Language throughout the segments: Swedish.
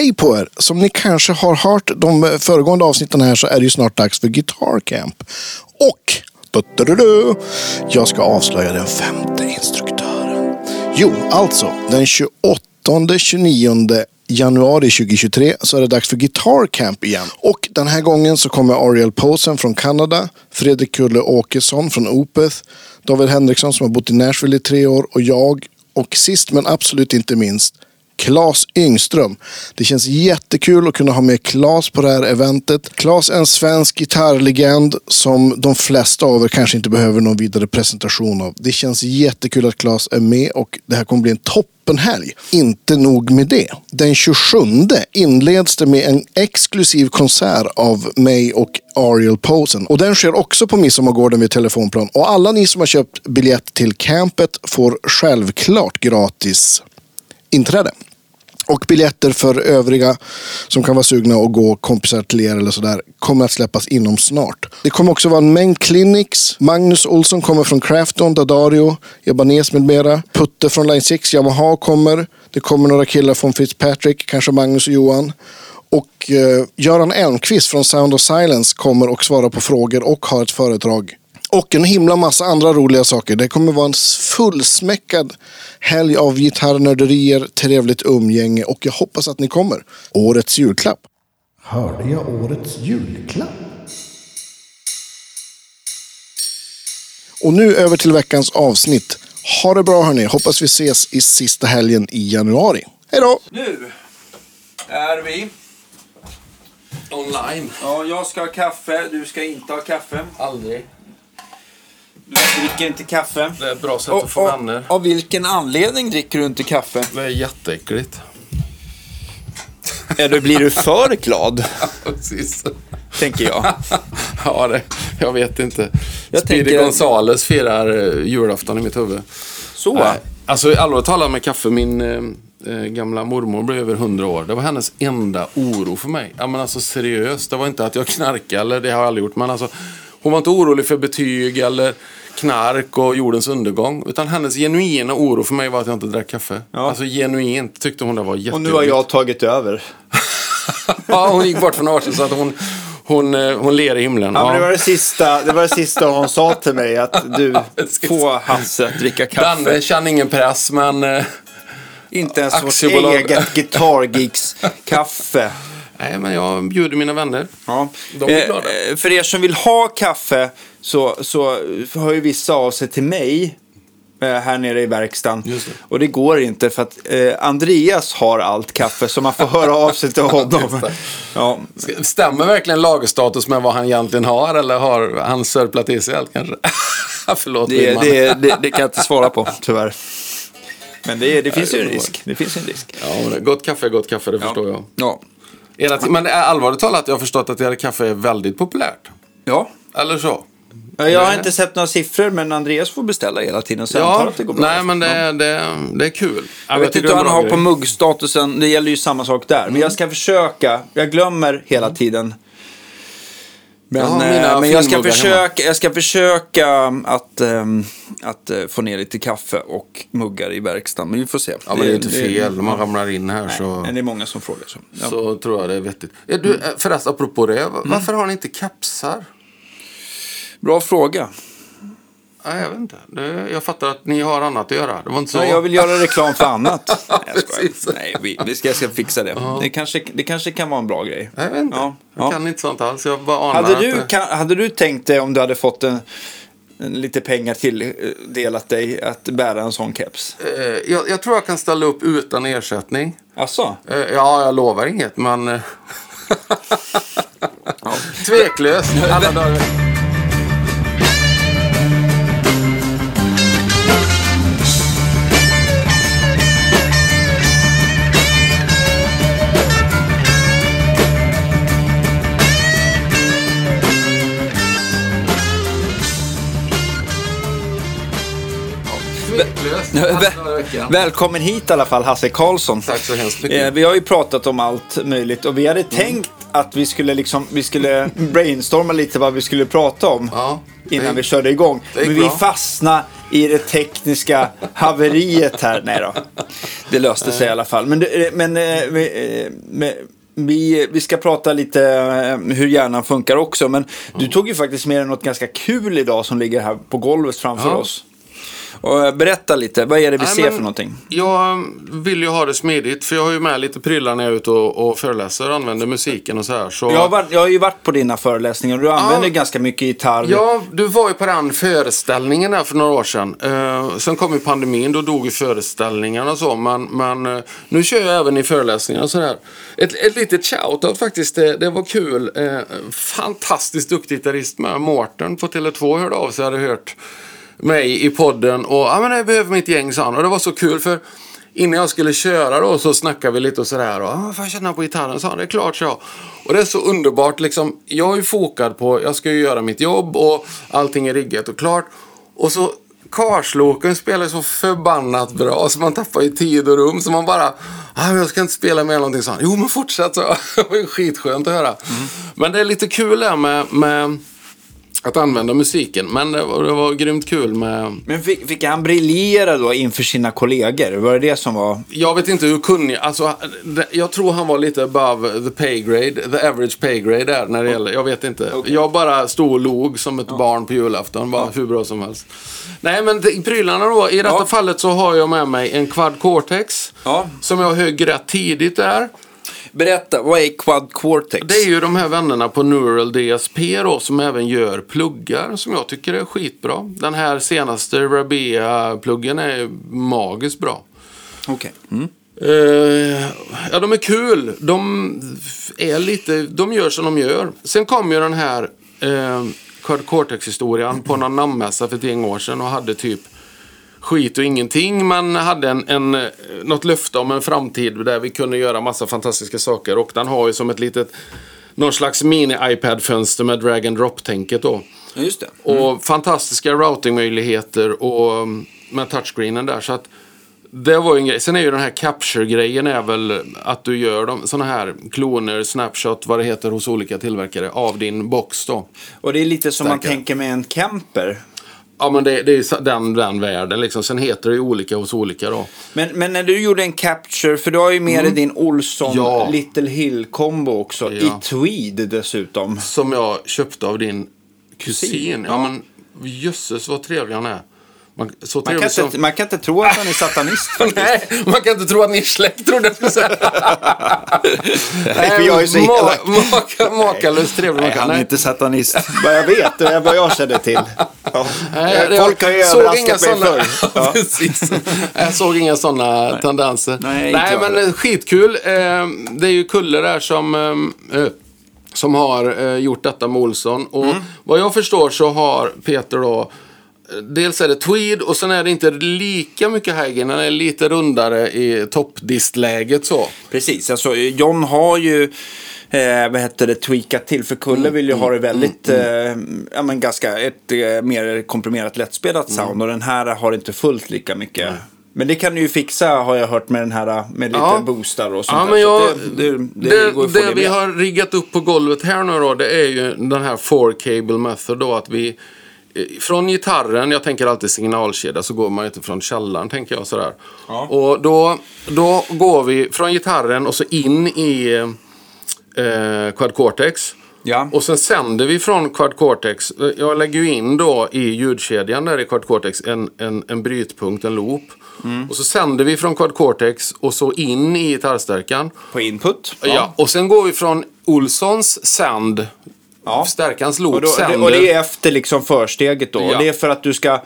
Hej på er! Som ni kanske har hört de föregående avsnitten här så är det ju snart dags för Guitar Camp. Och du, du, du, jag ska avslöja den femte instruktören. Jo, alltså den 28-29 januari 2023 så är det dags för Guitar Camp igen. Och den här gången så kommer Ariel Posen från Kanada, Fredrik Kulle Åkesson från Opeth, David Henriksson som har bott i Nashville i tre år och jag. Och sist men absolut inte minst Claes Yngström. Det känns jättekul att kunna ha med Claes på det här eventet. Claes är en svensk gitarrlegend som de flesta av er kanske inte behöver någon vidare presentation av. Det känns jättekul att Claes är med och det här kommer bli en toppenhelg. Inte nog med det. Den 27 inleds det med en exklusiv konsert av mig och Ariel Posen. Och den sker också på Midsommargården vid Telefonplan. Och alla ni som har köpt biljett till campet får självklart gratis inträde. Och biljetter för övriga som kan vara sugna att gå kompisar till er eller sådär kommer att släppas inom snart. Det kommer också vara en mängd clinics. Magnus Olsson kommer från Crafton, Dadario, Ebanes med mera. Putte från Line 6, Yamaha kommer. Det kommer några killar från Fitzpatrick, kanske Magnus och Johan. Och eh, Göran Elmqvist från Sound of Silence kommer och svarar på frågor och har ett föredrag och en himla massa andra roliga saker. Det kommer vara en fullsmäckad helg av gitarrnörderier, trevligt umgänge och jag hoppas att ni kommer. Årets julklapp. Hörde jag årets julklapp? Och nu över till veckans avsnitt. Ha det bra hörni. Hoppas vi ses i sista helgen i januari. Hej då! Nu är vi... Online. Ja, jag ska ha kaffe, du ska inte ha kaffe. Aldrig. Du dricker inte kaffe. Det är ett bra sätt Och, att få och, vänner. av vilken anledning dricker du inte kaffe? Det är jätteäckligt. Eller blir du för glad, Precis. tänker jag. Ja, det, jag vet inte. Jag Speedy tänker- Gonzales firar eh, julafton i mitt huvud. Så? Nej, Alltså allvarligt talat med kaffe, min eh, gamla mormor blev över 100 år. Det var hennes enda oro för mig. Ja men alltså seriöst, det var inte att jag knarkade, eller det har jag aldrig gjort. Men alltså, hon var inte orolig för betyg eller knark och jordens undergång. Utan hennes genuina oro för mig var att jag inte drack kaffe. Ja. Alltså genuint tyckte hon det var jättejobbigt. Och nu har jag tagit över. Ja, hon gick bort för några år sedan så att hon, hon, eh, hon ler i himlen. Ja, men det, Ja. var det, sista, det var det sista hon sa till mig, att du får Hasse att dricka kaffe. Danne känner ingen press, men... eh, Inte ens vårt Aktiebolag. eget Guitar Geeks kaffe. Nej, men jag bjuder mina vänner. Ja. De är glada. Eh, för er som vill ha kaffe så, så hör ju vissa av sig till mig eh, här nere i verkstaden. Det. Och det går inte för att eh, Andreas har allt kaffe så man får höra av sig till honom. Ja. Stämmer verkligen lagerstatus med vad han egentligen har? Eller har han sörplat i sig allt kanske? Förlåt, Det, det, det, det kan jag inte svara på tyvärr. Men det, det finns ju en risk. Det finns en risk. Ja, gott kaffe är gott kaffe, det förstår jag. Ja. Men är allvarligt talat, jag har förstått att här kaffe är väldigt populärt. ja. Eller så? Jag har Nej. inte sett några siffror men Andreas får beställa hela tiden så jag antar Ja, att det går bra. nej men det, är- det, är- det är kul. Jag vet tycker inte en han har på muggstatusen. Det gäller ju samma sak där. Men jag ska försöka. Jag glömmer hela tiden. Men, Jag har eh, men jag, ska försöka, jag ska försöka att, ehm, att eh, få ner lite kaffe och muggar i verkstaden. Men vi får se. Ja, men det är inte fel. Om man ramlar in här så, Men det är många som frågar. Så. Ja. så tror jag det är vettigt. Är du, eh, förresten, apropå det. Mm. Varför har ni inte kepsar? Bra fråga. Nej, jag vet inte. Det, jag fattar att ni har annat att göra. Det var inte så. Nej, jag vill göra reklam för annat. Nej, jag. Nej, vi, vi ska, ska fixa det. Det, kanske, det kanske kan vara en bra grej. Jag vet inte. Ja, Jag ja. kan inte sånt alls. Jag bara anar Hade du, kan, hade du tänkt dig om du hade fått en, en, lite pengar tilldelat dig att bära en sån keps? Eh, jag, jag tror jag kan ställa upp utan ersättning. Alltså? Eh, ja, jag lovar inget, men... eh, Tveklöst. Alla dagar. Veckan. Välkommen hit i alla fall Hasse Karlsson. Tack så hemskt mycket. Eh, vi har ju pratat om allt möjligt och vi hade tänkt att vi skulle, liksom, vi skulle brainstorma lite vad vi skulle prata om Ja, innan vi körde igång. Men vi fastnade i det tekniska haveriet här. Nej då. Det löste sig i alla fall. Men, det- men eh, vi, eh, men vi, vi ska prata lite eh, hur hjärnan funkar också. Men du tog ju faktiskt med dig något ganska kul idag som ligger här på golvet framför Ja. oss. Och, eh, berätta lite, vad är det vi Nej, ser men för någonting? Jag vill ju ha det smidigt, för jag har ju med lite prylar när jag är ute och, och föreläser och använder musiken och så här. Så... Jag har, varit, jag har ju varit på dina föreläsningar och du använder ganska mycket gitarr. Ja, du var ju på den föreställningen där för några år sedan. Eh, sen kom ju pandemin, då dog ju föreställningarna och så. Men, men eh, nu kör jag även i föreläsningar och sådär. Ett, ett litet shoutout faktiskt, det, det var kul. Eh, fantastiskt duktig gitarrist med. Mårten på Tele2 hörde av sig, hade hört mig i podden. Och ja, men jag behöver mitt gäng, sa han. Och det var så kul för innan jag skulle köra då så snackade vi lite och sådär. Och, ah, får jag känna på gitarren? sa han. Det är klart, så. Och det är så underbart liksom. Jag är ju fokad på, jag ska ju göra mitt jobb och allting är riggat och klart. Och så Karsloken spelar så förbannat bra så man tappar ju tid och rum. Så man bara, ah, jag ska inte spela med någonting sånt. Jo men fortsätt så. Det var ju skitskönt att höra. Men det är lite kul där med, med att använda musiken. Men det var, det var grymt kul med... Men fick, fick han briljera då inför sina kollegor? Var det det som var... Jag vet inte hur kunnig, alltså jag tror han var lite above the pay grade, the average pay grade där när det gäller, jag vet inte. Jag bara stod och log som ett barn på julafton, bara hur bra som helst. Nej men det- prylarna då, i detta Ja. fallet så har jag med mig en Quad Cortex. Ja. Som jag högg rätt tidigt där. Berätta, vad är Quad Cortex? Det är ju de här vännerna på Neural DSP då som även gör pluggar som jag tycker är skitbra. Den här senaste Rabea-pluggen är magiskt bra. Okej. Mm. Eh, ja, de är kul. De är lite, de gör som de gör. Sen kom ju den här uh, Quad Cortex-historien på någon namnmässa för ett gäng år sedan och hade typ skit och ingenting. Men hade en, en, eh, något löfte om en framtid där vi kunde göra massa fantastiska saker. Och den har ju som ett litet, någon slags mini-iPad-fönster med drag and drop-tänket då. Ja, just det. Och fantastiska routingmöjligheter och mm, med touchscreenen där. Så att det var en grej. Sen är ju den här capture-grejen är väl att du gör de, såna här kloner, snapshot, vad det heter hos olika tillverkare av din box då. Och det är lite som man Starkare. tänker med en camper. Ja men det, det är den, den världen liksom. Sen heter det ju olika hos olika då. Men, men när du gjorde en capture, för du har ju med dig din Olsson Mm. Ja. Little Hill-kombo också. I Ja. tweed dessutom. Som jag köpte av din kusin. Kusin, Ja, men jösses vad trevlig han är. Man, Man kan, som... inte, man kan inte tro att han är satanist. Nej, man kan inte tro att ni är släkt trodde jag skulle säga. Nej, jag är så elak. maka, makalöst trevlig. Nej, han är inte satanist. Vad jag vet, det är vad jag känner till. Ja. Nej, det- Folk har ju jag såg inga överraskat mig såna- förr. Ja, precis. Jag såg inga sådana tendenser. Nej, Nej men heller. eh, skitkul. Eh, Det är ju Kulle där som, eh, eh, som har eh, gjort detta med Olsson. Och Mm. vad jag förstår så har Peter då eh, Dels är det tweed och sen är det inte lika mycket high-gain. Den är lite rundare i toppdistläget så. Precis, alltså John har ju eh, vad heter det, tweakat till. För Kulle Mm, vill ju ha det väldigt, eh, ja men ganska, ett eh, mer komprimerat lättspelat Mm. sound. Och den här har inte fullt lika mycket. Men det kan du ju fixa har jag hört med den här med lite Ja. boostar och sånt Ja, men Så jag, det, det, det, det, det, det vi har riggat upp på golvet här nu då, det är ju den här four cable method då, att vi eh, från gitarren, jag tänker alltid signalkedja, så går man inte från källaren, tänker jag sådär. Ja. Och då, då går vi från gitarren och så in i eh, Quad Cortex. Ja. Och sen sänder vi från Quad Cortex. eh, Jag lägger ju in då i ljudkedjan där i Quad Cortex en, en, en brytpunkt, en loop. Mm. Och så sänder vi från Quad Cortex och så in i gitarrstärkan. På input. Ja. och sen går vi från Olssons sänd, Ja. stärkans loop, Och, då, sänder. och det är efter liksom försteget då. Ja. Det är för att du ska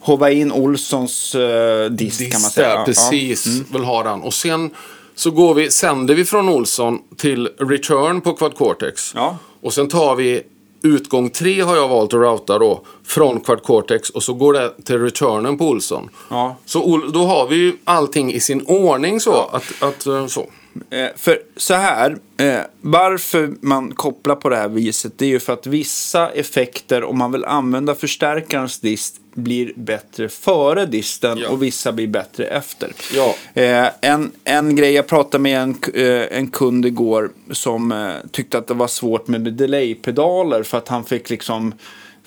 hova in Olssons uh, disk, kan man Dist säga. där, Ja, precis. Mm. Vill ha den. Och sen så går vi, sänder vi från Olsson till return på Quad Cortex. Ja. Och sen tar vi utgång 3 har jag valt att routa då. Från Quad Cortex och så går det till returnen på Olsson. Ja. Så då har vi ju allting i sin ordning så. Att, att, eh, så. Eh, för så här, eh, varför man kopplar på det här viset, det är ju för att vissa effekter, om man vill använda förstärkarens dist, blir bättre före disten Ja. och vissa blir bättre efter. Ja. Eh, en, en grej, jag pratade med en, en kund igår som tyckte att det var svårt med delay-pedaler för att han fick liksom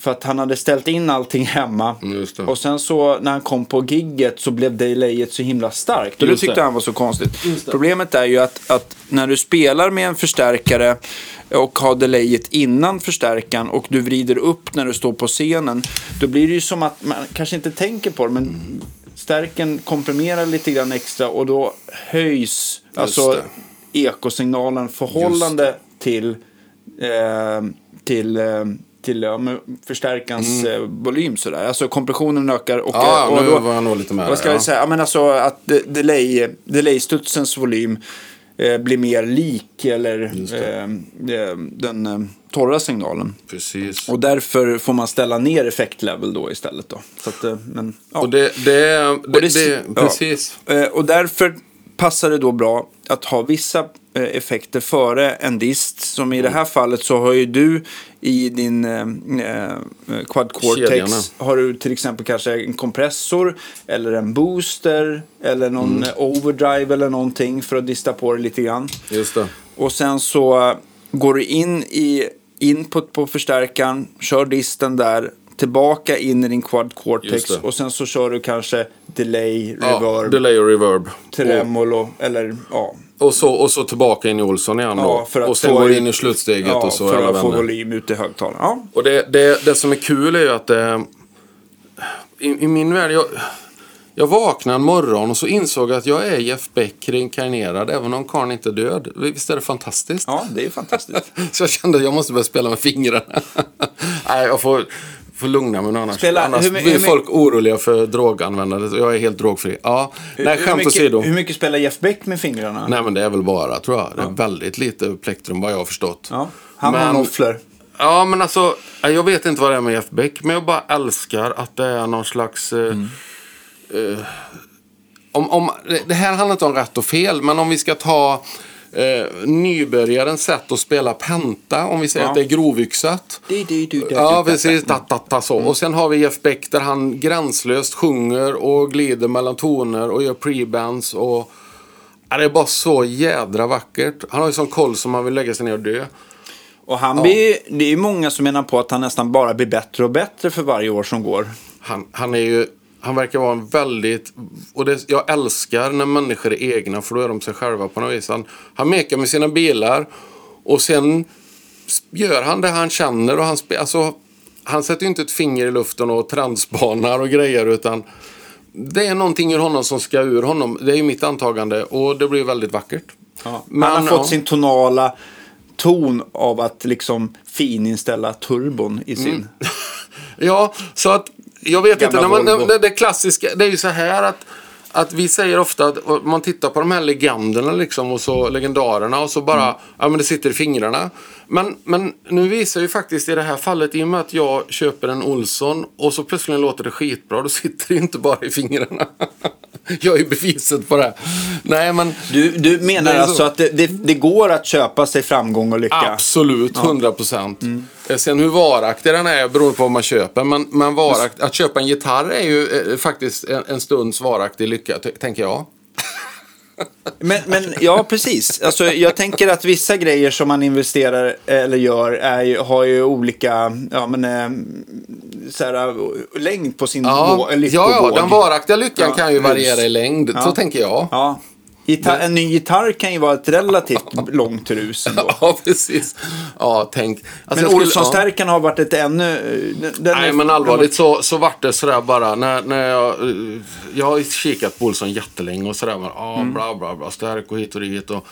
För att han hade ställt in allting hemma. Mm. Och sen så när han kom på gigget så blev delayet så himla starkt. Och det tyckte det. han var så konstigt. Problemet är ju att, att när du spelar med en förstärkare och har delayet innan förstärkaren och du vrider upp när du står på scenen. Då blir det ju som att man kanske inte tänker på det men stärken komprimerar lite grann extra och då höjs alltså det. ekosignalen förhållande till, eh, till, eh, till ja, men förstärkarens eh, volym sådär. Alltså kompressionen ökar och, Mm. Ja, och nu då, var jag nog lite med Vad ska där, jag ja. säga? Ja, men alltså att de- delay, delaystudsens volym eh, blir mer lik eller eh, den eh, torra signalen. Precis. Och därför får man ställa ner effektlevel då istället då. Så att, eh, men, ja. Och det, det, det, det- det, ja. precis. Eh, Och därför passar det då bra att ha vissa eh, effekter före en dist. Som i det här fallet så har ju du i din eh, eh, Quad. Cortex har du till exempel kanske en kompressor eller en booster eller någon eh, overdrive eller någonting för att dista på det lite grann. Just det. Och sen så går du in i input på förstärkaren, kör disten där, tillbaka in i din Quad Cortex och sen så kör du kanske delay, Ja, reverb, delay och reverb. tremolo eller ja. Och så, och så tillbaka in i Olsson igen då. ja att och sen går in i slutsteget ja, och så för att få vänner. volym ut i högtalaren. Ja. Och det, det, det som är kul är ju att det, i, i min värld, jag, jag vaknade en morgon och så insåg jag att jag är Jeff Beck reinkarnerad även om karln inte är död. Visst är det fantastiskt? ja, det är fantastiskt. Så jag kände att jag måste börja spela med fingrarna. Nej, jag får, får lugna mig nu annars. Spela- annars hur blir hur folk oroliga för droganvändandet. och Jag är helt drogfri. Ja, nej, hur, skämt mycket, åsido. hur mycket spelar Jeff Beck med fingrarna? Nej, men det är väl bara, tror jag. Det är väldigt lite plektrum vad jag har förstått. Ja, han har nofflor. Ja, men alltså, jag vet inte vad det är med Jeff Beck, men jag bara älskar att det är någon slags... eh, Mm. eh, om, om, det här handlar inte om rätt och fel, men om vi ska ta eh, nybörjarens sätt att spela penta, om vi säger Ja. att det är grovyxat. Du, du, du, du, Ja, precis. Ta, ta, ta, så. Och sen har vi Jeff Beck där han gränslöst sjunger och glider mellan toner och gör prebands. Och... Ja, det är bara så jädra vackert. Han har ju sån koll som man vill lägga sig ner och dö. Och han blir, det är ju många som menar på att han nästan bara blir bättre och bättre för varje år som går. Han, han är ju... Han verkar vara en väldigt... Och det, jag älskar när människor är egna för då är de sig själva på något vis. Han, han mekar med sina bilar och sen gör han det han känner och han alltså, Han sätter inte ett finger i luften och transspanar och grejer utan det är någonting ur honom som ska ur honom. Det är ju mitt antagande och det blir väldigt vackert. han Men, har fått ja. sin tonala ton av att liksom fininställa turbon i sin... Ja, så att jag vet inte. När man, Volvo. det, klassiska, det är ju så här att, att vi säger ofta att man tittar på de här legenderna liksom och så legendarerna och så bara, Mm. ja men det sitter i fingrarna. Men, men nu visar ju faktiskt i det här fallet, i och med att jag köper en Olsson och så plötsligt låter det skitbra, då sitter det inte bara i fingrarna. jag är beviset på det. Nej men... Du, du menar alltså att det, det, det går att köpa sig framgång och lycka? Absolut, 100 procent. Mm. Sen hur varaktig den är beror på vad man köper. Men, men varakt, att köpa en gitarr är ju eh, faktiskt en, en stunds varaktig lycka, tänker jag. Men, men ja, precis. Alltså, jag tänker att vissa grejer som man investerar eller gör är, har ju olika ja, men, eh, så här, längd på sin Ja, vå- ja, lyckovåg. ja den varaktiga lyckan Ja, kan ju variera i längd. Ja. Så tänker jag. Ja. Gitarr, en ny gitarr kan ju vara ett relativt långt rus ändå. Ja, precis. Ja, tänk. Alltså, Men skulle- ja. Olssonstärkan har varit ett ännu... Den Nej är- men allvarligt så, så vart det sådär bara när, när jag... eh, Jag har kikat på Olsson jättelänge och sådär. men, Ja, Mm. bla bla bla. Stärk och hit och dit. Och,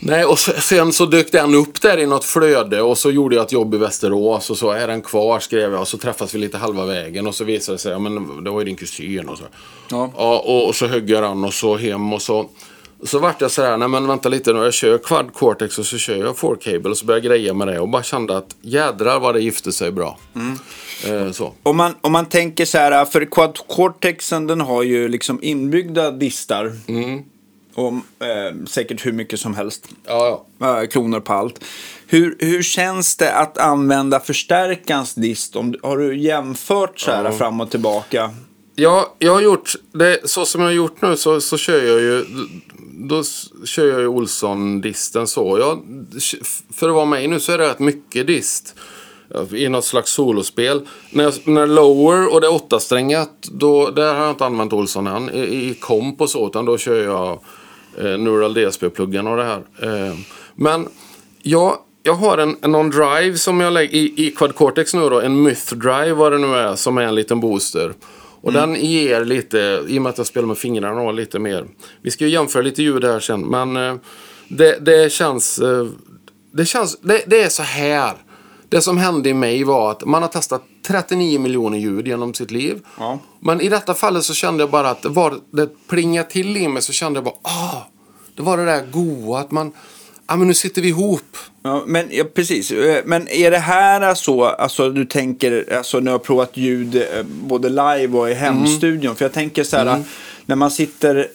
nej, och se- sen så dök den upp där i något flöde och så gjorde jag ett jobb i Västerås och så är den kvar skrev jag och så träffas vi lite halva vägen och så visade det sig, ja men det var ju din kusin och så. Ja. Ja, och, och så högg jag den och så hem och så. Så vart jag sådär, nej men vänta lite nu, jag kör Quad Cortex och så kör jag 4-cable och så började jag greja med det och bara kände att jädrar vad det gifte sig bra. Eh, så. Om man, om man tänker så här, för Quad Cortexen den har ju liksom inbyggda distar. Mm. Och eh, säkert hur mycket som helst. Ja, ja. eh, kronor på allt. Hur, hur känns det att använda förstärkarens dist? Om, har du jämfört så här fram och tillbaka? Ja, jag har gjort det så som jag har gjort nu så, så kör jag ju då kör jag ju Olsson-disten så. Jag, för att vara med nu så är det rätt mycket dist. i något slags solospel. När, jag, när lower och det åttasträngat, då, där har jag inte använt Olsson än. I, i komp och så, utan då kör jag eh, Neural DSP-pluggen och det här. Eh, men jag, jag har en, någon drive som jag lägger i, i Quad Cortex nu då, en Myth Drive vad det nu är, som är en liten booster. Och den ger lite, i och med att jag spelar med fingrarna och lite mer. Vi ska ju jämföra lite ljud här sen, men eh, det, det känns... eh, Det, känns det, det är så här. Det som hände i mig var att man har testat 39 miljoner ljud genom sitt liv. Ja. Men i detta fallet så kände jag bara att var det plingade till i mig så kände jag bara ah, det var det där goa att man, ja men nu sitter vi ihop. Ja, men, ja, precis. Eh, Men är det här så, alltså du tänker, alltså när du har provat ljud eh, både live och i hemstudion? För jag tänker så här, när man sitter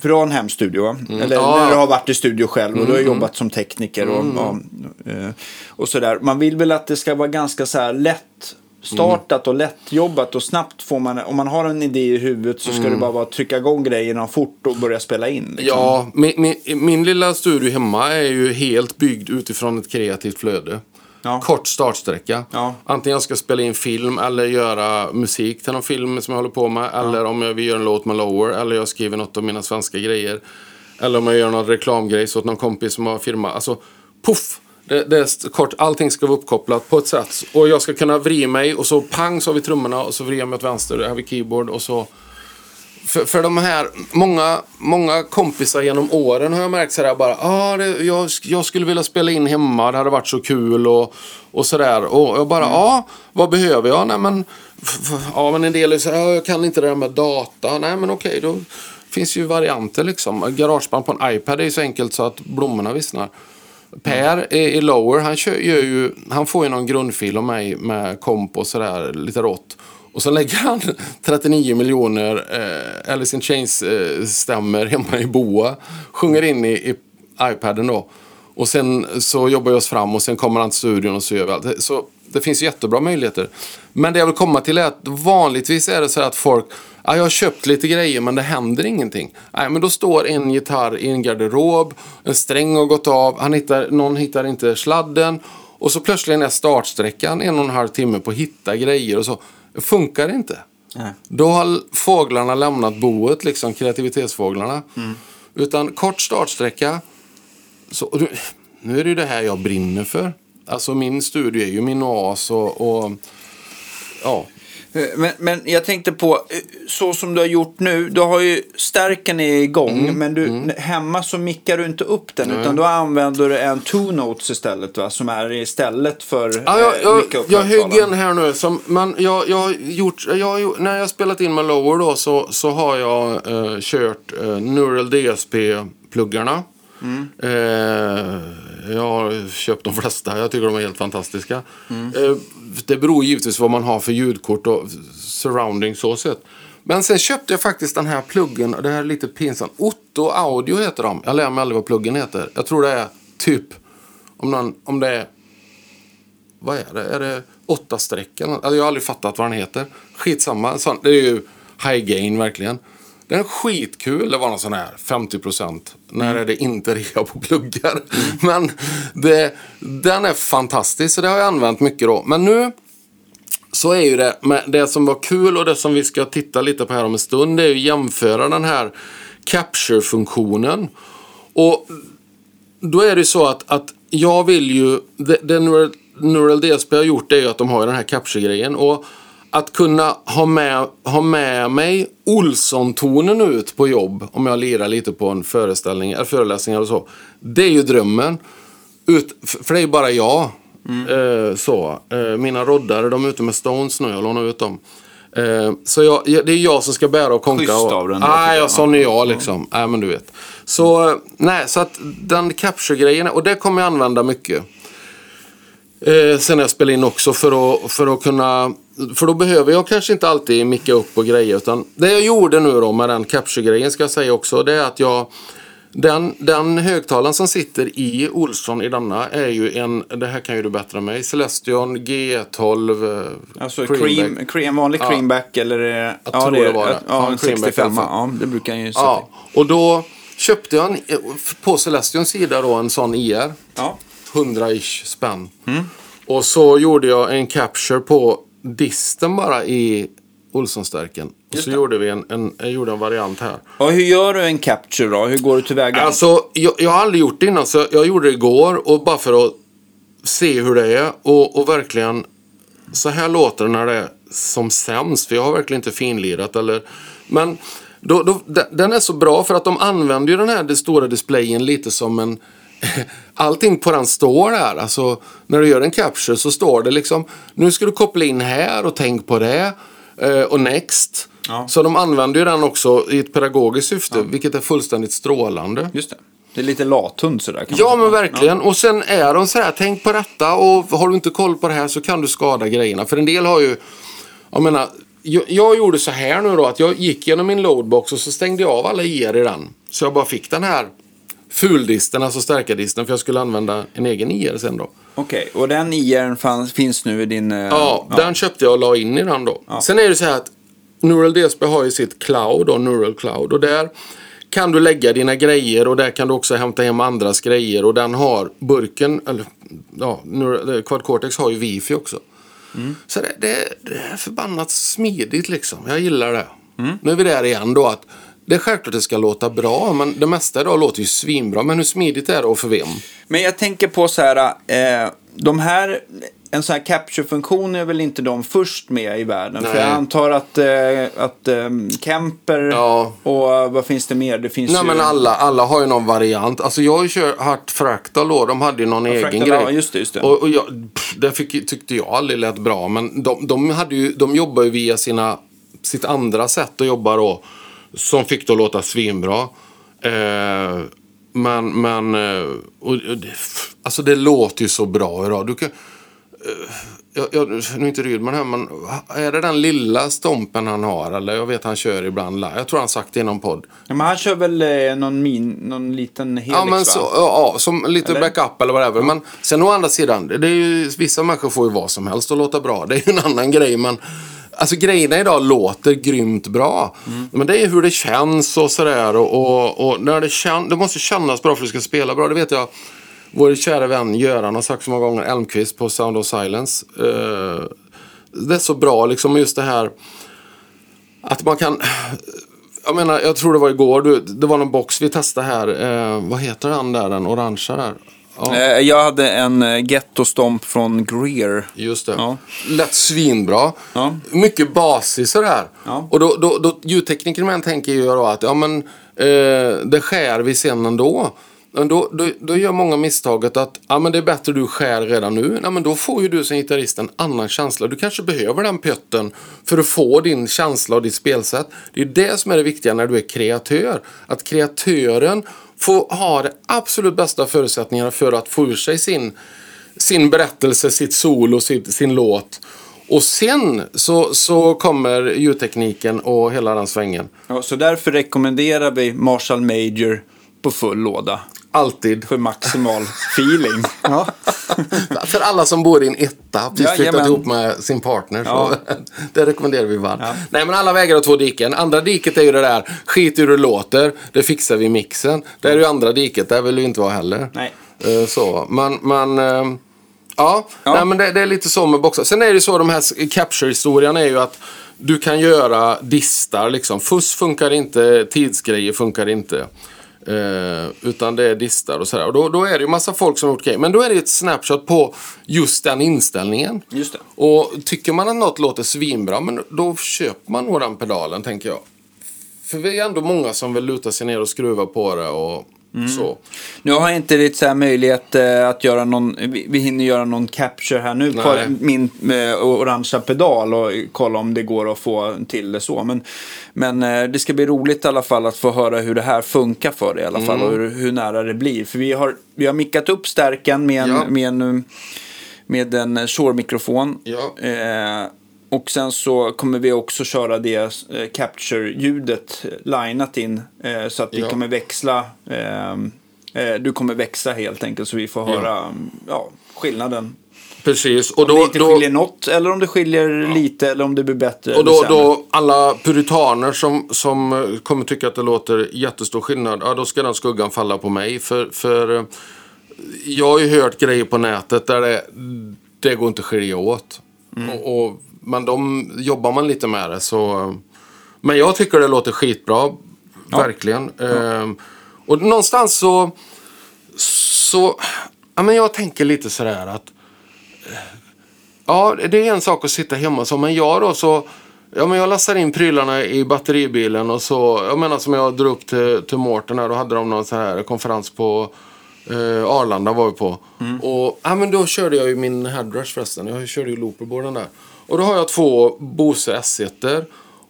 från hemstudio, eller Ja. när du har varit i studio själv och du har jobbat som tekniker och, och, eh, och sådär. Man vill väl att det ska vara ganska så här lätt startat och lättjobbat och snabbt får man, om man har en idé i huvudet så ska det bara vara att trycka igång grejerna fort och börja spela in. liksom. Ja, min, min, min lilla studio hemma är ju helt byggd utifrån ett kreativt flöde. Ja. Kort startsträcka. Ja. Antingen jag ska spela in film eller göra musik till någon film som jag håller på med. Eller om jag vill göra en låt med Lower. Eller jag skriver något av mina svenska grejer. Eller om jag gör någon reklamgrej så åt någon kompis som har firma. Alltså, puff! Det, det är kort, allting ska vara uppkopplat på ett sätt. Och jag ska kunna vrida mig och så pang så har vi trummorna och så vrider jag mig åt vänster. Där har vi keyboard och så för, för de här, många, många kompisar genom åren har jag märkt sådär bara, ah, det, jag, jag skulle vilja spela in hemma, det hade varit så kul och, och sådär. Och jag bara, ja, ah, vad behöver jag? Nej men, ja men en del är såhär, ah, jag kan inte det där med data. Nej men okej, då finns ju varianter liksom. Garageband på en iPad är ju så enkelt så att blommorna vissnar. Per i, i Lower, han, kör, ju, han får ju någon grundfil av mig med komp och sådär, lite rått. Och så lägger han 39 miljoner eh, Alice in Chains-stämmer eh, hemma i Boa. Sjunger in i, i iPaden då. Och sen så jobbar vi oss fram och sen kommer han till studion och så gör vi allt. Så det finns jättebra möjligheter. Men det jag vill komma till är att vanligtvis är det så att folk Ah, jag har köpt lite grejer men det händer ingenting. Nej, men då står en gitarr i en garderob, en sträng har gått av, han hittar, någon hittar inte sladden och så plötsligt är startsträckan en och en halv timme på att hitta grejer och så. Det funkar inte. Nej. Då har fåglarna lämnat boet, liksom kreativitetsfåglarna. Utan kort startsträcka. Så, nu är det ju det här jag brinner för. Alltså min studio är ju min oas och, och ja. Eh, Men, men jag tänkte på, eh, så som du har gjort nu, du har ju stärken är igång, Mm, men du, hemma så mickar du inte upp den, utan då använder du en two notes istället, va? som är istället för Ja, jag, eh, jag, micka upp jag högg en här nu. Som, men jag, jag har gjort, jag när jag spelat in med Lower då så, så har jag eh, kört eh, Neural DSP-pluggarna. Eh, jag har köpt de flesta. Jag tycker de är helt fantastiska. Mm. det beror givetvis vad man har för ljudkort och surrounding så sett. Men sen köpte jag faktiskt den här pluggen. Det här är lite pinsamt. Otto Audio heter de. Jag lär mig aldrig vad pluggen heter. Jag tror det är typ om, någon, om det är vad är det? Är det åtta streck? eller? Alltså, jag har aldrig fattat vad den heter. Skitsamma. Det är ju high gain verkligen. Den är skitkul. Det var någon sån här 50 procent. När är det inte rea på pluggar? Men det, den är fantastisk. Så det har jag använt mycket då. Men nu så är ju det, med det som var kul och det som vi ska titta lite på här om en stund. Det är ju jämföra den här capture-funktionen. Och då är det så att, att jag vill ju, det, det Neural, Neural DSP har gjort är ju att de har den här capture-grejen. Och att kunna ha med, ha med mig Olsson-tonen ut på jobb, om jag lirar lite på en föreställning, eller föreläsning eller så. Det är ju drömmen. Ut, för det är ju bara jag. Eh, så. Eh, mina roddare, de är ute med Stones nu, jag lånar ut dem. Eh, så jag, det är jag som ska bära och konka. Schysst och, av den Nej, jag. jag sån är jag liksom. Nej, men du vet. Så, eh, nej, så att den capture-grejen, och det kommer jag använda mycket. Eh, sen jag spelar in också för att, för att kunna... För då behöver jag kanske inte alltid micka upp och grejer. Utan det jag gjorde nu då med den capture-grejen ska jag säga också. Det är att jag... Den, den högtalaren som sitter i Olsson i denna är ju en, det här kan ju du bättre än mig, Celestion G12 eh, Alltså cream, cream, vanlig Ja. creamback eller? eh, Jag tror det var det. Ja, Ja, en creamback i alla 65 fall. ja det brukar jag ju sätta Ja, och då köpte jag en, på Celestions sida då en sån IR. Ja. 100-ish spänn. Och så gjorde jag en capture på disten bara i Olssonstärken. Och så gjorde vi en, en, jag gjorde en variant här. Ja, hur gör du en capture då? Hur går du tillväga? Alltså, jag, jag har aldrig gjort det innan, så jag gjorde det igår. Och bara för att se hur det är. Och, och verkligen, så här låter det när det är som sämst. För jag har verkligen inte finlirat. Eller, men då, då, den- den är så bra för att de använder ju den här stora displayen lite som en... Allting på den står där. Alltså, när du gör en capture så står det liksom nu ska du koppla in här och tänk på det. eh, Och next. Ja. Så de använder ju den också i ett pedagogiskt syfte, vilket är fullständigt strålande. Just det. Det är lite lathund sådär. Kan Ja, men verkligen. Och sen är de så här, tänk på detta och har du inte koll på det här så kan du skada grejerna. För en del har ju, jag menar, jag, jag gjorde så här nu då att jag gick genom min loadbox och så stängde jag av alla IR i den. Så jag bara fick den här fuldisten, alltså stärkardisten, för jag skulle använda en egen IR sen då. Okej, och den IR fanns, finns nu i din... eh, Ja, den köpte jag och la in i den då. Sen är det så här att Neural DSP har ju sitt cloud och Neural Cloud och där kan du lägga dina grejer och där kan du också hämta hem andras grejer och den har burken, eller ja, Neural- Quad Cortex har ju wifi också. Så det, det, det är förbannat smidigt liksom. Jag gillar det. Nu är vi där igen då att det är självklart att det ska låta bra, men det mesta idag låter ju svinbra. Men hur smidigt är det och för vem? Men jag tänker på så här, eh, de här, en sån här capture-funktion är väl inte de först med i världen? För Nej. jag antar att, eh, att eh, Kemper Ja. och eh, vad finns det mer? Det finns Nej ju... men alla, alla har ju någon variant. Alltså jag har ju kört, haft Fractal då, de hade ju någon egen Fractal, grej. ja, just det, just det. Och, och jag, pff, det fick, tyckte jag aldrig lät bra. Men de, de, hade ju, de jobbar ju via sina, sitt andra sätt att jobba då. Som fick det att låta svinbra. Eh, men, men, eh, och, och det, alltså det låter ju så bra idag. Du kan, jag, jag, nu är inte Rydman här, men är det den lilla stompen han har? Eller jag vet han kör ibland live. Jag tror han sagt det i någon podd. Ja, men han kör väl eh, någon, min, någon liten helix Ja, men så, ja, ja, som lite Eller? backup eller whatever. Men sen å andra sidan, det är ju, vissa människor får ju vad som helst att låta bra. Det är ju en annan grej. Men alltså grejerna idag låter grymt bra. Mm. Men det är hur det känns och sådär. Och, och, och när det, kän, det måste kännas bra för att du ska spela bra. Det vet jag. Vår kära vän Göran har sagt så många gånger, Elmqvist på Sound of Silence. Uh, det är så bra liksom just det här att man kan... Jag menar, jag tror det var igår, du, det var någon box vi testade här. Uh, vad heter den där, den orangea där? Ja, Eh, Jag hade en eh, Ghetto Stomp från Greer. just det. Ja. Lät svinbra. Ja. Mycket basig sådär. Ja. Och då, då, då ljudtekniker med tänker ju då att ja, men, eh, det skär vi sen ändå. Men då, då, då gör många misstaget att ja, men det är bättre du skär redan nu. Ja, men då får ju du som gitarrist en annan känsla. Du kanske behöver den pjötten för att få din känsla och ditt spelsätt. Det är det som är det viktiga när du är kreatör. Att kreatören Få ha de absolut bästa förutsättningarna för att få ur sig sin, sin berättelse, sitt solo, sin, sin låt. Och sen så, så kommer ljudtekniken och hela den svängen. Ja, så därför rekommenderar vi Marshall Major på full låda. Alltid. För maximal feeling. Ja. För alla som bor i en etta, precis flyttat Jajamän. ihop med sin partner. Ja. Så det rekommenderar vi varmt. Ja. Nej men alla vägar har två diken. Andra diket är ju det där, skit hur det låter, det fixar vi i mixen. Det är ju andra diket, där vill du inte vara heller. Nej. Eh, Så, men, men eh, ja, Ja. Nej, men det, det är lite så med boxar. Sen är det ju så, de här capture-historien är ju att du kan göra distar liksom. Fuss funkar inte, tidsgrejer funkar inte. Eh, utan det är distar och sådär. Och då, då är det ju massa folk som har gjort grejer. Men då är det ett snapshot på just den inställningen. Just det. Och tycker man att något låter svinbra, men då köper man nog den pedalen, tänker jag. För vi är ändå många som vill luta sig ner och skruva på det och Mm. så. Nu har jag inte riktigt så möjlighet eh, att göra någon, vi, vi hinner göra någon capture här nu på Nej. min eh, orangea pedal och kolla om det går att få till det så. Men, men eh, det ska bli roligt i alla fall att få höra hur det här funkar för dig i alla fall Mm. och hur, hur nära det blir. För vi har, vi har mickat upp stärken med en, Ja. med en, med en Shure-mikrofon. Ja. Eh, och sen så kommer vi också köra det eh, capture-ljudet eh, linat in. Eh, så att vi Ja. kommer växla. Eh, eh, du kommer växa helt enkelt så vi får Ja. höra mm, ja, skillnaden. Precis. Och Om det då, inte då, skiljer något eller om det skiljer lite eller om det blir bättre och då, då alla puritaner som, som kommer tycka att det låter jättestor skillnad, ja, då ska den skuggan falla på mig. För, för jag har ju hört grejer på nätet där det det går inte att skilja åt. Och, och, men de, jobbar man lite med det så... Men jag tycker det låter skitbra. Verkligen. Ehm, och någonstans så... så ja, men jag tänker lite sådär att... Ja, det är en sak att sitta hemma så, men jag då så... Ja, men jag lassar in prylarna i batteribilen och så, jag menar som jag drog upp till, till Mårten här, då hade de någon sån här konferens på eh, Arlanda var vi på. Och ja, men då körde jag ju min headrush förresten, jag körde ju looperboarden där. Och då har jag två Bose S1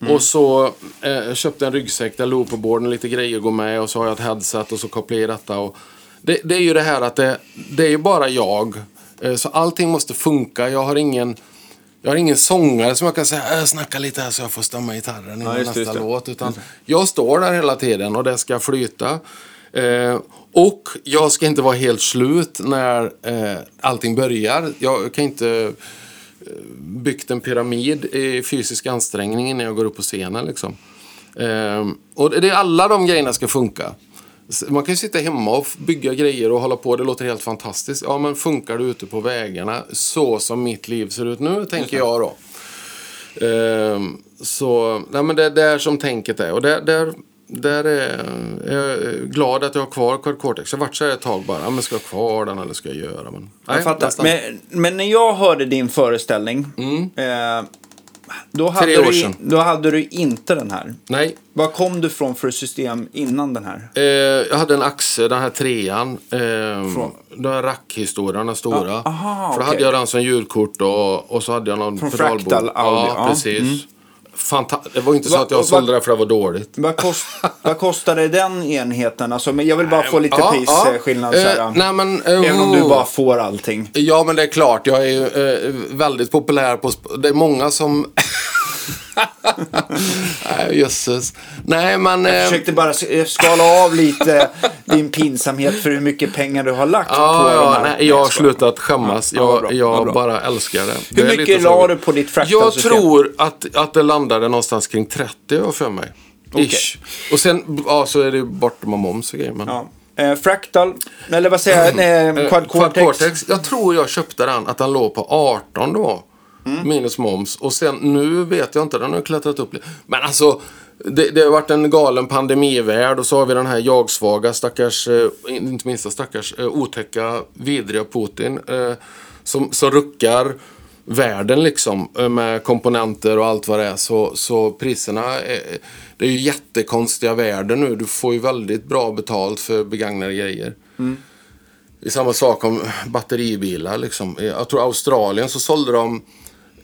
och så eh, köpte en ryggsäck där looperboarden, lite grejer går med och så har jag ett headset och så kopplar jag i detta. Och det, det är ju det här att det, det är ju bara jag. Eh, så allting måste funka. Jag har ingen... Jag har ingen sångare som jag kan säga äh, snacka lite här så jag får stämma gitarren innan just det, nästa just låt. Utan jag står där hela tiden och det ska flyta. Eh, och jag ska inte vara helt slut när eh, allting börjar. Jag kan inte byggt en pyramid i fysisk ansträngning innan jag går upp på scenen. Liksom. Eh, och det är alla de grejerna ska funka. Man kan ju sitta hemma och bygga grejer och hålla på. Det låter helt fantastiskt. Ja, men funkar det ute på vägarna så som mitt liv ser ut nu, tänker jag då. Ehm, så, nej men det är där som tänket är. Och där, där, där är jag glad att jag har kvar Quad Cortex. Jag varit så här ett tag bara. Men ska jag ha kvar den eller ska jag göra? Men, nej, Jag fattar. nästan. Men, men när jag hörde din föreställning. Eh, då, hade Mm. Du, då hade du inte den här. Nej. Vad kom du från för system innan den här? Eh, jag hade en Axe, den här trean. Eh, Från? Den här rackhistorien, den stora. Ah, aha, För då okej. hade jag den som ljudkort och, och så hade jag någon Från pedalbord. Fractal Audio, Ja, ja. precis. Fanta- det var inte så Va- att jag va- sålde det för det var dåligt. Vad, kost, vad kostade den enheten? Alltså, men jag vill bara få lite Ja, prisskillnad. ja. Eh, nej, men, eh, Även om du oh. bara får allting. Ja, men det är klart. Jag är ju eh, väldigt populär på... Det är många som... Nej, jösses. Nej, men... Jag eh, försökte bara s- skala av lite din pinsamhet för hur mycket pengar du har lagt på Ja, de ja, här. nej, jag har jag slutat skämmas. Ja, jag bra, jag bara älskar det. Hur det mycket la du på ditt Jag fractal-system? tror att, att det landade någonstans kring 30 jag för mig. Ish. Och sen ja, så är det bort med moms och grejer. Men... Ja. Eh, Fractal, eller vad säger jag? Nej, Eh, Quad Cortex. Jag tror jag köpte den, att den låg på 18 då. Mm. Minus moms. Och sen nu vet jag inte, den har klättrat upp lite. Men alltså, det, det har varit en galen pandemivärld och så har vi den här jagsvaga stackars, eh, inte minsta stackars, eh, otäcka, vidriga Putin. Eh, som, som ruckar världen liksom eh, med komponenter och allt vad det är. Så, så priserna, är, det är ju jättekonstiga värden nu. Du får ju väldigt bra betalt för begagnade grejer. Det är samma sak om batteribilar. Liksom. Jag tror Australien så sålde de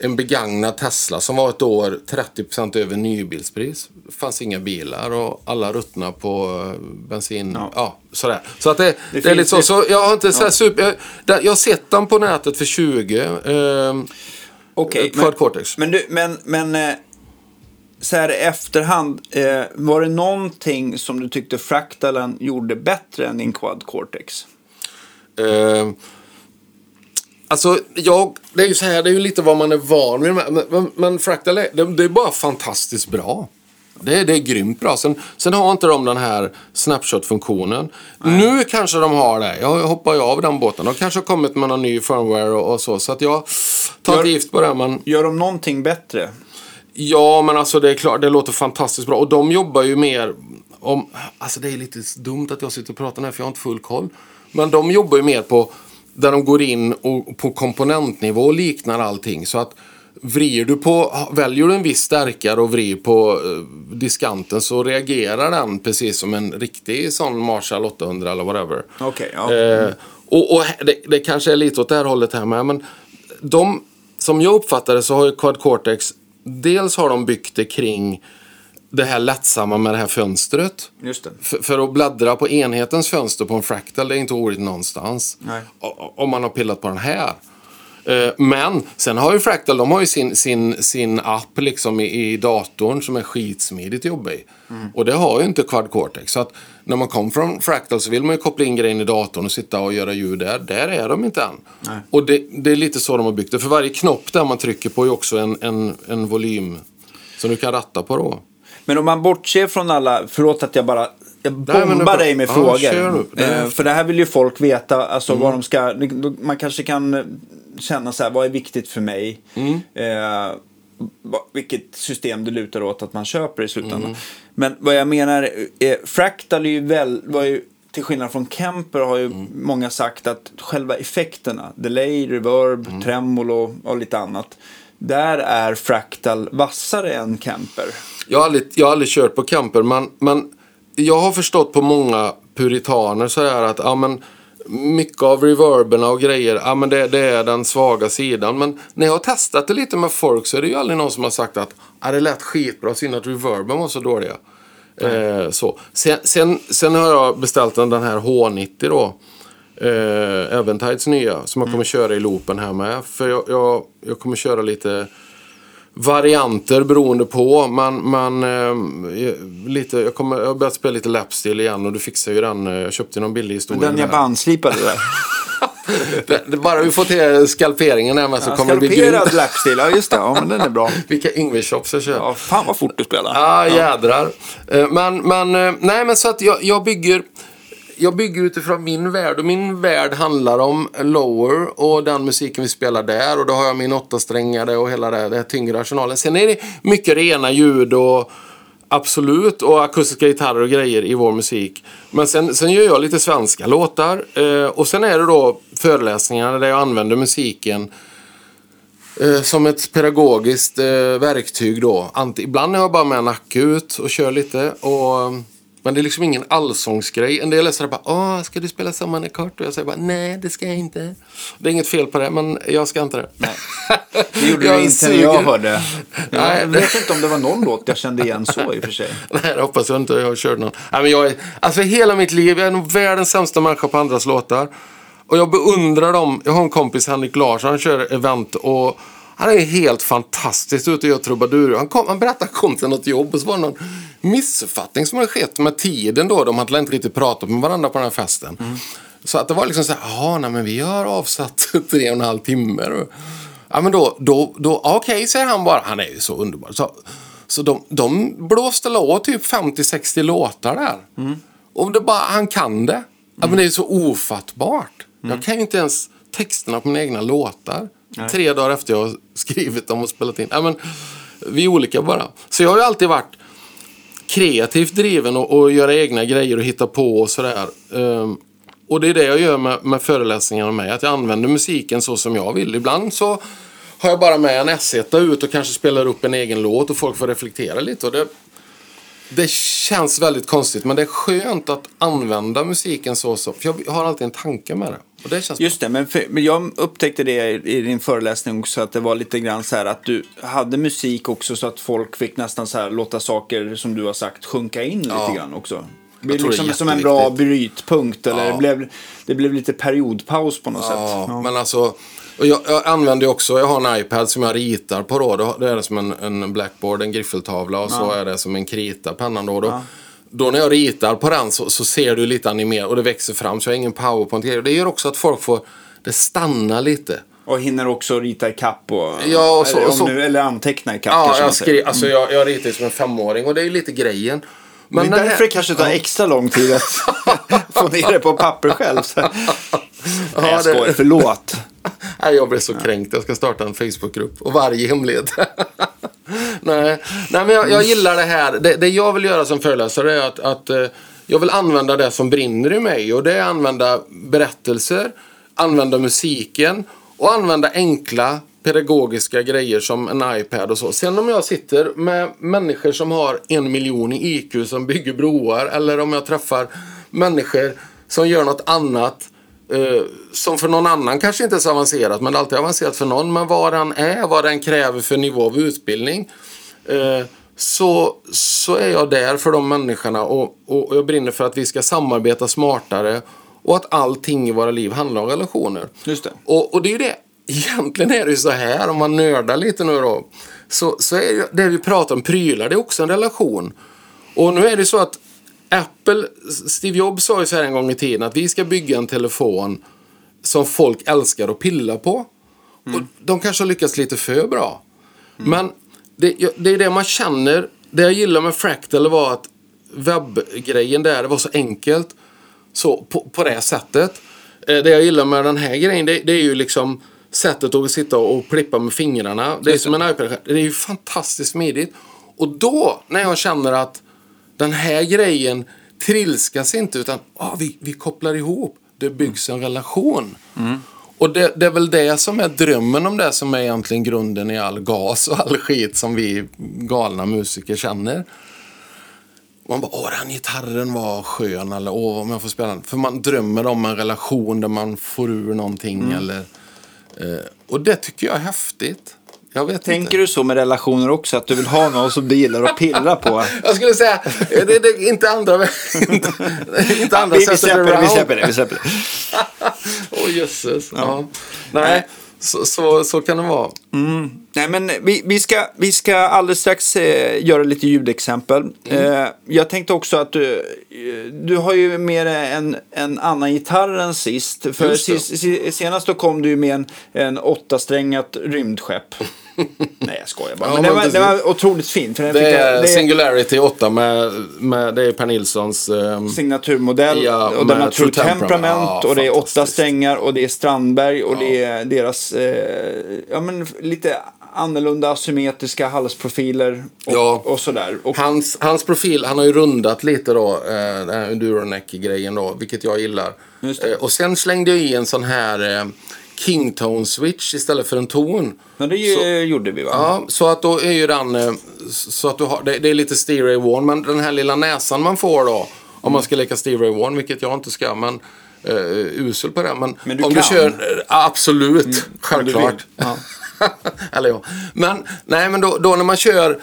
en begagnad Tesla som var ett år 30% över nybilspris. Det fanns inga bilar och alla ruttna på eh, bensin. Ja. sådär. Så att det, det, är finns lite så. så jag har inte så här super... Jag, jag har sett den på nätet för 20. Eh, Okej, Cortex. Men, du, men, men eh, så här i efterhand, eh, var det någonting som du tyckte Fractalen gjorde bättre än din Quad Cortex? Eh, alltså, jag, det är ju så här, det är ju lite vad man är van vid. Men, men, men Fractal, det, det är bara fantastiskt bra. Det, är- det är grymt bra. Sen, sen har inte de den här snapshot-funktionen. Nu kanske de har det. Jag hoppar ju av den båten. De kanske har kommit med någon ny firmware och, och så. Så att jag tar Gör- inte gift på det. Men Gör de någonting bättre? Ja, men alltså det är klart, det låter fantastiskt bra. Och de jobbar ju mer om... Alltså det är lite dumt att jag sitter och pratar här för jag har inte full koll. Men de jobbar ju mer på där de går in och på komponentnivå och liknar allting. Så att vrider du på, väljer du en viss stärkare och vrider på eh, diskanten så reagerar den precis som en riktig sån Marshall 800 eller whatever. Okej, ja. Eh, och och det, det kanske är lite åt det här hållet här med. Men de, som jag uppfattar det så har ju Quad Cortex, dels har de byggt det kring det här lättsamma med det här fönstret. För, för att bläddra på enhetens fönster på en fractal, det är inte roligt någonstans. Nej. Om man har pillat på den här. Eh, Men sen har ju Fractal, de har ju sin, sin, sin app liksom i, i datorn som är skitsmidigt i. Mm. Och det har ju inte Quad Cortex. Så att när man kommer från Fractal så vill man ju koppla in grejen i datorn och sitta och göra ljud där. Där är de inte än. Och det, det är lite så de har byggt det. För varje knopp där man trycker på är också en, en, en volym som du kan ratta på då. Men om man bortser från alla, förlåt att jag bara jag bombar dig med Ja, frågor. Det Eh, för det här vill ju folk veta, alltså vad de ska, man kanske kan känna så här, vad är viktigt för mig? Mm. Eh, vilket system det lutar åt att man köper i slutändan. Mm. Men vad jag menar, eh, Fractal är ju väl, var ju, till skillnad från Kemper har ju Mm. många sagt att själva effekterna, delay, reverb, Mm. tremolo och lite annat. Där är Fractal vassare än Kemper. Jag har aldrig, jag har aldrig kört på camper, men, men jag har förstått på många puritaner så här att ja, men, mycket av reverberna och grejer, ja, men det, det är den svaga sidan. Men när jag har testat det lite med folk så är det ju aldrig någon som har sagt att ja, det lät skitbra, synd att reverben var så dåliga. Eh, så. Sen, sen, sen har jag beställt den, den här H90 då. Eh, Eventides nya som jag kommer köra i loopen här med. För jag, jag, jag kommer köra lite varianter beroende på. Men, men eh, lite, jag, kommer, jag har börjat spela lite lapstil igen och du fixar ju den. eh, Jag köpte någon billig historia. Den jag bandslipade där. det, det, bara vi får till skalperingen här med så Ja, kommer det bli Skalperad grymt. lapstil, ja just det. Ja, men den är bra. Vilka Ingves-shops jag kör. Ja, fan vad fort du spelar. Ja, jädrar. Eh, Men, men, eh, nej, men så att jag, jag bygger... Jag bygger utifrån min värld och min värld handlar om Lower och den musiken vi spelar där och då har jag min åttasträngade och hela det, det här tyngre arsenalen. Sen är det mycket rena ljud och absolut och akustiska gitarrer och grejer i vår musik. Men sen, sen gör jag lite svenska låtar eh, och sen är det då föreläsningar där jag använder musiken Eh, som ett pedagogiskt eh, verktyg då. Ant- ibland är jag bara med nacke ut och kör lite. Och, men det är liksom ingen allsångsgrej. En del sådär bara, Åh, ska du spela samman en kort? Och jag säger bara, nej det ska jag inte. Det är inget fel på det, men jag ska inte det. Nej. Det gjorde du inte när jag hörde. Nej, Jag vet inte om det var någon låt jag kände igen så i och för sig. Nej, det hoppas jag inte. Jag har kört någon. Nej, men jag är, alltså hela mitt liv, jag är nog världens sämsta människa på andras låtar. Och jag beundrar dem. Jag har en kompis, Henrik Larsson, han kör event och han är helt fantastisk ute och gör trubadur. Han, kom, han berättade att han kom till något jobb och så var det någon missuppfattning som hade skett med tiden då. De hade inte riktigt pratat med varandra på den här festen. Så att det var liksom så här, jaha, nej men vi har avsatt tre och en halv timme. Ja men då, då, då okej säger han bara. Han är ju så underbar. Så, så de, de blåste la typ 50-60 låtar där. Och det bara, han kan det. Ja, men det är så ofattbart. Jag kan ju inte ens texterna på mina egna låtar. Tre dagar efter jag har skrivit dem och spelat in. Ja, men, vi är olika bara. Så jag har ju alltid varit kreativt driven och, och göra egna grejer och hitta på och sådär. Um, och det är det jag gör med, med föreläsningarna med. Att jag använder musiken så som jag vill. Ibland så har jag bara med en S1 ut och kanske spelar upp en egen låt och folk får reflektera lite. Och det, det känns väldigt konstigt men det är skönt att använda musiken så. så för jag har alltid en tanke med det. Och det känns Just det, men, för, men jag upptäckte det i, din föreläsning också att det var lite grann så här att du hade musik också så att folk fick nästan så här låta saker som du har sagt sjunka in lite Ja. grann också. Det blev det liksom som en bra brytpunkt eller Ja. det, blev, det blev lite periodpaus på något sätt. Ja, men alltså. Och jag, jag använder också, jag har en iPad som jag ritar på då. Då är det som en, en blackboard, en griffeltavla och så är det som en krita, pennan då. Då, då när jag ritar på den så, så ser du lite animerat och det växer fram så jag har ingen powerpoint Det gör också att folk får, det stannar lite. Och hinner också rita i kapp och, Ja, och så- eller, och så- nu, eller anteckna i kapp Ja, jag, skri, alltså jag, jag ritar som en femåring och det är lite grejen. Men det är därför det kanske tar extra lång tid att få ner det på papper själv. Nej, jag det- skojar, förlåt. Nej, jag blev så kränkt. Jag ska starta en Facebookgrupp. Och varje hemlighet. Nej. Nej, men jag, jag gillar det här. Det, det jag vill göra som föreläsare är att, att eh, jag vill använda det som brinner i mig. Och det är att använda berättelser, använda musiken och använda enkla pedagogiska grejer som en iPad och så. Sen om jag sitter med människor som har en miljon i IQ som bygger broar eller om jag träffar människor som gör något annat Eh, som för någon annan kanske inte är så avancerat, men det är alltid avancerat för någon. Men vad den är, vad den kräver för nivå av utbildning. Eh, så, så är jag där för de människorna och, och jag brinner för att vi ska samarbeta smartare och att allting i våra liv handlar om relationer. Just det. Och, och det är ju det. Egentligen är det ju så här, om man nördar lite nu då. Så, så är det, det vi pratar om, prylar, det är också en relation. Och nu är det så att Apple, Steve Jobs sa ju så här en gång i tiden att vi ska bygga en telefon som folk älskar att pilla på. Och de kanske har lyckats lite för bra. Men det, det är det man känner. Det jag gillar med Fractal var att webbgrejen där, det var så enkelt. Så på, på det sättet. Eh, Det jag gillar med den här grejen, det, det är ju liksom sättet att sitta och plippa med fingrarna. Det är som en iPad. Det är ju fantastiskt smidigt. Och då, när jag känner att den här grejen trilskas inte utan ah, vi, vi kopplar ihop. Det byggs en relation. Och det, det är väl det som är drömmen om det som är egentligen grunden i all gas och all skit som vi galna musiker känner. Man bara, åh den gitarren var skön eller åh om jag får spela den. För man drömmer om en relation där man får ur någonting eller... Eh, och det tycker jag är häftigt. Jag vet Tänker inte. du så med relationer också? Att du vill ha någon som du gillar att pilla på? Jag skulle säga, det, det, inte andra, inte, inte andra vi, vi släpper det, vi släpper det. Vi släpper det. Åh jösses. Ja. Nej, så, så, så kan det vara. Nej, men vi, vi, ska, vi ska alldeles strax eh, göra lite ljudexempel. Eh, jag tänkte också att du, eh, du har ju med dig en, en annan gitarr än sist. För Just det. sis, si- senast då kom du med en, en åttasträngat rymdskepp. Nej, jag skojar bara. Ja, men det, var, det var otroligt fint. Det är det är Singularity 8 med, med det är Per Nilssons... ehm, signaturmodell. Ja, och den har True Temperament. Temperament. Ja, och det är åtta strängar. Och det är Strandberg. Och det är deras eh, ja, men lite annorlunda asymmetriska halsprofiler. Och, Ja. och sådär. Och, Hans, hans profil, han har ju rundat lite då, eh, den här Enduroneck-grejen då, vilket jag gillar. Eh, och sen slängde jag i en sån här eh, Kingtone-switch istället för en ton. men det ju, gjorde vi va? Ja, så att då är ju den, eh, så att du har, det, det är lite Steve Ray Vaughan, men den här lilla näsan man får då, om man ska leka Steve Ray Vaughan, vilket jag inte ska, men eh, usel på det. Men, Men du om kan. du kör, absolut, du självklart. vill. Ja. Eller ja. Men, nej, men då, då när man kör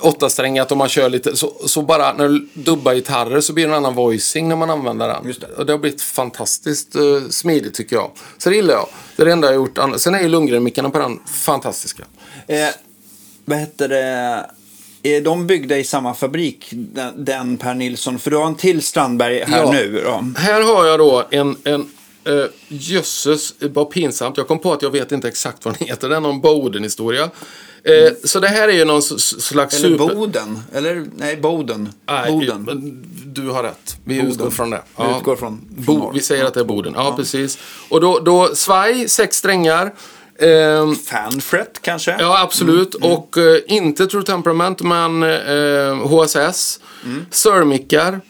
åttasträngat och man kör lite, så, så bara när du dubbar gitarrer så blir det en annan voicing när man använder den. Just det. Och det har blivit fantastiskt eh, smidigt tycker jag. Så det gillar jag. Det är det enda jag gjort. Sen är ju Lundgren-mickarna på den fantastiska. Eh, vad heter det? Är de byggda i samma fabrik, den, den Per Nilsson? För du har en till Strandberg här Ja. nu. Då. Här har jag då en, en uh, jösses, vad pinsamt. Jag kom på att jag vet inte exakt vad den heter. Det är någon Boden-historia. Eh, Så det här är ju någon slags Eller super... Boden. Eller nej, Boden. Nej, Boden. Du har rätt. Vi Boden. utgår från det. Vi utgår från- från Bo, vi säger att det är Boden. Ja, precis. Och då, då svaj, sex strängar. Ehm, Fanfret kanske? ja, absolut. Mm, Och eh, inte True Temperament, men eh, HSS. Mm. Sörmickar.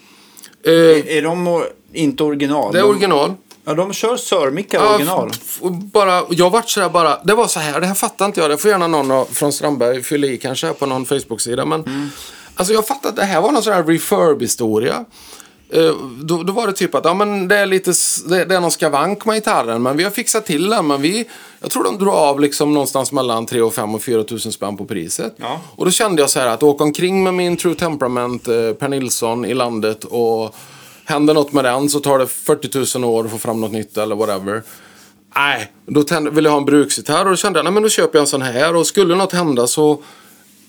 Eh, Är de o- inte original? det är De- original. Ja, de kör Sörmicka Ja, original. bara, jag vart sådär bara, det var så här, det här fattar inte jag. Det får gärna någon från Strandberg fylla i kanske på någon Facebook-sida. Men Mm. alltså jag fattade att det här var någon sån här refurb-historia. Eh, då, då var det typ att ja, men det, är lite, det, det är någon skavank med gitarren, men vi har fixat till den. Men vi, jag tror de drar av liksom någonstans mellan 3 och 5 och 4 tusen spänn på priset. Ja. Och då kände jag så här att åka omkring med min True Temperament eh, Per Nilsson i landet och händer något med den så tar det 40 000 år att få fram något nytt eller whatever. Nej, då tände, ville jag ha en bruksgitarr och då kände jag nej men då köper jag en sån här och skulle något hända så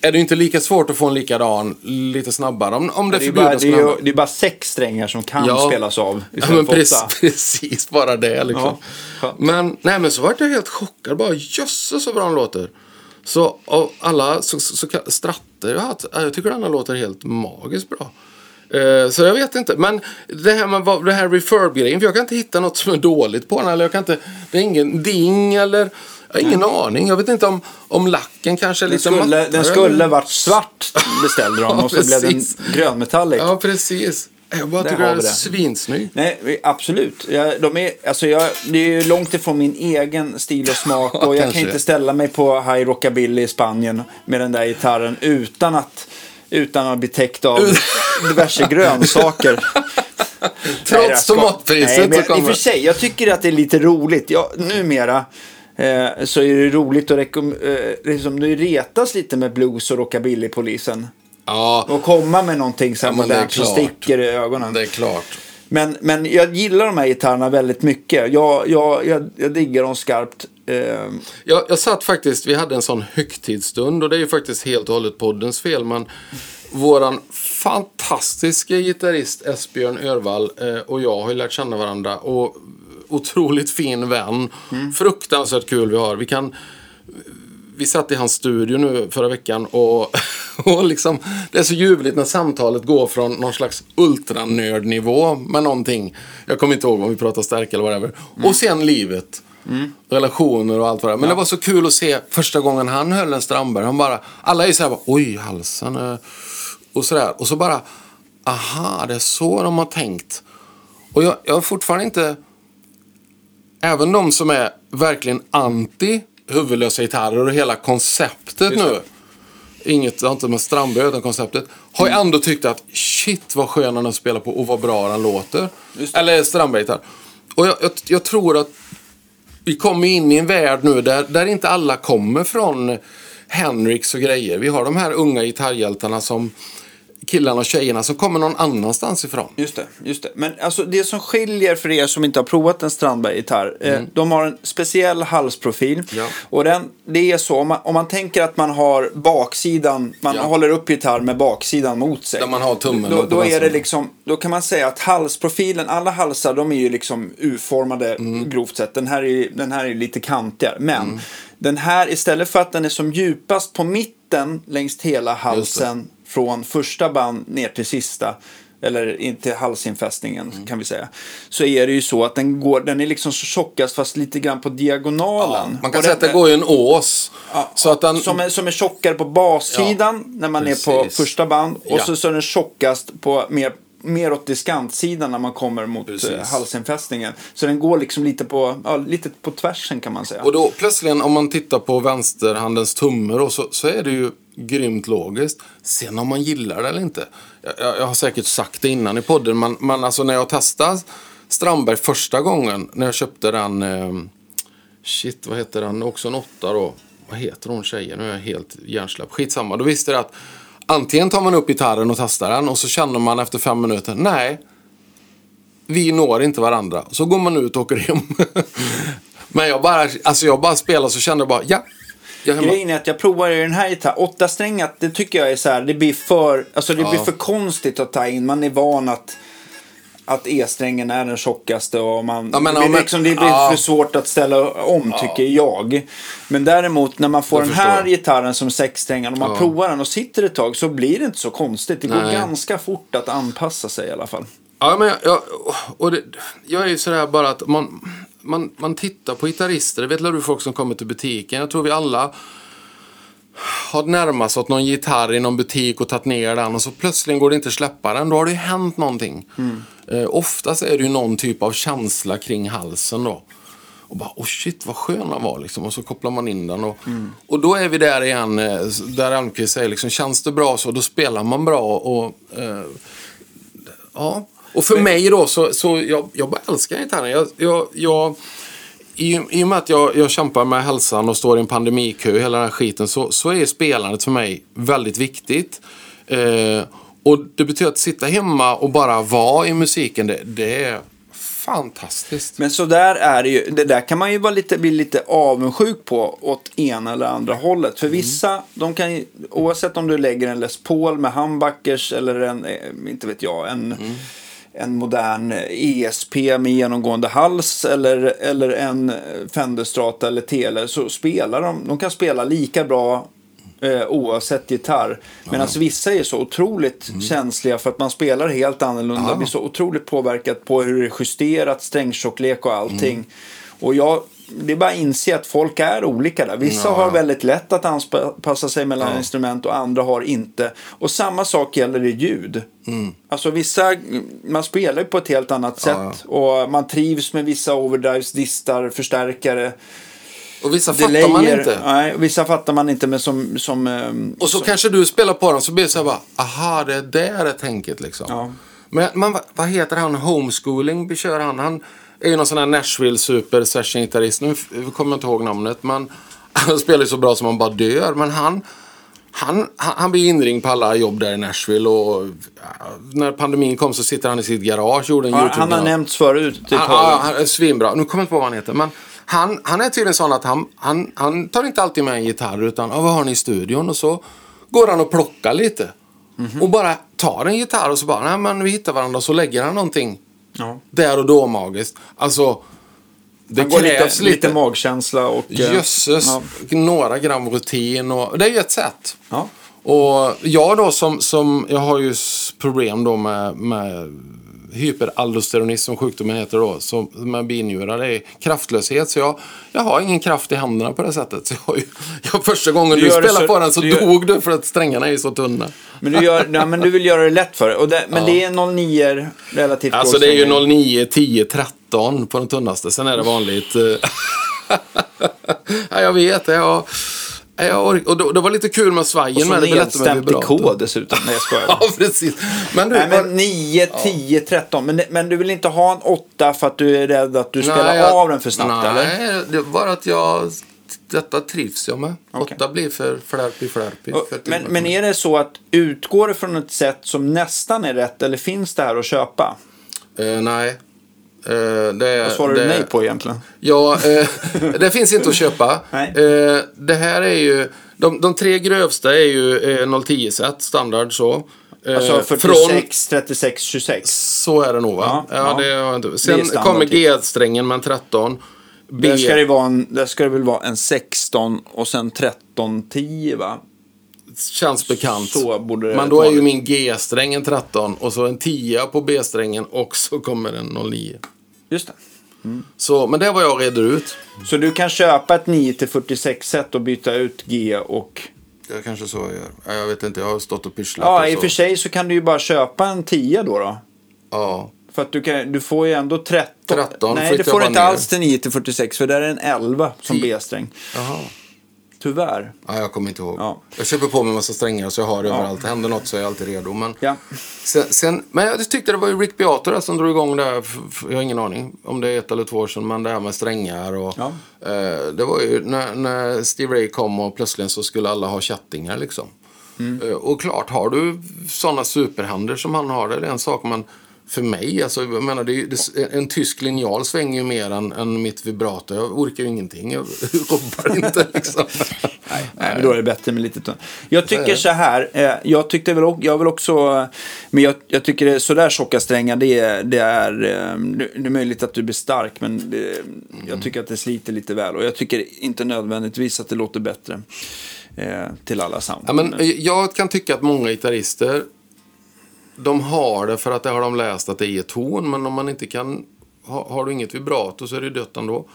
är det inte lika svårt att få en likadan lite snabbare om, om det, Det bara, det, är, ju- det är bara sex strängar som kan Ja. spelas av. Ja, men precis, precis, bara det liksom. Ja, men, nej, men så vart jag helt chockad. Bara jösses så bra den låter. Så av alla så, så, så, stratter jag jag tycker den här låter helt magiskt bra. Eh, så jag vet inte. Men det här med vad- det här refurb-grejen. För jag kan inte hitta något som är dåligt på den. Eller jag kan inte, det är ingen ding eller... Jag har ingen aning. Jag vet inte om, om lacken kanske är Den lite skulle, mattare den skulle varit svart beställde de Ja, och så blev den precis. grönmetallic. Ja, precis. Jag bara tycker den är svinsnygg. Nej, absolut. Jag, de är, alltså jag, det är ju långt ifrån min egen stil och smak. Och jag kan inte ställa mig på High Rockabilly i Spanien med den där gitarren utan att, utan att bli täckt av diverse grönsaker. Trots jag tomatpriset Nej, men så I och för sig, jag tycker att det är lite roligt. Ja, numera eh, så är det roligt att rekom- eh, liksom, det retas lite med blues och rockabilly-polisen. Ja, Och komma med någonting så här Ja, modernt som sticker i ögonen. det är klart. Men, men jag gillar de här gitarrerna väldigt mycket. Jag, jag, jag, jag diggar dem skarpt. Eh, Jag, jag satt faktiskt, vi hade en sån högtidsstund och det är ju faktiskt helt och hållet poddens fel. Men våran fantastiska gitarrist Esbjörn Örvall eh, och jag har ju lärt känna varandra. Och otroligt fin vän. Fruktansvärt kul vi har. Vi kan... Vi satt i hans studio nu förra veckan och, och liksom, det är så ljuvligt när samtalet går från någon slags ultranördnivå med någonting. Jag kommer inte ihåg om vi pratar stärka eller whatever. Och sen livet. relationer och allt vad det är. Men det var så kul att se första gången han höll en Strandberg. Han bara, alla är ju så här, bara, oj halsen. eh," Och sådär. Och så bara, aha, det är så de har tänkt. Och jag, jag har fortfarande inte, även de som är verkligen anti huvudlösa gitarrer och hela konceptet nu. Inget, inte med Strandberg utan konceptet. Har jag ändå tyckt att shit vad skön han spelar på och vad bra han låter. Eller Strandberg-gitarr. Och jag, jag, jag tror att vi kommer in i en värld nu där, där inte alla kommer från Henriks och grejer. Vi har de här unga gitarrhjältarna som killarna och tjejerna som kommer någon annanstans ifrån. Just det, just det. Men alltså det som skiljer för er som inte har provat en Strandberg-gitarr, eh, de har en speciell halsprofil. Mm. Ja. Och den, det är så, om man, om man tänker att man har baksidan, man Ja. håller upp gitarr med baksidan mot sig. Där man har tummen Då, då är det liksom, då kan man säga att halsprofilen, alla halsar de är ju liksom U-formade Mm. grovt sett. Den här är, den här är lite kantigare. Men den här, istället för att den är som djupast på mitten längs hela halsen från första band ner till sista eller in till halsinfästningen Mm. kan vi säga. Så är det ju så att den, går, den är liksom så tjockast fast lite grann på diagonalen. Man kan säga att det går ju en ås. Ja, så att den, som, är, som är tjockare på bassidan när man är på precis. första band. Och Ja. så, så är den tjockast på mer, mer åt diskantsidan när man kommer mot Precis. eh, halsinfästningen. Så den går liksom lite på, ja, lite på tvärsen kan man säga. Och då plötsligt om man tittar på vänsterhandens tumme då, så, så är det ju grymt logiskt. Sen om man gillar det eller inte. Jag, jag, har säkert sagt det innan i podden, men, men alltså när jag testade Strandberg första gången, när jag köpte den, eh, shit vad heter den, också en åtta då. Vad heter hon tjejen? Nu är jag helt hjärnsläpp. Skitsamma, då visste jag att antingen tar man upp gitarren och testar den och så känner man efter fem minuter, nej, vi når inte varandra. Så går man ut och åker hem. Men jag bara, alltså jag bara spelade så kände jag bara, ja. Grejen är att jag provar i den här gitarren, åtta strängat, det tycker jag är så här, det blir för, alltså det blir för konstigt att ta in. Man är van att att E-strängen är den tjockaste och man, Ja, men det, blir om- liksom, det blir ja. för svårt att ställa om tycker jag. Men däremot när man får Jag den här förstår. gitarren som sexsträngad och man Ja. provar den och sitter ett tag så blir det inte så konstigt. Det går Nej. ganska fort att anpassa sig i alla fall. Ja, men jag, jag, och det, jag är ju sådär bara att man, man, man tittar på gitarrister. Det vet du folk som kommer till butiken. Jag tror vi alla har närmat åt någon gitarr i någon butik och tagit ner den och så plötsligt går det inte att släppa den. Då har det ju hänt någonting. Eh, oftast är det ju någon typ av känsla kring halsen då. Och bara, oh shit vad skön han var liksom. Och så kopplar man in den. Och, och då är vi där igen, eh, där Almqvist säger liksom, känns det bra så då spelar man bra. Och, eh, Ja, och för mig då så, så jag, jag bara älskar gitarren. Jag, jag, jag, i, I och med att jag, jag kämpar med hälsan och står i en pandemikö hela den här skiten så, så är spelandet för mig väldigt viktigt. Eh, och det betyder att sitta hemma och bara vara i musiken, det, det är fantastiskt. Men så där är det ju. Det där kan man ju vara lite, bli lite avundsjuk på åt ena eller andra hållet. För vissa, de kan ju, oavsett om du lägger en Les Paul med humbuckers eller en, eh, inte vet jag, en, en modern ESP med genomgående hals eller, eller en Fender Strata eller Tele så spelar de, de kan spela lika bra eh, oavsett gitarr. Medan vissa är så otroligt känsliga för att man spelar helt annorlunda. Ja. Blir så otroligt påverkat på hur det är justerat, strängtjocklek och allting. Och jag, det är bara att inse att folk är olika där. Vissa Ja. har väldigt lätt att anpassa sig mellan instrument och andra har inte. Och samma sak gäller i ljud. Alltså vissa, man spelar ju på ett helt annat sätt. Och man trivs med vissa overdrives, distar, förstärkare. Och vissa fattar man inte. Nej, vissa fattar man inte men som... som ehm, Och så kanske du spelar på den så blir det så här bara, aha, det är där är tänket liksom. Ja. Men man, vad heter han, homeschooling kör han? Han är ju någon sån här Nashville super session gitarrist. Nu kommer jag inte ihåg namnet, men han spelar ju så bra som man bara dör. Men han, han, han, han blir inringd på alla jobb där i Nashville och när pandemin kom så sitter han i sitt garage och gjorde en ja, YouTube. han har nämnts förut. Typ Ja, ja, han är svinbra. Nu kommer jag inte på vad han heter. Men han, han är tydligen sån att han, han, han tar inte alltid med en gitarr utan ah, vad har ni i studion? Och så går han och plockar lite. Mhm. Och bara tar en gitarr och så bara, nej men vi hittar varandra och så lägger han någonting Ja. där och då magiskt. Alltså, det går lite, krävs lite, lite. magkänsla och... eh, Jösses, Ja. några gram rutin och det är ju ett sätt. Ja. Och jag då som, som jag har ju problem då med, med hyperaldosteronism som sjukdomen heter då, som med binjurar. Det är kraftlöshet. Så jag, jag har ingen kraft i händerna på det sättet. Så jag, jag, första gången Du du, gör spelade så- på den så du gör- dog du för att strängarna är så tunna. Men du, gör, ja, men du vill göra det lätt för dig. Och det, men det är 09 relativt Alltså det är ju strängare. 09, 10, 13 på den tunnaste. Sen är det vanligt. eh, ja, jag vet. Jag, jag och det, det var lite kul med svajen. Och så nedstämt i kod dessutom. Nej, jag skojar. Ja, precis. Men du, Nej, men 9, 10, 13. Men, men du vill inte ha en 8 för att du är rädd att du spelar Nej, jag- av den för snabbt, nej, eller? det bara att jag... Detta trivs jag med. Okej. Åtta blir för flärpig flärpig. Och- för att- Men, men är det så att utgår det från ett sätt som nästan är rätt eller finns det här att köpa? Eh, nej. Eh, det, Vad svarar det, du nej på egentligen? Ja, eh, det finns inte att köpa. Nej. Eh, det här är ju... De, de tre grövsta är ju eh, 010 set standard så. Alltså från- 46, 36, 26. Så är det nog va? Ja, Ja, ja. det har inte. Det Sen standard, kommer typ. G-strängen med en 13. B, Där ska, det vara en, där ska det väl vara en 16 och sen 13, 10 va? Känns bekant. Så borde det Men då är ju min G-sträng en 13 och så en 10 på B-strängen och så kommer en 09. Just det. Så, men det var jag reder ut. Så du kan köpa ett 9 till 46 set och byta ut G och... Det är kanske så jag gör. Ja, Jag vet inte, jag har stått och pysslat Ja, och i så. och för sig så kan du ju bara köpa en 10 då. då. Ja. För att du, kan, du får ju ändå 13. 13 Nej, det får du inte bara alls till 9 till 46 för där är en 11 som. B-sträng. Jaha. Tyvärr. Ja, jag kommer inte ihåg. Ja. Jag köper på mig en massa strängar så jag har det överallt. Händer något så är jag alltid redo. Men, Ja. sen, sen, men jag tyckte det var ju Rick Beato där som drog igång det här. Jag har ingen aning om det är ett eller två år sedan. Men det här med strängar och... Ja. Eh, det var ju när, när Steve Ray kom och plötsligt så skulle alla ha chattingar liksom. Mm. Eh, och klart, har du sådana superhänder som han har, det är en sak. Men för mig, alltså, jag menar, det det, en tysk linjal svänger ju mer än, än mitt vibrato. Jag orkar ju ingenting. Jag rubbar inte liksom. Nej, men då är det bättre med lite tunn. Jag tycker så här, eh, jag tyckte väl, jag vill också, men jag, jag tycker det, sådär tjocka strängar, det, det är, eh, det är möjligt att du blir stark, men det, jag tycker att det sliter lite väl. Och jag tycker inte nödvändigtvis att det låter bättre eh, till alla sound. Ja, men jag kan tycka att många gitarrister de har det för att det har de läst att det är ton. Men om man inte kan, ha, har du inget vibrato så är det ju dött ändå.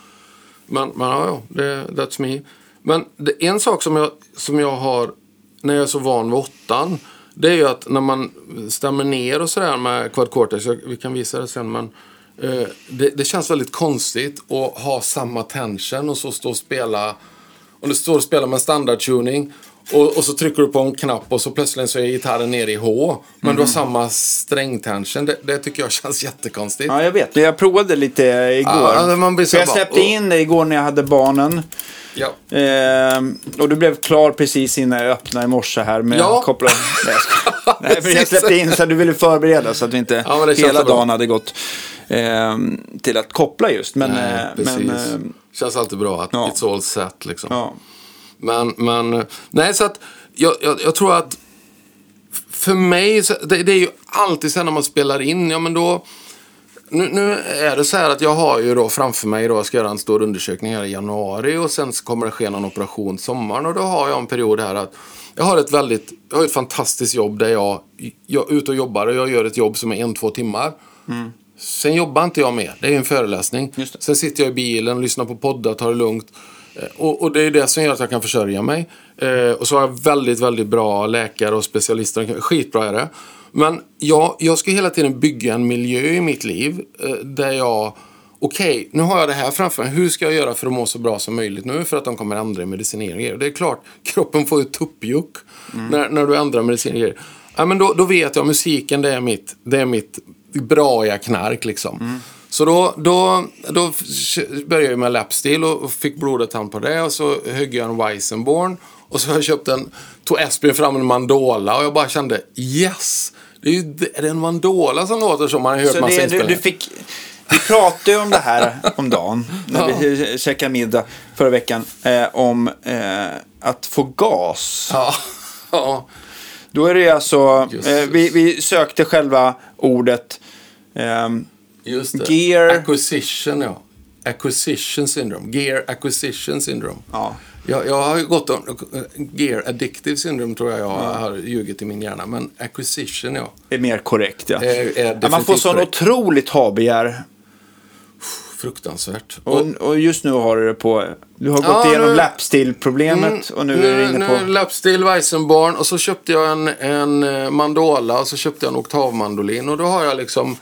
Men, men ja, ja, det, that's me. Men det, en sak som jag, som jag har när jag är så van vid åttan. Det är ju att när man stämmer ner och sådär med quad cortex. Jag, vi kan visa det sen men. Eh, det, det känns väldigt konstigt att ha samma tension och så stå och spela. Om du står och spelar med standardtuning. Och, och så trycker du på en knapp och så plötsligt så är gitarren nere i H. Men du har samma strängtension. Det, det tycker jag känns jättekonstigt. Ja, jag vet. Jag provade lite igår. Ja, man blir så För jag bara, släppte "Åh." in det igår när jag hade barnen. Ja. Eh, och du blev klar precis innan jag öppnade i morse här med Ja. att koppla. Nej, men jag släppte in så att du ville förbereda så att vi inte Ja, hela bra. dagen hade gått eh, till att koppla just. Men, Nej, eh, precis. men eh, Känns alltid bra att ja. it's all set liksom. ja. Men, men, nej så att jag, jag, jag tror att för mig, så- det, det är ju alltid så här när man spelar in, ja men då nu, nu är det så här att jag har ju då framför mig då, jag ska göra en stor undersökning här i januari och sen så kommer det ske någon operation sommaren och då har jag en period här att jag har ett väldigt, jag har ett fantastiskt jobb där jag, jag är ute och jobbar och jag gör ett jobb som är en, två timmar. Sen jobbar inte jag mer, det är en föreläsning. Sen sitter jag i bilen och lyssnar på poddar, tar det lugnt. Eh, Och, och det är det som gör att jag kan försörja mig. Eh, och så har jag väldigt, väldigt bra läkare och specialister. Skitbra är det. Men jag, jag ska hela tiden bygga en miljö i mitt liv eh, där jag Okej, nu har jag det här framför mig. Hur ska jag göra för att må så bra som möjligt nu? För att de kommer ändra medicinering. Det är klart, kroppen får ju tuppjuck när, när du ändrar medicinering. Ja, men då, då vet jag musiken, det är mitt, det är mitt braiga knark liksom. Så då, då, då började jag med lapstil och fick blodet hand på det. Och så högg jag en Weissenborn. Och så har jag köpt en, tog Esbjörn fram en Mandola och jag bara kände yes! Det är, ju, är det en Mandola som låter som man har hört Så massa det, du, du fick, vi pratade ju om det här om dagen när vi käkade middag förra veckan. Eh, om eh, att få gas. Ja, ja. Då är det alltså, eh, vi, vi sökte själva ordet. ehm, Just det. Gear. Acquisition, ja. acquisition syndrome. Gear acquisition syndrome. Ja. Jag, jag har ju gått om, gear addictive syndrome tror jag jag har ljugit i min hjärna. Men acquisition ja. är mer korrekt. Ja. Är- är ja, man får sån otroligt ha-begär. Fruktansvärt. Och, Och, just nu har du det på... Du har gått Ja, igenom nu- Mm. lapstil-problemet och nu är du inne på... Nu Lapstil Weissenborn och så köpte jag en, en eh, Mandola och så köpte jag en oktavmandolin och då har jag liksom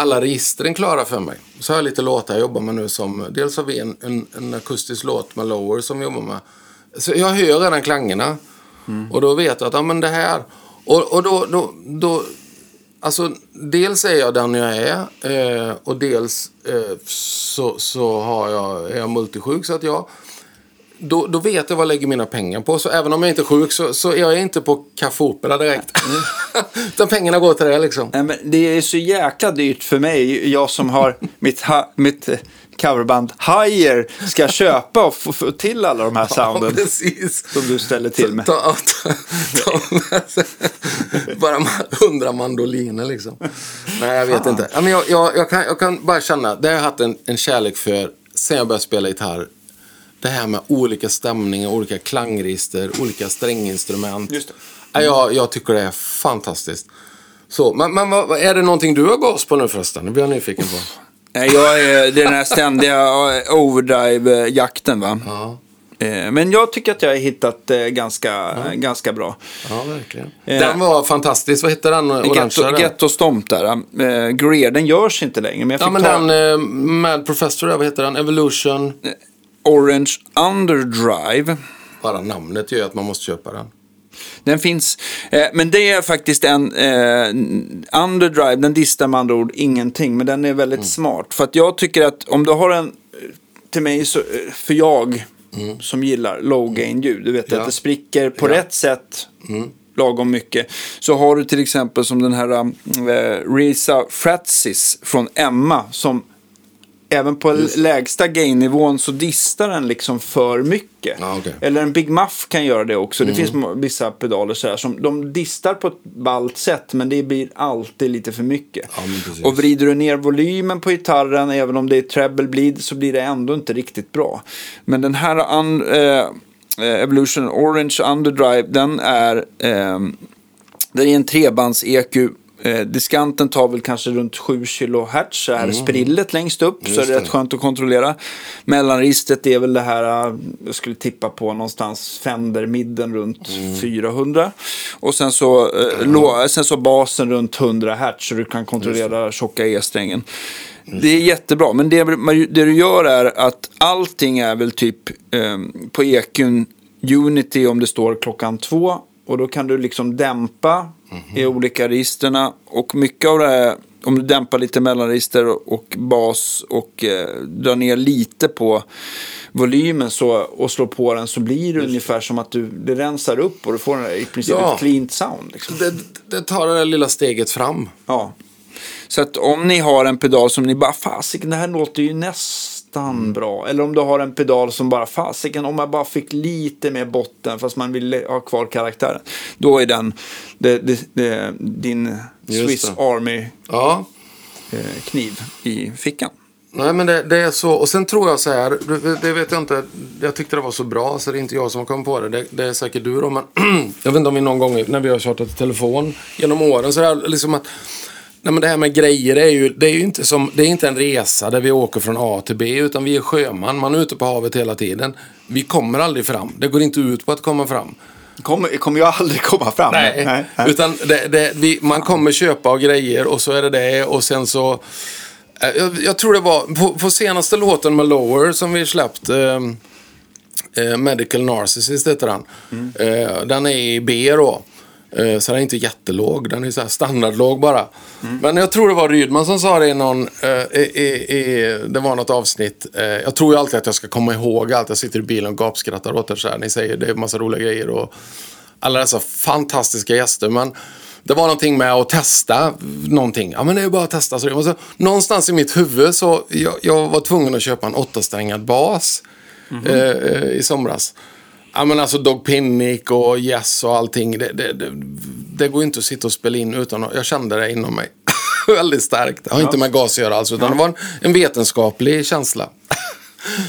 alla registren klara för mig. Så har jag lite låtar jag jobbar med nu som, dels har vi en, en, en akustisk låt med Lower som vi jobbar med. Så jag hör redan klangerna och då vet jag att, ja men det här, och, och då, då, då, alltså dels är jag den jag är eh, och dels eh, så, så har jag, är jag multisjuk så att jag då, då vet jag vad jag lägger mina pengar på. Så även om jag inte är sjuk så, så är jag inte på Café Opera direkt. Utan pengarna går till det liksom. Nej, men det är så jäkla dyrt för mig. Jag som har mitt, ha, mitt eh, coverband Higher ska köpa och få, få till alla de här sounden precis. som du ställer till med. Ta, ta, ta bara hundra mandoliner liksom. Nej, jag vet inte. Ja, men jag, jag, jag, kan, jag kan bara känna, det har jag haft en, en kärlek för sen jag började spela gitarr. Det här med olika stämningar, olika klangregister, olika stränginstrument. Just det. Ja, jag, jag tycker det är fantastiskt. Så, men, men vad, är det någonting du har gas på nu förresten? Det blir jag nyfiken på. Jag är, det är den här ständiga eh, overdrive-jakten va. Ja, Eh, Men jag tycker att jag har hittat eh, ganska, ganska bra. ja verkligen. Den var fantastisk. Vad hette den där? Getto Stomp där. Greer, den görs inte längre. Men jag fick Ja, men ta den Mad Professor, vad heter den? Evolution. Orange Underdrive. Bara namnet gör att man måste köpa den. Den finns, eh, men det är faktiskt en eh, Underdrive, den distar med andra ord ingenting, men den är väldigt Mm. smart. För att jag tycker att om du har en, eh, till mig, så, eh, för jag som gillar low gain ljud, du vet Mm. Ja. att det spricker på Ja. rätt sätt. Mm. Lagom mycket. Så har du till exempel som den här eh, Reza Fratsis från Emma som även på lägsta gain-nivån så distar den liksom för mycket. Ja, okej. Eller en Big Muff kan göra det också. Det finns vissa pedaler så här som de distar på ett ballt sätt men det blir alltid lite för mycket. Ja, och vrider du ner volymen på gitarren även om det är treble bleed så blir det ändå inte riktigt bra. Men den här un, eh, eh, Evolution Orange Underdrive den är ehm, det är en trebands EQ. Eh, diskanten tar väl kanske runt 7 kHz. Så här sprillet längst upp. så är det Mm. det. rätt skönt att kontrollera. Mellanregistret är väl det här, eh, jag skulle tippa på någonstans Fender midden runt Mm. 400. Och sen så, eh, lå- sen så basen runt 100 Hz. Så du kan kontrollera tjocka E-strängen. Det är jättebra, men det, det du gör är att allting är väl typ eh, på EQn Unity om det står klockan två. Och då kan du liksom dämpa i olika registerna. Och mycket av det här, om du dämpar lite mellanregister och, bas och eh, drar ner lite på volymen så, och slår på den så blir det ungefär som att du, det rensar upp och du får en- i princip Ja. ett cleant sound. Liksom. Det, det tar det där lilla steget fram. Ja. Så att om ni har en pedal som ni bara, fasiken det här låter ju nästan bra. Eller om du har en pedal som bara, fasiken om jag bara fick lite mer botten fast man vill ha kvar karaktären. Då är den det, det, det, din Just Swiss det. Army Ja, eh, kniv i fickan. nej men det, det är så. Och sen tror jag så här, det, vet jag inte, jag tyckte det var så bra så det är inte jag som har kommit på det. Det, det är säkert du då, men jag vet inte om vi någon gång när vi har tjatat i telefon genom åren så är liksom att Nej, men det här med grejer är ju, det är ju inte, som, det är inte en resa där vi åker från A till B utan vi är sjöman. Man är ute på havet hela tiden. Vi kommer aldrig fram. Det går inte ut på att komma fram. Kommer, kommer jag aldrig komma fram. Nej, utan det, det, vi, man kommer köpa och grejer och så är det det och sen så... eh, Jag, jag tror det var på, på senaste låten med Lower som vi släppt. Eh, eh, Medical Narcissist heter den. Eh, den är i B då. Eh, så den är inte jättelåg, den är så här standardlåg bara. Men jag tror det var Rydman som sa det i någon, eh, i, i, det var något avsnitt. Eh, jag tror ju alltid att jag ska komma ihåg allt. Jag sitter i bilen och gapskrattar åt er så här. Ni säger det är massa roliga grejer och alla dessa fantastiska gäster. Men det var någonting med att testa någonting. Ja, men det är ju bara att testa. Så det så, någonstans i mitt huvud så jag, jag var tvungen att köpa en åttasträngad bas eh, eh, i somras. Ja, men alltså Dog Pinnick och Yes och allting. Det, det, det, det går inte att sitta och spela in utan att, jag kände det inom mig. väldigt starkt. Det har inte med gas att göra alls, utan det var en, en vetenskaplig känsla.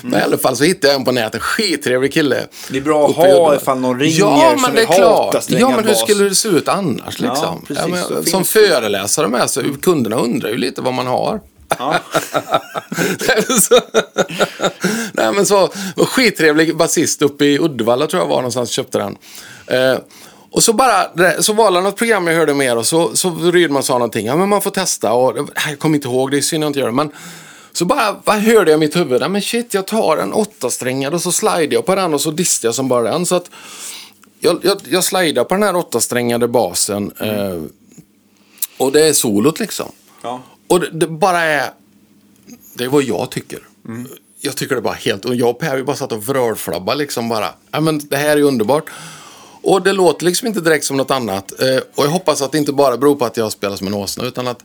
Men i alla fall så hittade jag en på nätet. Skittrevlig kille. Det är bra att ha ifall någon ringer Ja, men det är klart. Ja, men hur skulle det se ut annars liksom? precis, men, så som finns föreläsare med så kunderna undrar ju lite vad man har. Ja. Nej, men så, var skittrevlig basist uppe i Uddevalla tror jag var någonstans, köpte den. Eh, och så bara, så var det något program jag hörde mer och så, så Rydman sa någonting, ja men man får testa och jag kommer inte ihåg, det är synd jag inte gör det. Men så bara vad hörde jag i mitt huvud, men shit jag tar en åttasträngad och så slidar jag på den och så distar jag som bara den. Så att jag, jag, jag slidar på den här åttasträngade basen eh, och det är solot liksom. Ja. Och det, det bara är... Det är vad jag tycker. Jag tycker det är bara helt... Och jag och Per ju bara satt och vrölflabbade liksom bara. Ja, men det här är underbart. Och det låter liksom inte direkt som något annat. Eh, och jag hoppas att det inte bara beror på att jag spelar som en åsna. Utan att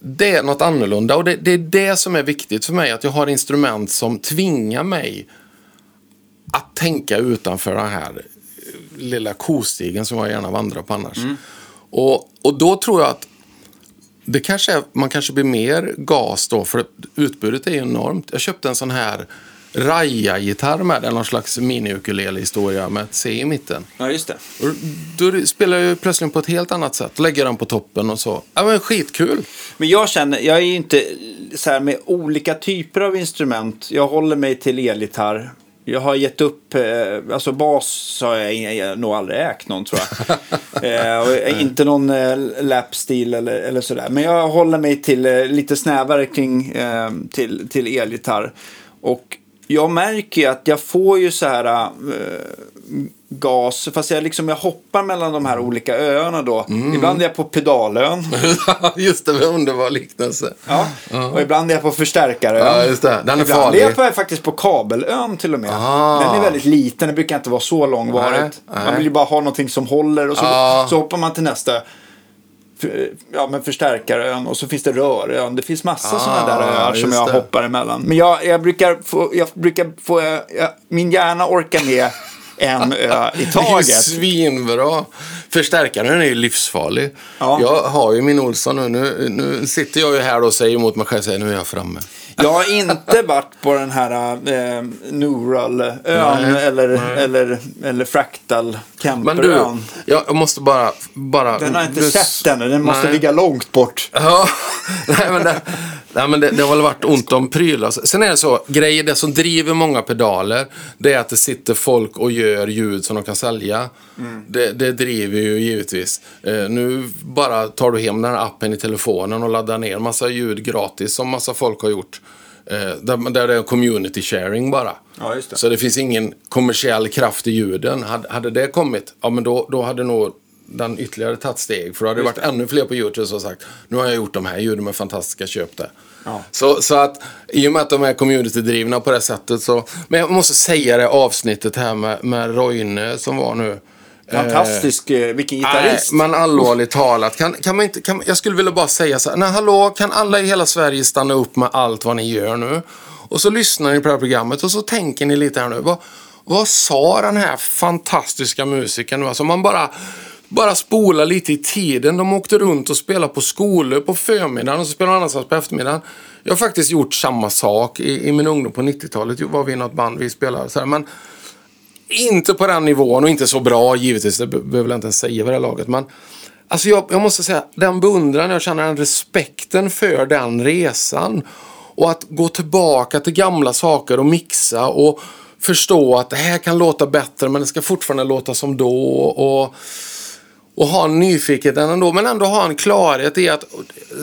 det är något annorlunda. Och det, det är det som är viktigt för mig. Att jag har instrument som tvingar mig att tänka utanför den här lilla kostigen som jag gärna vandrar på annars. Och, och då tror jag att det kanske är, man kanske blir mer gas då, för utbudet är ju enormt. Jag köpte en sån här Raja-gitarr med, eller någon slags mini-ukulele-historia med ett C i mitten. ja, just det. Och då spelar jag ju plötsligt på ett helt annat sätt. Lägger den på toppen och så. Ja men skitkul. Men jag känner, jag är ju inte så här med olika typer av instrument. Jag håller mig till elgitarr. Jag har gett upp, eh, alltså bas har jag, jag nog aldrig ägt någon tror jag. eh, och inte någon eh, lapstil eller, eller sådär. Men jag håller mig till eh, lite snävare kring eh, till, till elgitarr. Och jag märker ju att jag får ju så här eh, gas, fast jag, liksom, jag hoppar mellan de här olika öarna då. Ibland är jag på pedalön. just det, vad underbar liknelse. Ja. Och ibland är jag på förstärkarön. Ja, just det. Den är ibland farlig. är jag faktiskt på kabelön till och med. Ah. Den är väldigt liten, den brukar inte vara så långvarigt. Man vill ju bara ha någonting som håller och så, Ah. så hoppar man till nästa. Ja, men förstärkarön och så finns det rörön. Det finns massa Ah, sådana där öar som jag det. hoppar emellan. Men jag, jag brukar få, jag brukar få jag, min hjärna orkar med en ö i Det är ju taget. svinbra. Förstärkaren är ju livsfarlig. Ja. Jag har ju min Olsson nu. nu. Nu sitter jag ju här och säger emot mig själv, säger, nu är jag framme. Jag har inte varit på den här eh, Neural-ön Nej, eller, eller, eller Fractal Men du, Camper-ön. jag måste bara... bara Den har jag inte du- sett ännu, den måste Nej. ligga långt bort. Ja, nej men, det, nej, men det, det har väl varit ont om prylar. Sen är det så, grejer, det som driver många pedaler, det är att det sitter folk och gör ljud som de kan sälja. Det, det driver ju givetvis. Eh, nu bara tar du hem den här appen i telefonen och laddar ner massa ljud gratis som massa folk har gjort. Eh, där, där det är community sharing bara. Ja, det. Så det finns ingen kommersiell kraft i ljuden. Hade, hade det kommit, ja men då, då hade nog den ytterligare tagit steg. För då hade det varit ännu fler på YouTube som sagt, nu har jag gjort de här ljuden, de är fantastiska, köp det. Ja. Så, så att i och med att de är community-drivna på det sättet så... Men jag måste säga det avsnittet här med, med Roine som var nu. Fantastisk, eh, vilken Nej, gitarrist. men allvarligt talat. Kan, kan man inte, kan, jag skulle vilja bara säga så här. Nej, hallå, kan alla i hela Sverige stanna upp med allt vad ni gör nu? Och så lyssnar ni på det här programmet och så tänker ni lite här nu. Vad, vad sa den här fantastiska musikern nu? Alltså man bara, bara spola lite i tiden. De åkte runt och spelade på skolor på förmiddagen och så spelade de annanstans på eftermiddagen. Jag har faktiskt gjort samma sak i, i min ungdom på 90-talet. var vi i något band vi spelade så här. Men inte på den nivån och inte så bra givetvis. Det behöver jag inte ens säga vid det här laget. Men alltså jag, jag måste säga, den beundran, jag känner den respekten för den resan. Och att gå tillbaka till gamla saker och mixa och förstå att det här kan låta bättre men det ska fortfarande låta som då. Och, och ha en nyfikenhet ändå, men ändå ha en klarhet i att,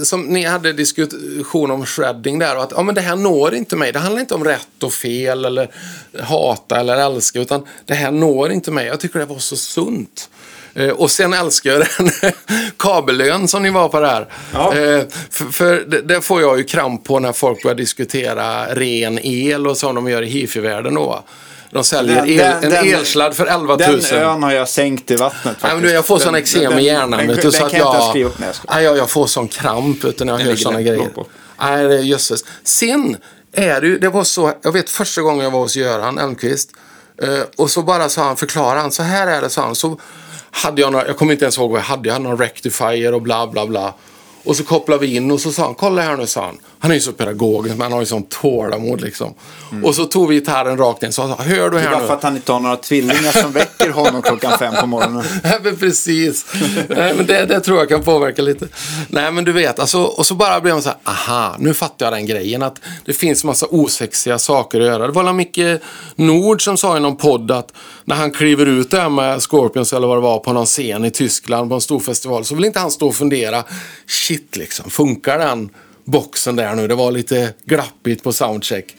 som ni hade diskussion om shredding där, och att ja, men det här når inte mig. Det handlar inte om rätt och fel eller hata eller älska, utan det här når inte mig. Jag tycker det var så sunt. Eh, Och sen älskar jag den kabelön som ni var på där. Ja. Eh, För, för det, det får jag ju kramp på när folk börjar diskutera ren el och som de gör i hifi-världen då. De säljer Den- el, den- en elsladd för 11 000. Den ön har jag sänkt i vattnet. Nej, men jag får sån eksem i hjärnan. Den, den, så att jag jag. Nej, jag jag, får sån kramp när jag Den hör såna grejer. bort. Nej, det är jösses. Sen är det ju, det var så, jag vet första gången jag var hos Göran Elmqvist. Eh, och så bara sa han, förklarade han, så här är det, sa han. Så hade jag några, jag kommer inte ens ihåg vad jag hade, jag hade någon rectifier och bla bla bla. Och så kopplade vi in och så sa han, kolla här nu sa han. Han är ju så pedagogisk men han har ju sånt tålamod liksom. Och så tog vi gitarren rakt in och sa, hör du Det är här bara nu? för att han inte har några tvillingar som väcker honom klockan fem på morgonen. Nej, men precis. Nej, men det, det tror jag kan påverka lite. Nej, men du vet, alltså, och så bara blev man så här, aha, nu fattar jag den grejen. Att det finns massa osexiga saker att göra. Det var Micke Nord som sa i någon podd att när han kliver ut där med Scorpions eller vad det var på någon scen i Tyskland på en stor festival så vill inte han stå och fundera, shit liksom, funkar den boxen där nu? Det var lite glappigt på soundcheck.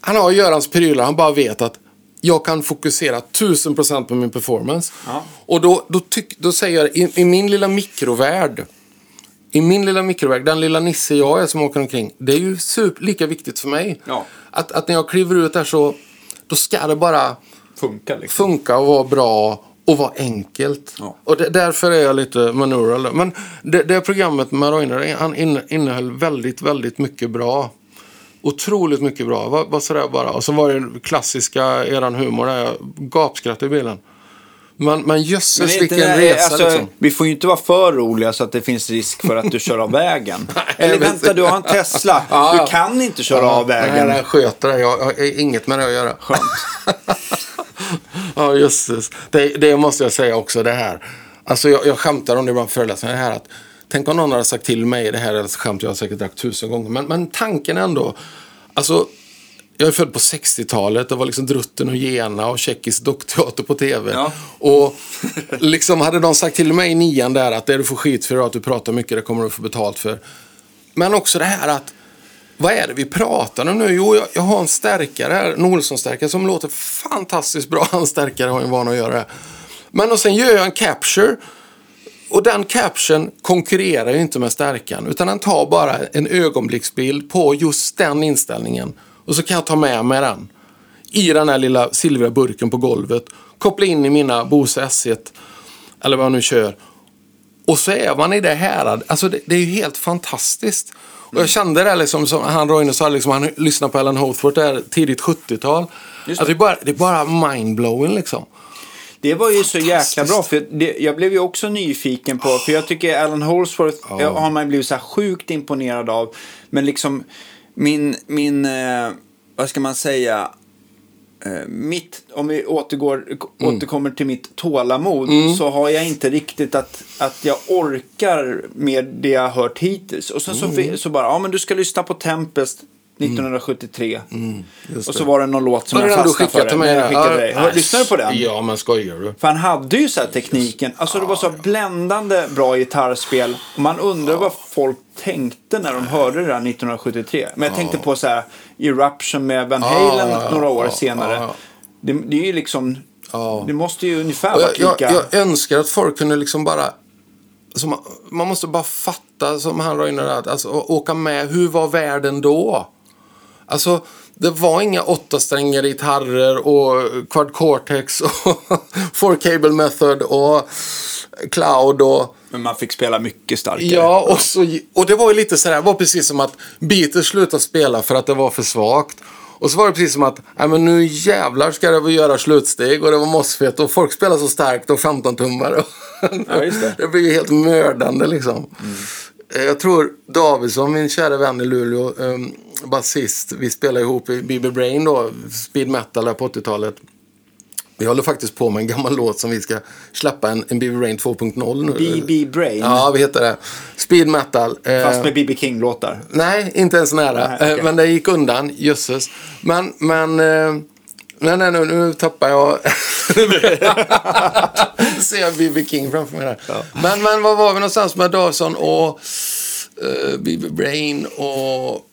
Han har Görans prylar, han bara vet att jag kan fokusera 1000% på min performance. Ja. Och då, då, tyck, då säger jag, i, i min lilla mikrovärld, i min lilla mikrovärld, den lilla Nisse jag är som åker omkring, det är ju super, lika viktigt för mig. Ja. Att, att när jag kliver ut där så, då ska det bara Funkar liksom. funka och vara bra och vara enkelt. Ja. Och det, därför är jag lite manural. Men det, det programmet med Roine, han inne- innehöll väldigt, väldigt mycket bra. Otroligt mycket bra. Var, var sådär bara. Och så var det klassiska, eran humor där, jag gapskrattade i bilen. Men, men jösses vilken det resa alltså, liksom. Vi får ju inte vara för roliga så att det finns risk för att du kör av vägen. Eller vänta, du har en Tesla. Du kan inte köra av vägen. Nej, jag sköter det. Jag har inget med det att göra. Skönt. ja, jösses. Det, det måste jag säga också, det här. Alltså jag, jag skämtar om det ibland på föreläsningar, det här att Tänk om någon hade sagt till mig, det här är ett skämt jag har säkert dragit tusen gånger. Men, men tanken ändå. Alltså, jag är född på 60-talet. Det var liksom Drutten och Gena och tjeckisk dockteater på tv. Ja. Och liksom hade de sagt till mig i nian där att det du får skit för att du pratar mycket, det kommer du få betalt för. Men också det här att vad är det vi pratar om nu? Jo, jag, jag har en stärkare här, en Olsson-stärkare som låter fantastiskt bra. En stärkare har ju en vana att göra det. Men och sen gör jag en capture. Och den caption konkurrerar ju inte med stärkan. Utan den tar bara en ögonblicksbild på just den inställningen. Och så kan jag ta med mig den. I den här lilla silvriga burken på golvet. Koppla in i mina Bose S1. Eller vad jag nu kör. Och så är man i det här. Alltså det, det är ju helt fantastiskt. Och jag kände det liksom, som han Roine sa, liksom, han lyssnade på Alan Hawthorne där tidigt 70-tal. Just Att det, är bara, det är bara mindblowing liksom. Det var ju så jäkla bra. För det, jag blev ju också nyfiken på. För jag tycker Alan Holsworth eh, har man blivit så här sjukt imponerad av. Men liksom min, min eh, vad ska man säga. Eh, mitt, om vi återgår, Mm. återkommer till mitt tålamod så har jag inte riktigt att, att jag orkar med det jag har hört hittills. Och sen så, Mm. så bara, ja men du ska lyssna på Tempest 1973. just och så var det någon låt som Var jag fastnade för. skickade till mig? Jag skickade dig. Lyssnar du på den? Ja, men skojar du? För han hade ju så här tekniken, alltså det var så bländande bra gitarrspel. Och man undrar vad folk tänkte när de hörde det där 1973. Men jag tänkte på så här Eruption med Van Halen några år senare. Det, det är ju liksom, det måste ju ungefär vara jag, lika. jag, jag önskar att folk kunde liksom bara... Man, man måste bara fatta, som han Roine att alltså, åka med. Hur var världen då? Alltså, det var inga åttasträngade gitarrer och quad cortex och four cable method och cloud och... Men man fick spela mycket starkare. Ja, och, så, och det var ju lite sådär, det var precis som att Beatles slutade spela för att det var för svagt. Och så var det precis som att, nej men nu jävlar ska det göra slutsteg och det var mossfett och folk spelar så starkt och 15 tummar. Ja, just det. det blir ju helt mördande liksom. Eh, Jag tror Davidsson, min kära vän i Luleå, um, basist, vi spelade ihop i BB Brain då, speed metal där på 80-talet. Vi håller faktiskt på med en gammal låt som vi ska släppa, en, en BB Brain 2.0 nu. BB Brain. Ja, vi heter det. Speed metal. Eh, Fast med BB King-låtar. Nej, inte ens nära. Nej, okej. Eh, Men det gick undan, jösses. Men, men... Nej, nej, nu, nu tappar jag... Ser jag B.B. King framför mig där. Men, men vad var vi någonstans med Dawson och eh, B.B. Brain och...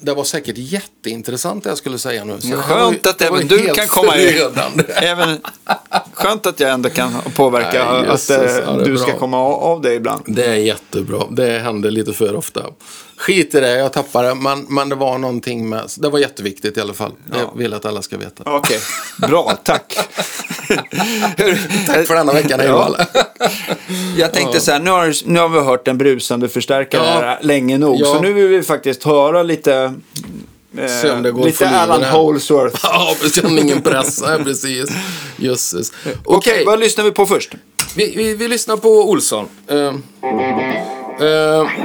Det var säkert jätteintressant det jag skulle säga nu. Så här var ju- Skönt att var även du kan komma in. Även, skönt att jag ändå kan påverka Nej, att jösses, eh, ja, du ska bra. komma av, av det ibland. Det är jättebra. Det händer lite för ofta. Skit i det, jag tappar det. Men, men det var någonting med... Det var jätteviktigt i alla fall. Ja. vill jag att alla ska veta. Okej, bra, tack. Tack för denna veckan, hej Ja. Jag tänkte så här, nu har, nu har vi hört en brusande förstärkare Ja. här länge nog. Ja. Så nu vill vi faktiskt höra lite, eh, lite Alan det. Holsworth. Ja. Ingen press. Precis. Jösses. Okej, Okej, vad lyssnar vi på först? vi, vi, vi lyssnar på Olsson. Uh,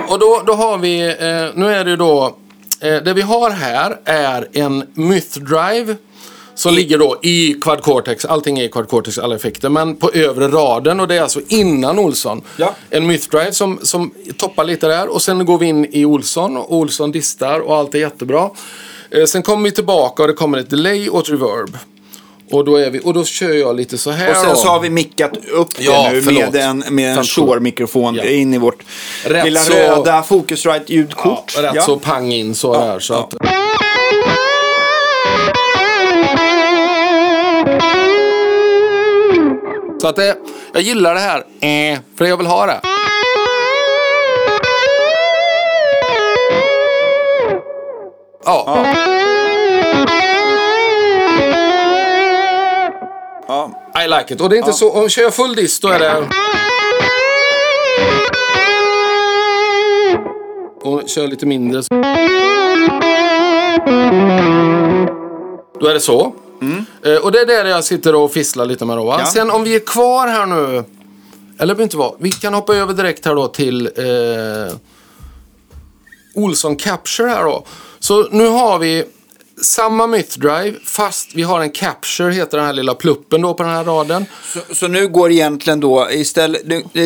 och då, då har vi, eh, nu är det ju då, eh, det vi har här är en Myth Drive. Som ligger då i Quad Cortex, allting är i Quad Cortex, alla effekter. Men på övre raden och det är alltså innan Olsson. Ja. En Myth Drive som, som toppar lite där och sen går vi in i Olsson och Olsson distar och allt är jättebra. Eh, sen kommer vi tillbaka och det kommer ett delay och ett reverb. Och då, är vi, och då kör jag lite så här Och sen då. så har vi mickat upp det Ja, nu förlåt. med en, med en. Shure-mikrofon Ja. in i vårt Rätt lilla så- röda Focusrite-ljudkort. Ja, rätt så pang in så där. Så, att, så att det, jag gillar det här, eh, för jag vill ha det. Ja, Ja. I like it. Och det är inte så, om jag kör full dist då är det... Och kör lite mindre. Då är det så. Eh, och det är där jag sitter och fisslar lite med då. Ja. Sen om vi är kvar här nu. Eller behöver inte vara. Vi kan hoppa över direkt här då till eh, Olsson Capture här då. Så nu har vi samma Myth Drive fast vi har en Capture heter den här lilla pluppen då på den här raden. Så, så nu går egentligen då istället,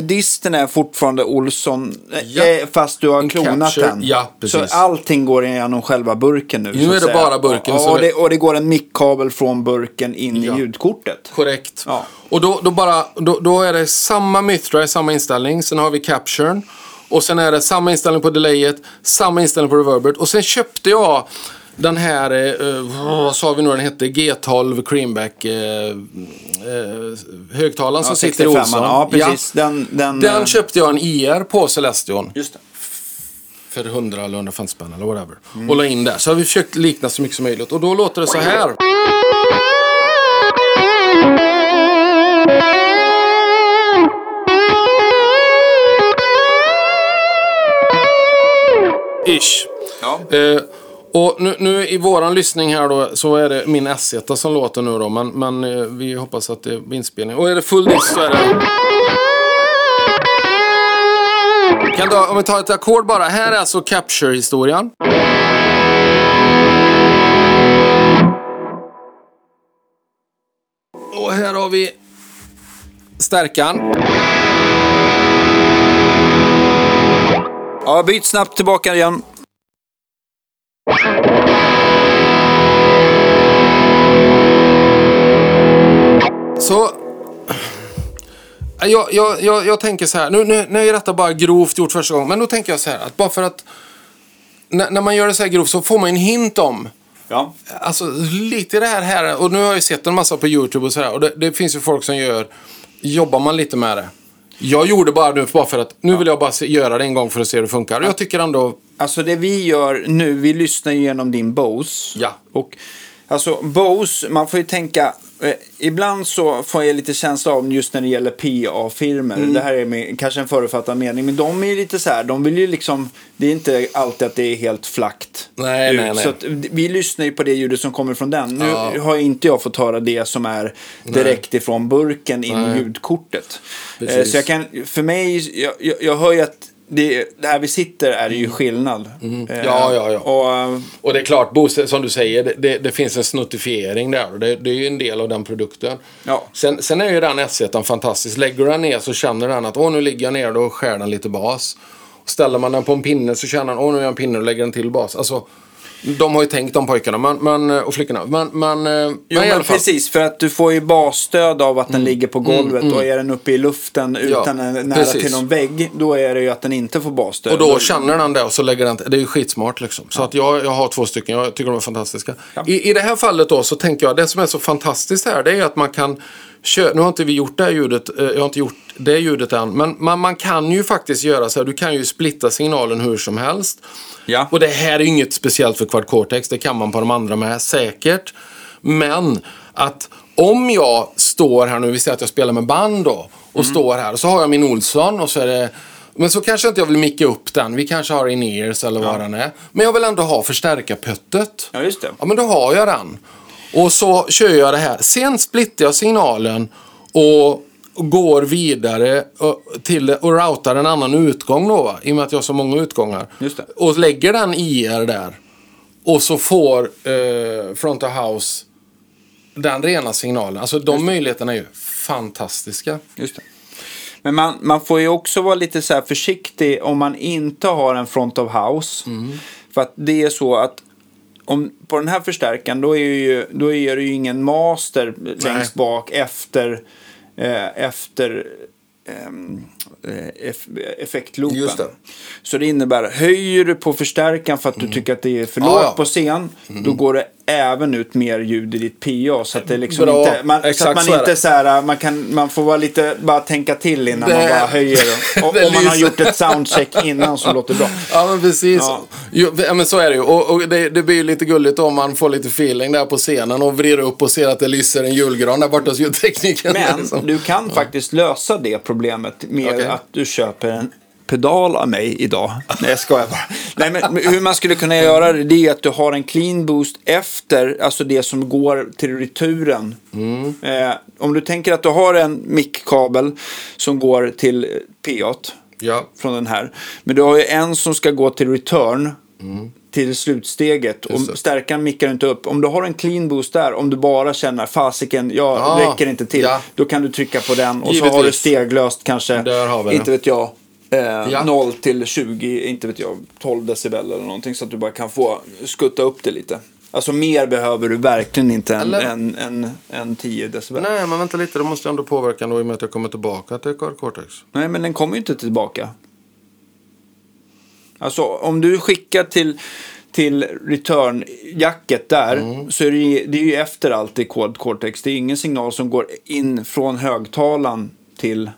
disten är fortfarande Olsson, Ja. eh, fast du har En klonat capture, den. ja, precis. Så allting går igenom själva burken nu. Nu är det säga. bara burken, Ja, och, det- och det går en mickkabel från burken in Ja. i ljudkortet. Korrekt. Ja. Och då, då, bara, då, då är det samma Myth Drive, samma inställning. Sen har vi Capturen. Och sen är det samma inställning på delayet, samma inställning på reverbet. Och sen köpte jag den här, eh, vad sa vi nu den hette, G12 Creamback eh, eh, högtalaren som Ja, sitter i 65, Olsson. ja precis. Den, den, Den eh, köpte jag en IR på Celestion. Just det. För 100 eller 150 spänn eller whatever. Och la in där. Så har vi försökt likna så mycket som möjligt. Och då låter det så här. Ish. Ja. Eh, och nu, nu i våran lyssning här då så är det min S1 som låter nu då. Men, men eh, vi hoppas att det blir inspelning. Och är det full disk så är det... Kan du, om vi tar ett ackord bara. Här är alltså Capture-historien. Och här har vi stärkan. Ja, byt snabbt tillbaka igen. Så... Jag, jag, jag, jag tänker så här, nu, nu, nu är detta bara grovt gjort första gången, men då tänker jag så här att bara för att när, när man gör det så här grovt så får man en hint om Ja. Alltså lite det här, här och nu har jag ju sett en massa på YouTube och så här och det, det finns ju folk som gör, jobbar man lite med det. Jag gjorde bara nu bara för att, nu vill jag bara se, göra det en gång för att se hur det funkar. Och jag tycker ändå, Alltså det vi gör nu, vi lyssnar ju igenom din Bose. Ja. Och alltså Bose, man får ju tänka, ibland så får jag lite känsla av just när det gäller PA-firmor. Mm. Det här är med, kanske en förutfattad mening, men de är ju lite så här, de vill ju liksom, det är inte alltid att det är helt flackt. Nej, ut. nej, nej. Så att, vi lyssnar ju på det ljudet som kommer från den. Nu Ja. har inte jag fått höra det som är direkt ifrån burken in i Nej. ljudkortet. Eh, Precis. Så jag kan, för mig, jag, jag, jag hör ju att det, där vi sitter är det ju skillnad. Eh, Mm. Ja, ja, ja. Och, eh, och det är klart, som du säger, det, det, det finns en snuttifiering där och det, det är ju en del av den produkten. Ja. Sen, sen är ju den S1 fantastisk. Lägger du den ner så känner den att åh nu ligger jag ner då skär den lite bas. Och ställer man den på en pinne så känner den åh nu är jag en pinne och lägger den till bas. Alltså, de har ju tänkt de pojkarna men, men, och flickorna. Men, men, eh, jo, men men precis, för att du får ju basstöd av att den ligger på golvet och är den uppe i luften utan en, nära precis. till någon vägg, då är det ju att den inte får basstöd. Och då känner den det och så lägger den Det är ju skitsmart liksom. Så att jag, jag har två stycken. Jag tycker de är fantastiska. I, I det här fallet då så tänker jag det som är så fantastiskt här det är att man kan. Nu har inte vi gjort det här ljudet. eh, Jag har inte gjort det ljudet än. Men man, man kan ju faktiskt göra så här. Du kan ju splitta signalen hur som helst. Ja. Och det här är inget speciellt för Quad Cortex. Det kan man på de andra med säkert. Men att om jag står här nu, vi säger att jag spelar med band då. Och står här och så har jag min Olsson och så är det men så kanske inte jag vill micka upp den. Vi kanske har in-ears eller vad den är. Men jag vill ändå ha förstärkarpöttet. Ja, just det. Ja, men då har jag den. Och så kör jag det här. Sen splittar jag signalen och går vidare till, och routar en annan utgång då, va? i och med att jag har så många utgångar. Och lägger den IR där. Och så får eh, front of house den rena signalen. Alltså de möjligheterna är ju fantastiska. Just det. Men man, man får ju också vara lite så här försiktig om man inte har en front of house. För att det är så att om, på den här förstärkaren då är, ju, då är det ju ingen master längst bak efter, eh, efter eh, eff, effektloopen. Just det. Så det innebär, höjer du på förstärkaren för att du tycker att det är för Ja, lågt ja. på scen, då går det även ut mer ljud i ditt PA. Så att det liksom Bra. inte, man, så att man så inte så här, man, kan, man får vara lite, bara tänka till innan Det- man bara höjer. Och, om man har gjort ett soundcheck innan som låter bra. Ja, men precis. Ja. Jo, ja, men så är det ju. Och, och det, det blir ju lite gulligt om man får lite feeling där på scenen och vrider upp och ser att det lyser en julgran där borta hos ljudteknikern. Men liksom. du kan faktiskt lösa det problemet med Okej. att du köper en pedal av mig idag. Nej, jag skojar bara. Nej, men hur man skulle kunna göra det, är att du har en clean boost efter, alltså det som går till returen. Mm. Eh, om du tänker att du har en mic-kabel som går till PA Ja. från den här. Men du har ju en som ska gå till return. Till slutsteget. Just Och stärkan mickar inte upp. Om du har en clean boost där, om du bara känner fasiken, jag Ja, räcker inte till. ja. Då kan du trycka på den och så har du Givetvis. steglöst kanske, inte vet jag, eh, Ja. 0 till 20, inte vet jag, 12 decibel eller någonting. Så att du bara kan få skutta upp det lite. Alltså mer behöver du verkligen inte än, än, än, än 10 decibel. Nej. Nej, men vänta lite. Det måste ändå påverka då i och med att jag kommer tillbaka till Cortex. men den kommer ju inte tillbaka. Alltså om du skickar till, till return-jacket där Mm. så är det, ju, det är ju efter allt i Quad Cortex. Det är ingen signal som går in från högtalaren till...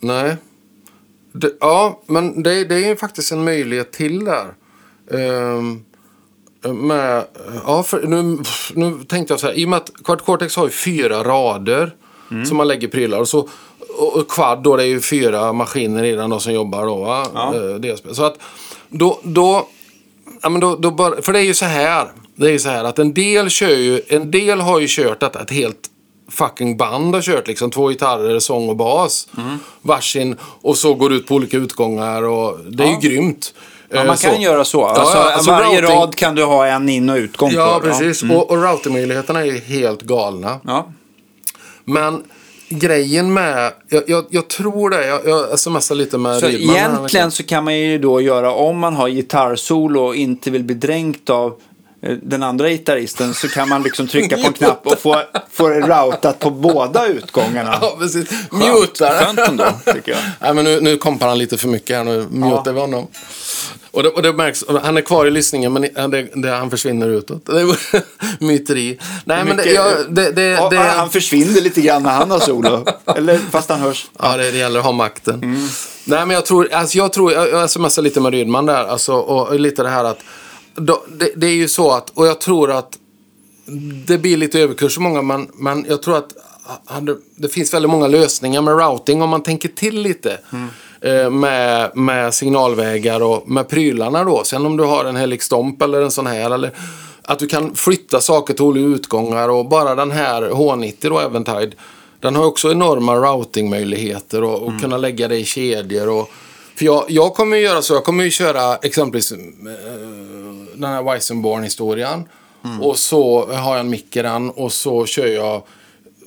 Nej. Det, ja, men det, det är ju faktiskt en möjlighet till där. Ehm, med, ja, för nu, nu tänkte jag så här. I och med att Quad Cortex har ju fyra rader som man lägger prylar. Och, så, och, Quad då, det är ju fyra maskiner i den då, som jobbar då. Va? Ja. Eh, DSP. Så att då, då, ja, men då, då bara, för det är ju så här. Det är ju så här att en del kör ju, en del har ju kört detta ett helt fucking band har kört liksom. Två gitarrer, sång och bas. Varsin. Och så går ut på olika utgångar och det är Ja. ju grymt. Ja, Eh, man kan så. göra så. Alltså, ja, alltså varje routing- rad kan du ha en in och utgång Ja, på. precis. Och, och routermöjligheterna är ju helt galna. Ja. Men grejen med, jag, jag, jag tror det, jag, jag smsar lite med Så Rydman här egentligen så kan man ju då göra, om man har gitarrsolo och inte vill bli dränkt av eh, den andra gitarristen så kan man liksom trycka på en knapp och få, få det routat på båda utgångarna. Ja, precis. Mutar. Skönt ändå, tycker jag. Nej, men nu, nu kompar han lite för mycket här. Nu mutar vi honom. Och det, och det märks, han är kvar i lyssningen men det, det, han försvinner utåt. Det är myteri. Nej, men det, Mycket- ja, det, Ja, Han försvinner lite grann när han har solo. Eller fast han hörs. Ja, det, gäller att ha makten. Nej, men jag tror, alltså, jag tror, jag, jag smsar lite med Rydman där, alltså, och lite det här att, då, det, är ju så att, och jag tror att det blir lite överkurs för många, men, men jag tror att hade, det finns väldigt många lösningar med routing om man tänker till lite. Eh, med, med signalvägar och med prylarna då. Sen om du har en Helix Stomp eller en sån här. Eller att du kan flytta saker till olika utgångar. Och bara den här H90 då, Eventide. Den har också enorma routingmöjligheter och, och kunna lägga det i kedjor. Och, för jag, jag kommer ju göra så. Jag kommer ju köra exempelvis eh, den här Weissenborn-historien. Och så har jag en mick i den och så kör jag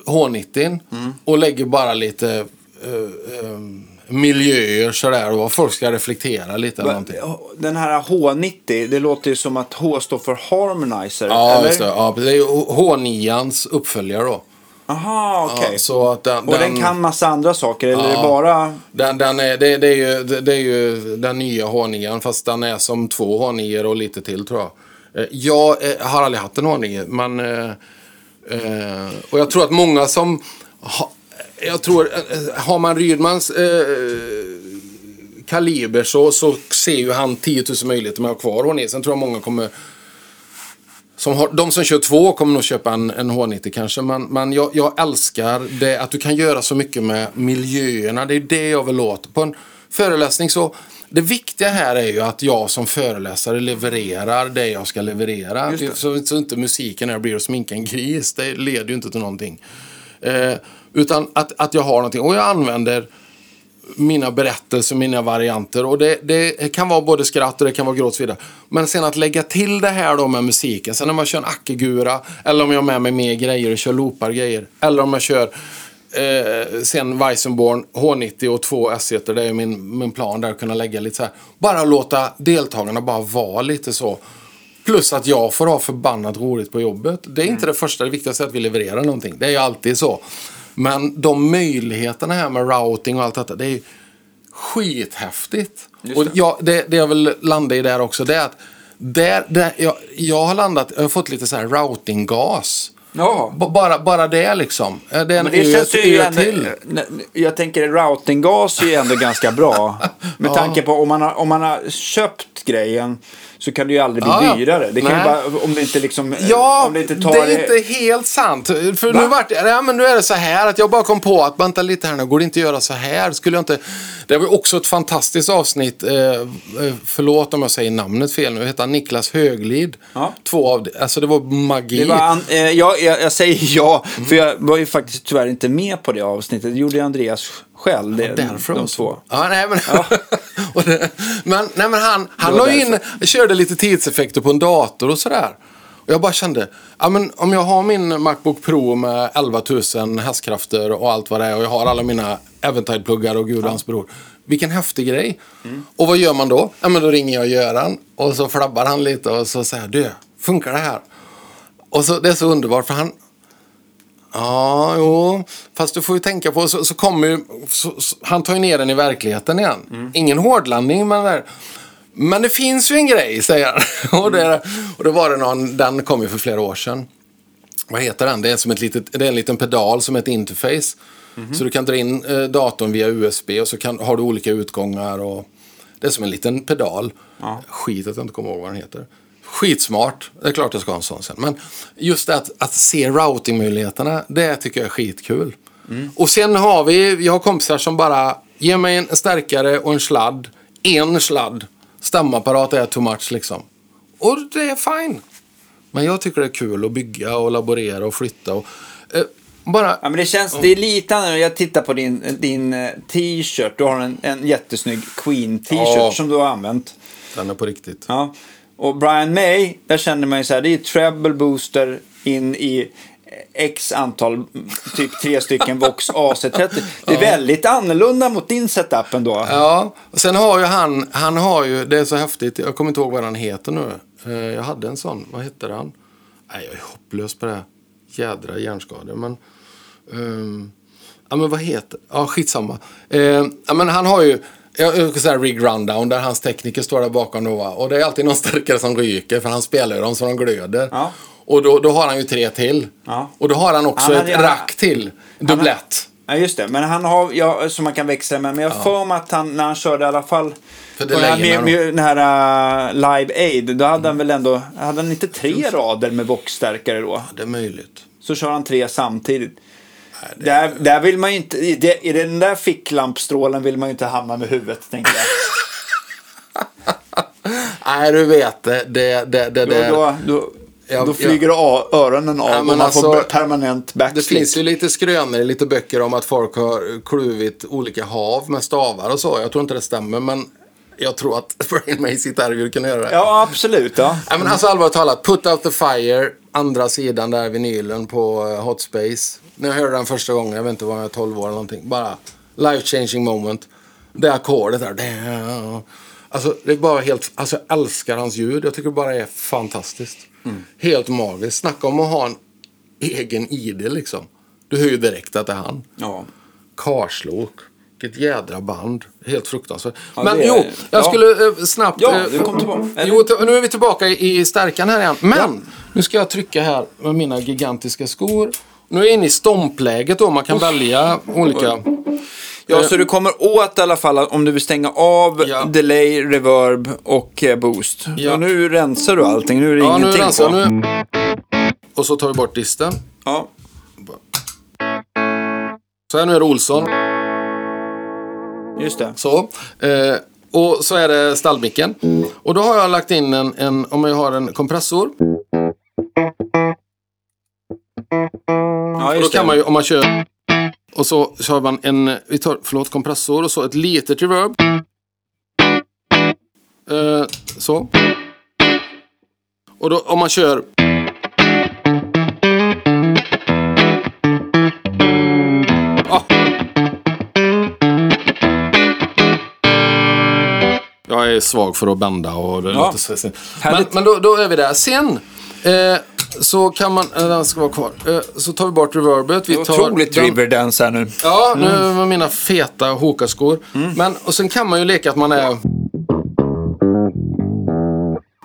H90 och lägger bara lite eh, eh, miljöer sådär och vad folk ska reflektera lite någonting. Den här H90, det låter ju som att H står för Harmonizer. Ja, eller? Ja, det är ju H9ans uppföljare då. Aha, okej. Ja, så att den, Och den kan massa andra saker, eller är det Ja. bara... Den, den är, det, det, är ju, det, det är ju den nya H9 fast den är som två H9 och lite till tror jag. Eh, Jag eh, har aldrig haft en H9 men eh, eh, och jag tror att många som ha, jag tror, eh, har man Rydmans eh, kaliber så, så ser ju han 10 000 möjligheter med att ha kvar H9. Sen tror jag många kommer som har, de som kör två kommer nog köpa en, en H90 kanske. Men, men jag, jag älskar det att du kan göra så mycket med miljöerna. Det är det jag vill åt. På en föreläsning så... Det viktiga här är ju att jag som föreläsare levererar det jag ska leverera. Så, så inte musiken här blir att sminka en gris. Det leder ju inte till någonting. Eh, utan att, att jag har någonting. Och jag använder mina berättelser, mina varianter. Och det, det kan vara både skratt och det kan vara gråt och så vidare. Men sen att lägga till det här då med musiken. Sen om jag kör en ackegura, eller om jag har med mig mer grejer och kör loopar grejer. Eller om jag kör eh, sen Weissenborn H90 och två s Det är min, min plan där att kunna lägga lite så här. Bara låta deltagarna bara vara lite så. Plus att jag får ha förbannat roligt på jobbet. Det är inte det första, det viktigaste är att vi levererar någonting. Det är ju alltid så. Men de möjligheterna här med routing och allt detta, det är ju skithäftigt. Just Och det. jag, det, det jag vill landa i där också, det är att där, där, jag, jag har landat, jag har fått lite så här routinggas. Ja. B- Bara, bara det liksom. Det är en Men det ö- känns ju ändå, till. Jag tänker routinggas är ju ändå ganska bra. Med tanke på om man, har, om man har köpt grejen så kan det ju aldrig bli Ja, dyrare. Det kan bara, om det inte liksom... Ja, om det inte tar det är inte helt sant. För Va? nu, vart, ja, men nu är det så här att jag bara kom på att vänta lite här nu, går det inte att göra så här? Skulle jag inte... Det var också ett fantastiskt avsnitt, eh, eh, förlåt om jag säger namnet fel nu, heter han Niklas Höglid. Ja. Två av det, alltså det var magi. Det var an, eh, jag, jag, jag säger ja, för jag var ju faktiskt tyvärr inte med på det avsnittet. Det gjorde Andreas själv. Det, Därför de två. Ja, nej, men, och det, men, nej, men han, han la in, körde lite tidseffekter på en dator och sådär. Och jag bara kände, ja, men om jag har min Macbook Pro med 11 000 hästkrafter och allt vad det är och jag har alla mina Eventide-pluggar och gud och hans bror. Vilken häftig grej. Mm. Och vad gör man då? Ja, men då ringer jag Göran och så flabbar han lite och så säger du, funkar det här? Och så, det är så underbart för han, Ja, jo. Fast du får ju tänka på, så, så kommer ju, så, så, han tar ju ner den i verkligheten igen. Ingen hårdlandning, men där. Men det finns ju en grej, säger han. och, det, och då var det någon, den kom ju för flera år sedan. Vad heter den? Det är, som ett litet, det är en liten pedal som ett interface. Så du kan dra in eh, datorn via USB och så kan, har du olika utgångar. Och, det är som en liten pedal. Skit att jag inte kommer ihåg vad den heter. Skitsmart. Det är klart jag ska ha en sån sen. Men just att, att se routingmöjligheterna, det tycker jag är skitkul. Och sen har vi, jag har kompisar som bara, ger mig en stärkare och en sladd. En sladd. Stämapparat är too much liksom. Och det är fine. Men jag tycker det är kul att bygga och laborera och flytta. Och, eh, bara, Ja, men det känns, det är lite annorlunda. Jag tittar på din, din eh, t-shirt. Du har en, en jättesnygg Queen-t-shirt Ja. som du har använt. den är på riktigt. Ja. Och Brian May, där känner man ju så här, det är treble booster in i X antal, typ tre stycken Vox AC30. Det är väldigt annorlunda mot din setup ändå. Ja, och sen har ju han, han har ju, det är så häftigt, jag kommer inte ihåg vad han heter nu. Eh, Jag hade en sån, vad hette han? Nej, jag är hopplös på det. här. Jädra hjärnskador, men... ehm, ja, men vad heter... Ja, skitsamma. Uh, ja, men han har ju... Jag jag ska säga Rig Rundown där hans tekniker står där bakom då. va? Och det är alltid någon starkare som ryker för han spelar ju dem så de glöder. Ja. Och då, då har han ju tre till. Ja. Och då har han också Han ett gärna- rack till. Dubblett. Ja, just det. Men han har, ja, som man kan växla med. Men jag har för mig att han, när han körde i alla fall För på den här, med, den här uh, Live Aid, då hade han väl ändå, hade han inte tre rader med boxstärkare då? Det är möjligt. Så kör han tre samtidigt. Där, där vill man inte, i, det, den där ficklampstrålen vill man ju inte hamna med huvudet, tänker jag. Nej, du vet det. det, det, det, det. Då, då, då, Ja, flyger a- öronen av Ja, och man får alltså, permanent Det backslip. finns ju lite skrönor i lite böcker om att folk har kluvit olika hav med stavar och så. Jag tror inte det stämmer, men jag tror att Brian Mays gitarrljud kan göra det. Ja, absolut. Ja. Nej, men alltså allvarligt talat, Put Out The Fire, andra sidan där vinylen på eh, Hot Space. När jag hörde den första gången, jag vet inte vad jag var 12 år eller någonting. Bara life changing moment. Det ackordet där. Alltså det är bara helt, alltså jag älskar hans ljud. Jag tycker det bara är fantastiskt. Helt magiskt. Snacka om att ha en egen ID liksom. Du hör ju direkt att det är han. Ja. Karslok. Vilket jädra band. Helt fruktansvärt. Ja, Men är- jo, jag ja. skulle eh, snabbt... Ja, eh, du kom tillbaka. Eller? Jo, nu är vi tillbaka i, i stärkan här igen. Men nu ska jag trycka här med mina gigantiska skor. Nu är jag inne i stompläget då. Man kan välja olika... Ja, så du kommer åt i alla fall om du vill stänga av Ja. delay, reverb och eh, boost. Ja. Och nu rensar du allting, nu är det Ja, nu ingenting rensar på. Nu... Och så tar vi bort disten. Ja. Så här, nu är det Olsson. Just det. Så. Eh, och så är det stallmicken. Och då har jag lagt in en, en om jag har en kompressor. Ja, då kan man ju, om man kör... Och så kör man en, vi tar, förlåt, kompressor och så ett litet reverb. Eh, så. Och då om man kör... Ah. Jag är svag för att bända och det Ja. låter så. Men, men då, då är vi där. Sen eh, så kan man, eh, den ska vara kvar. Eh, så tar vi bort reverbet. Vi tar Otroligt den- Riverdance här nu. Ja, nu med mina feta Hoka-skor. Men, och sen kan man ju leka att man är...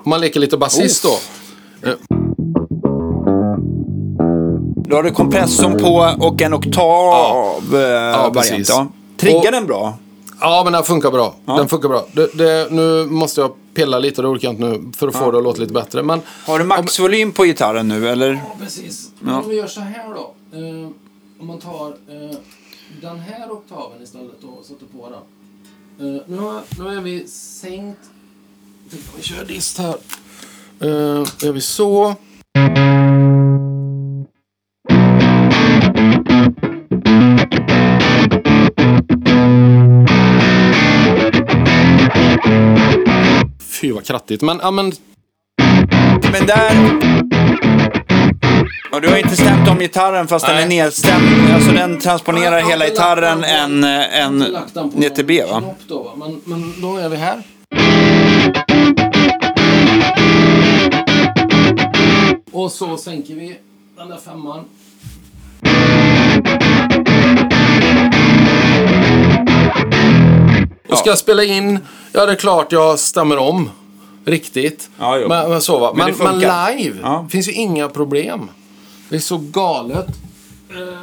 Man leker lite basist då. Eh, Då har du kompressorn på och en oktav eh, variant. precis. Ja. Triggar Och- den bra? Ja, men den funkar bra. Den funkar bra. Det, det, nu måste jag pilla lite, inte nu, för att få det att låta lite bättre. Men, Har du maxvolym på gitarren nu eller? Ja, precis. Men om vi gör så här då. Eh, om man tar eh, den här oktaven istället och sätter på den. Eh, nu, har, nu är vi sänkt. Vi kör dist här. Uh, gör vi så. Krattigt. Men, ja, men Men där... Ja, du har inte stämt om gitarren fast den Nej. är nedstämd. Alltså den transponerar Ja, hela gitarren den en, en lagt den på ner till B någon va? Då, va? Men, men då är vi här. Och så sänker vi den där femman. Och ska jag spela in, ja det är klart jag stämmer om. Riktigt. Ja, jo. men, men så va. Men Men, men, live Ja. finns ju inga problem. Det är så galet. Eh,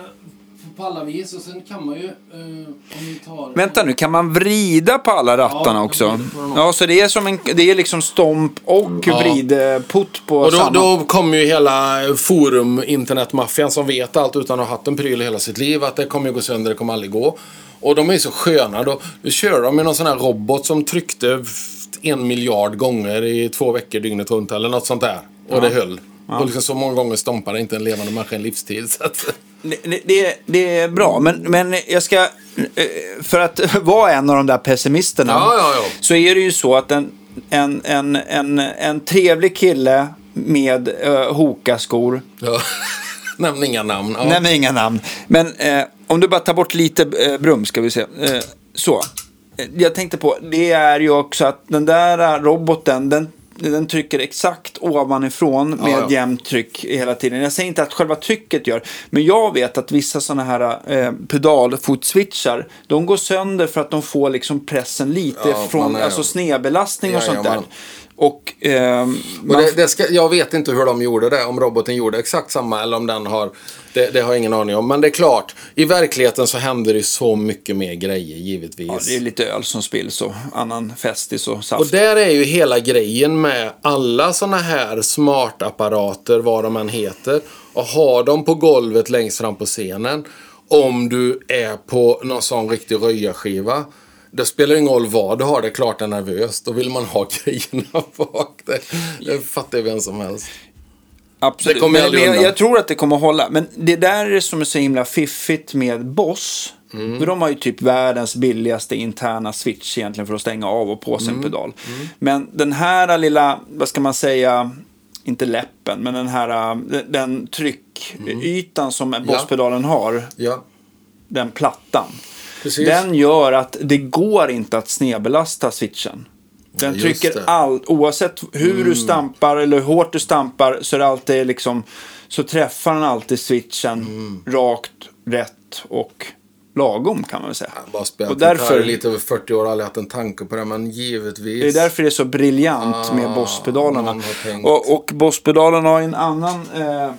på alla vis. Och sen kan man ju, eh, om vi tar... Vänta nu, kan man vrida på alla rattarna Ja, också? Ja, så det är som en, det är liksom stomp och Ja. vridputt på Och då, samma. då kommer ju hela forum, internetmaffian som vet allt utan att ha haft en pryl hela sitt liv. Att det kommer ju gå sönder, det kommer aldrig gå. Och de är så sköna. Då, då kör de med någon sån här robot som tryckte en miljard gånger i två veckor dygnet runt eller något sånt där. Och det höll. Och liksom så många gånger stompade inte en levande människa en livstid. Så att, Det, det, det är bra, men, men jag ska... eh, För att vara en av de där pessimisterna. Ja, ja, ja. Så är det ju så att en, en, en, en, en trevlig kille med uh, Hoka-skor. ja. Nämn inga namn. Ja. Nämn inga namn. Men eh, om du bara tar bort lite eh, brum ska vi se. Eh, så. Eh, Jag tänkte på, det är ju också att den där eh, roboten, den, den trycker exakt ovanifrån med Ja, ja. jämnt tryck hela tiden. Jag säger inte att själva trycket gör, men jag vet att vissa sådana här eh, pedalfotswitchar, de går sönder för att de får liksom pressen lite Ja, från man är- alltså snedbelastning och sånt där. Jajamän. Och, ehm, Och det, det ska, jag vet inte hur de gjorde det, om roboten gjorde exakt samma eller om den har... Det, det har jag ingen aning om. Men det är klart, i verkligheten så händer det så mycket mer grejer givetvis. ja, det är lite öl som spills och annan festis och saft. Och där är ju hela grejen med alla såna här smartapparater, vad de än heter. Och ha dem på golvet längst fram på scenen. Om du är på någon sån riktig röjarskiva. Det spelar ingen roll vad du har, det är klart det är nervöst. Då vill man ha grejerna bak. Det, det fattar vem som helst. Absolut. Det kommer men aldrig jag, jag tror att det kommer att hålla. Men det där är det som är så himla fiffigt med Boss. Mm. För de har ju typ världens billigaste interna switch egentligen för att stänga av och på sin Mm. pedal. Men den här lilla, vad ska man säga, inte läppen, men den här den- tryckytan som Boss-pedalen har, Ja, den plattan. Precis. Den gör att det går inte att snedbelasta switchen. Den just trycker det. Mm. all, oavsett hur du stampar eller hur hårt du stampar så är det alltid liksom så träffar den alltid switchen Mm. rakt, rätt och lagom kan man väl säga. Jag bara spelat och därför, lite över 40 år och aldrig haft en tanke på det, men givetvis. det är därför det är så briljant med Ah, Boss-pedalerna. har tänkt. Och, och Boss-pedalen har en annan, eh,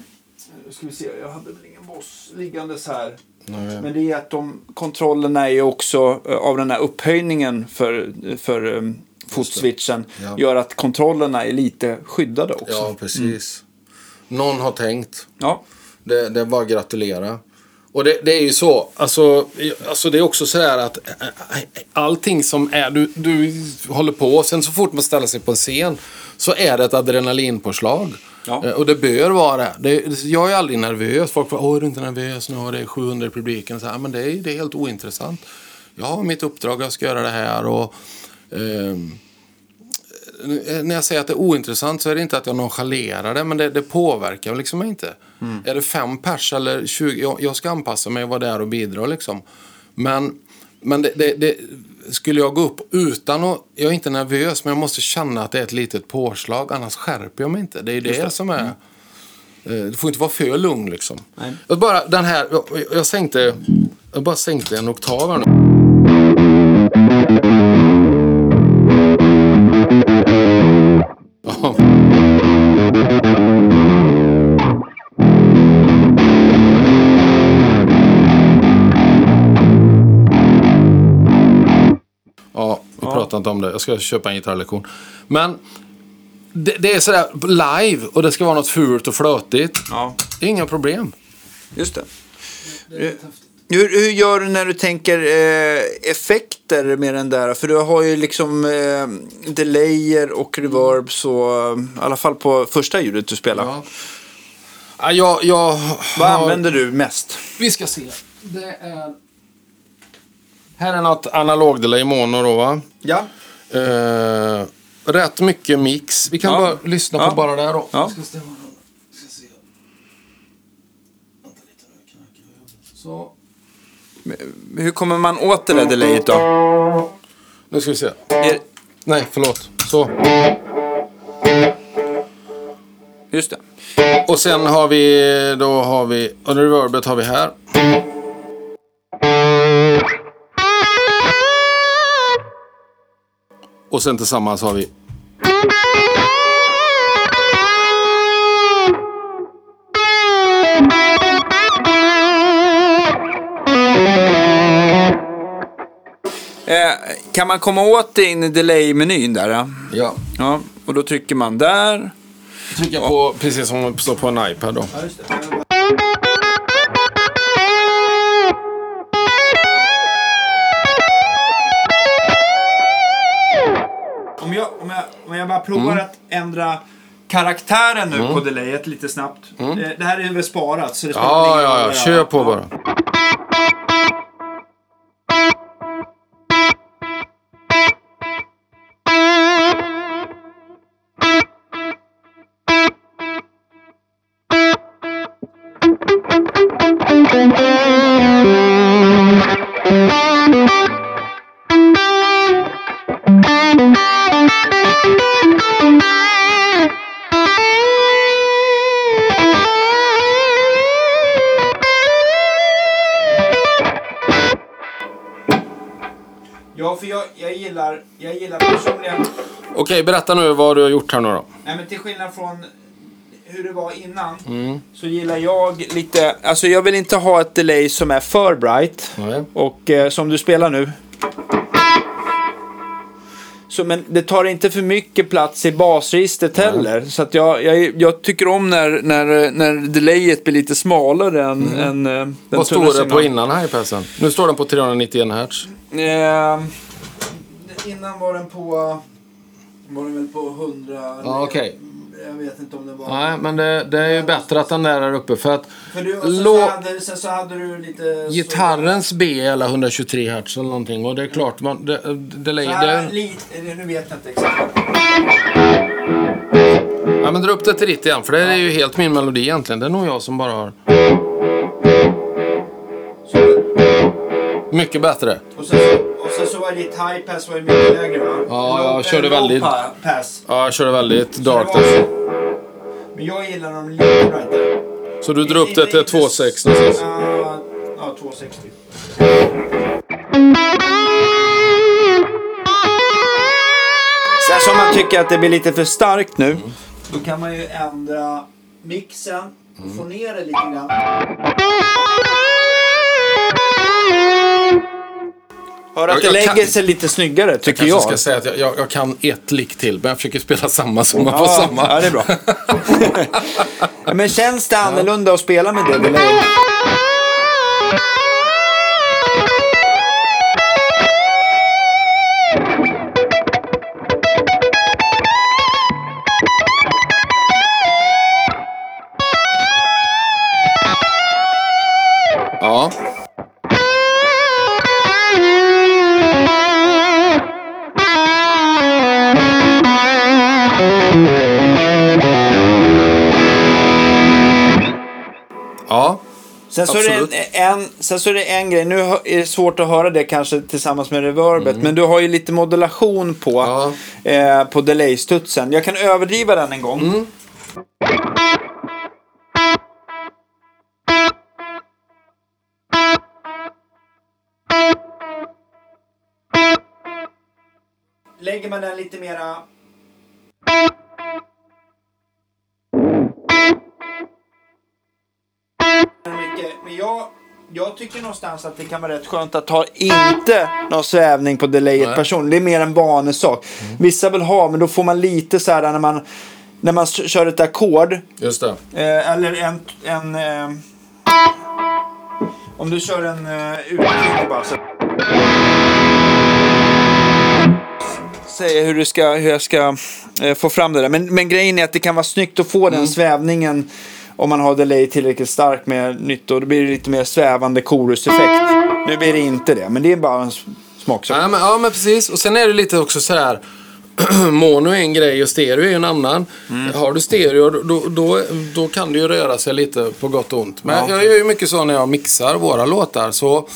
ska vi se, jag hade väl ingen Boss liggandes här. Nej. Men det är att de kontrollerna är ju också eh, av den här upphöjningen för, för um, fotswitchen. Ja. Gör att kontrollerna är lite skyddade också. Ja, precis. Någon har tänkt. Ja. Det, det är bara att gratulera. Och det, det är ju så, alltså, alltså det är också så här att äh, allting som är, du, du håller på, sen så fort man ställer sig på en scen så är det ett adrenalinpåslag. Ja. Eh, Och det bör vara det. Jag är aldrig nervös. Folk frågar, är du inte nervös nu? Och det är 700 i publiken. Så här, men det är, det är helt ointressant. Jag har mitt uppdrag, jag ska göra det här. Och, ehm, eh, när jag säger att det är ointressant så är det inte att jag nonchalerar det, men det, det påverkar liksom inte. Är det fem pers eller 20, jag, jag ska anpassa mig och vara där och bidra liksom. Men, men det, det, det, skulle jag gå upp utan att, jag är inte nervös, men jag måste känna att det är ett litet påslag, annars skärper jag mig inte. Det är det, som är... eh, Du får inte vara för lugn liksom. Nej. Jag bara den här, jag, jag sänkte, jag bara sänkte en oktav här nu. Pratar inte om det. Jag ska köpa en gitarrlektion. Men det, det är sådär live och det ska vara något fult och flötigt. Ja, Inga problem. just det. Hur, hur gör du när du tänker eh, effekter med den där? För du har ju liksom eh, delayer och reverbs och eh, i alla fall på första ljudet du spelar. Ja. Ja, jag, jag Vad har- använder du mest? Vi ska se. Det är... Här är något analogdelay mono då va? Ja. Eh, rätt mycket mix. Vi kan Ja. bara lyssna Ja. på bara det då. Ja. Så. Hur kommer man åt det där delayet då? Nu ska vi se. Är, Nej, förlåt. Så. just det. Och sen har vi, då har vi, och reverbet har vi här. Och sen tillsammans har vi Eh, kan man komma åt det in i delay-menyn där? Ja? Ja. ja, och då trycker man där. Trycka på, precis som står på en iPad då. Om om jag, bara provar att ändra karaktären nu på delayet lite snabbt. Eh, Det här är väl sparat så det spelar Ja, ingen ja, roll ja. jag- Kör på Ja. bara. Okej, berätta nu vad du har gjort här nu då. Nej, men till skillnad från hur det var innan Mm. så gillar jag lite... Alltså jag vill inte ha ett delay som är för bright. Nej. Och eh, som du spelar nu. Så, men det tar inte för mycket plats i basregistret heller. Så att jag, jag, jag tycker om när, när, när delayet blir lite smalare än, än eh, den Mm. Vad står det på innan här i pressen? Nu står den på 391 Hz. Eh, innan var den på... Var den väl på 100? Ja, okej. Jag vet inte om det var... Nej, men det, det är ju bättre att den där är uppe för att För du, sen, så hade, sen så hade du lite... gitarrens B är alla 123 Hz eller någonting och det är klart, man, det, Så, så här, det, nu vet jag inte exakt. ja, men dra upp det till ditt igen för det är ju helt min melodi egentligen. Det är nog jag som bara har Så, mycket bättre. och, sen så, sen så var ditt high pass var ju mycket lägre va? Ja, jag körde low väldigt- pa- Pass. Ja, jag körde väldigt dark där. Men jag gillar dem lite brightare. Så du drar upp det till 2,6 någonstans. Ja, ja, 260. Sen så om man tycker att det blir lite för starkt nu. Då kan man ju ändra mixen och få ner det lite grann. Hör att Jag- det jag kan- lägger sig lite snyggare tycker Kanske jag. ska säga att jag, jag, jag kan ett lick till, men jag försöker spela samma så man får Ja, samma. ja, det är bra. Men känns det annorlunda att spela med det Sen så, är det en, en, sen så är det en grej, nu är det svårt att höra det kanske tillsammans med reverbet, men du har ju lite modulation på, Ja. eh, på delay-studsen. Jag kan överdriva den en gång. Lägger man den lite mera... jag, tycker någonstans att det kan vara rätt skönt att ha inte någon svävning på delayet Nej. person. Det är mer en vanesak. Vissa vill ha, men då får man lite så här när man, när man kör ett ackord. Just det. Eh, eller en... en eh, om du kör en eh, utbildning bara så... Säga hur, du ska, hur jag ska eh, få fram det där. Men, men grejen är att det kan vara snyggt att få den svävningen om man har delay tillräckligt stark med nytt och då blir det lite mer svävande choruseffekt. Nu blir det inte det, men det är bara en smaksak. Ja men, ja men precis. Och sen är det lite också så här. Mono är en grej och stereo är en annan. Har du stereo då, då, då, kan det ju röra sig lite på gott och ont. Men Ja. jag gör ju mycket så när jag mixar våra låtar. Så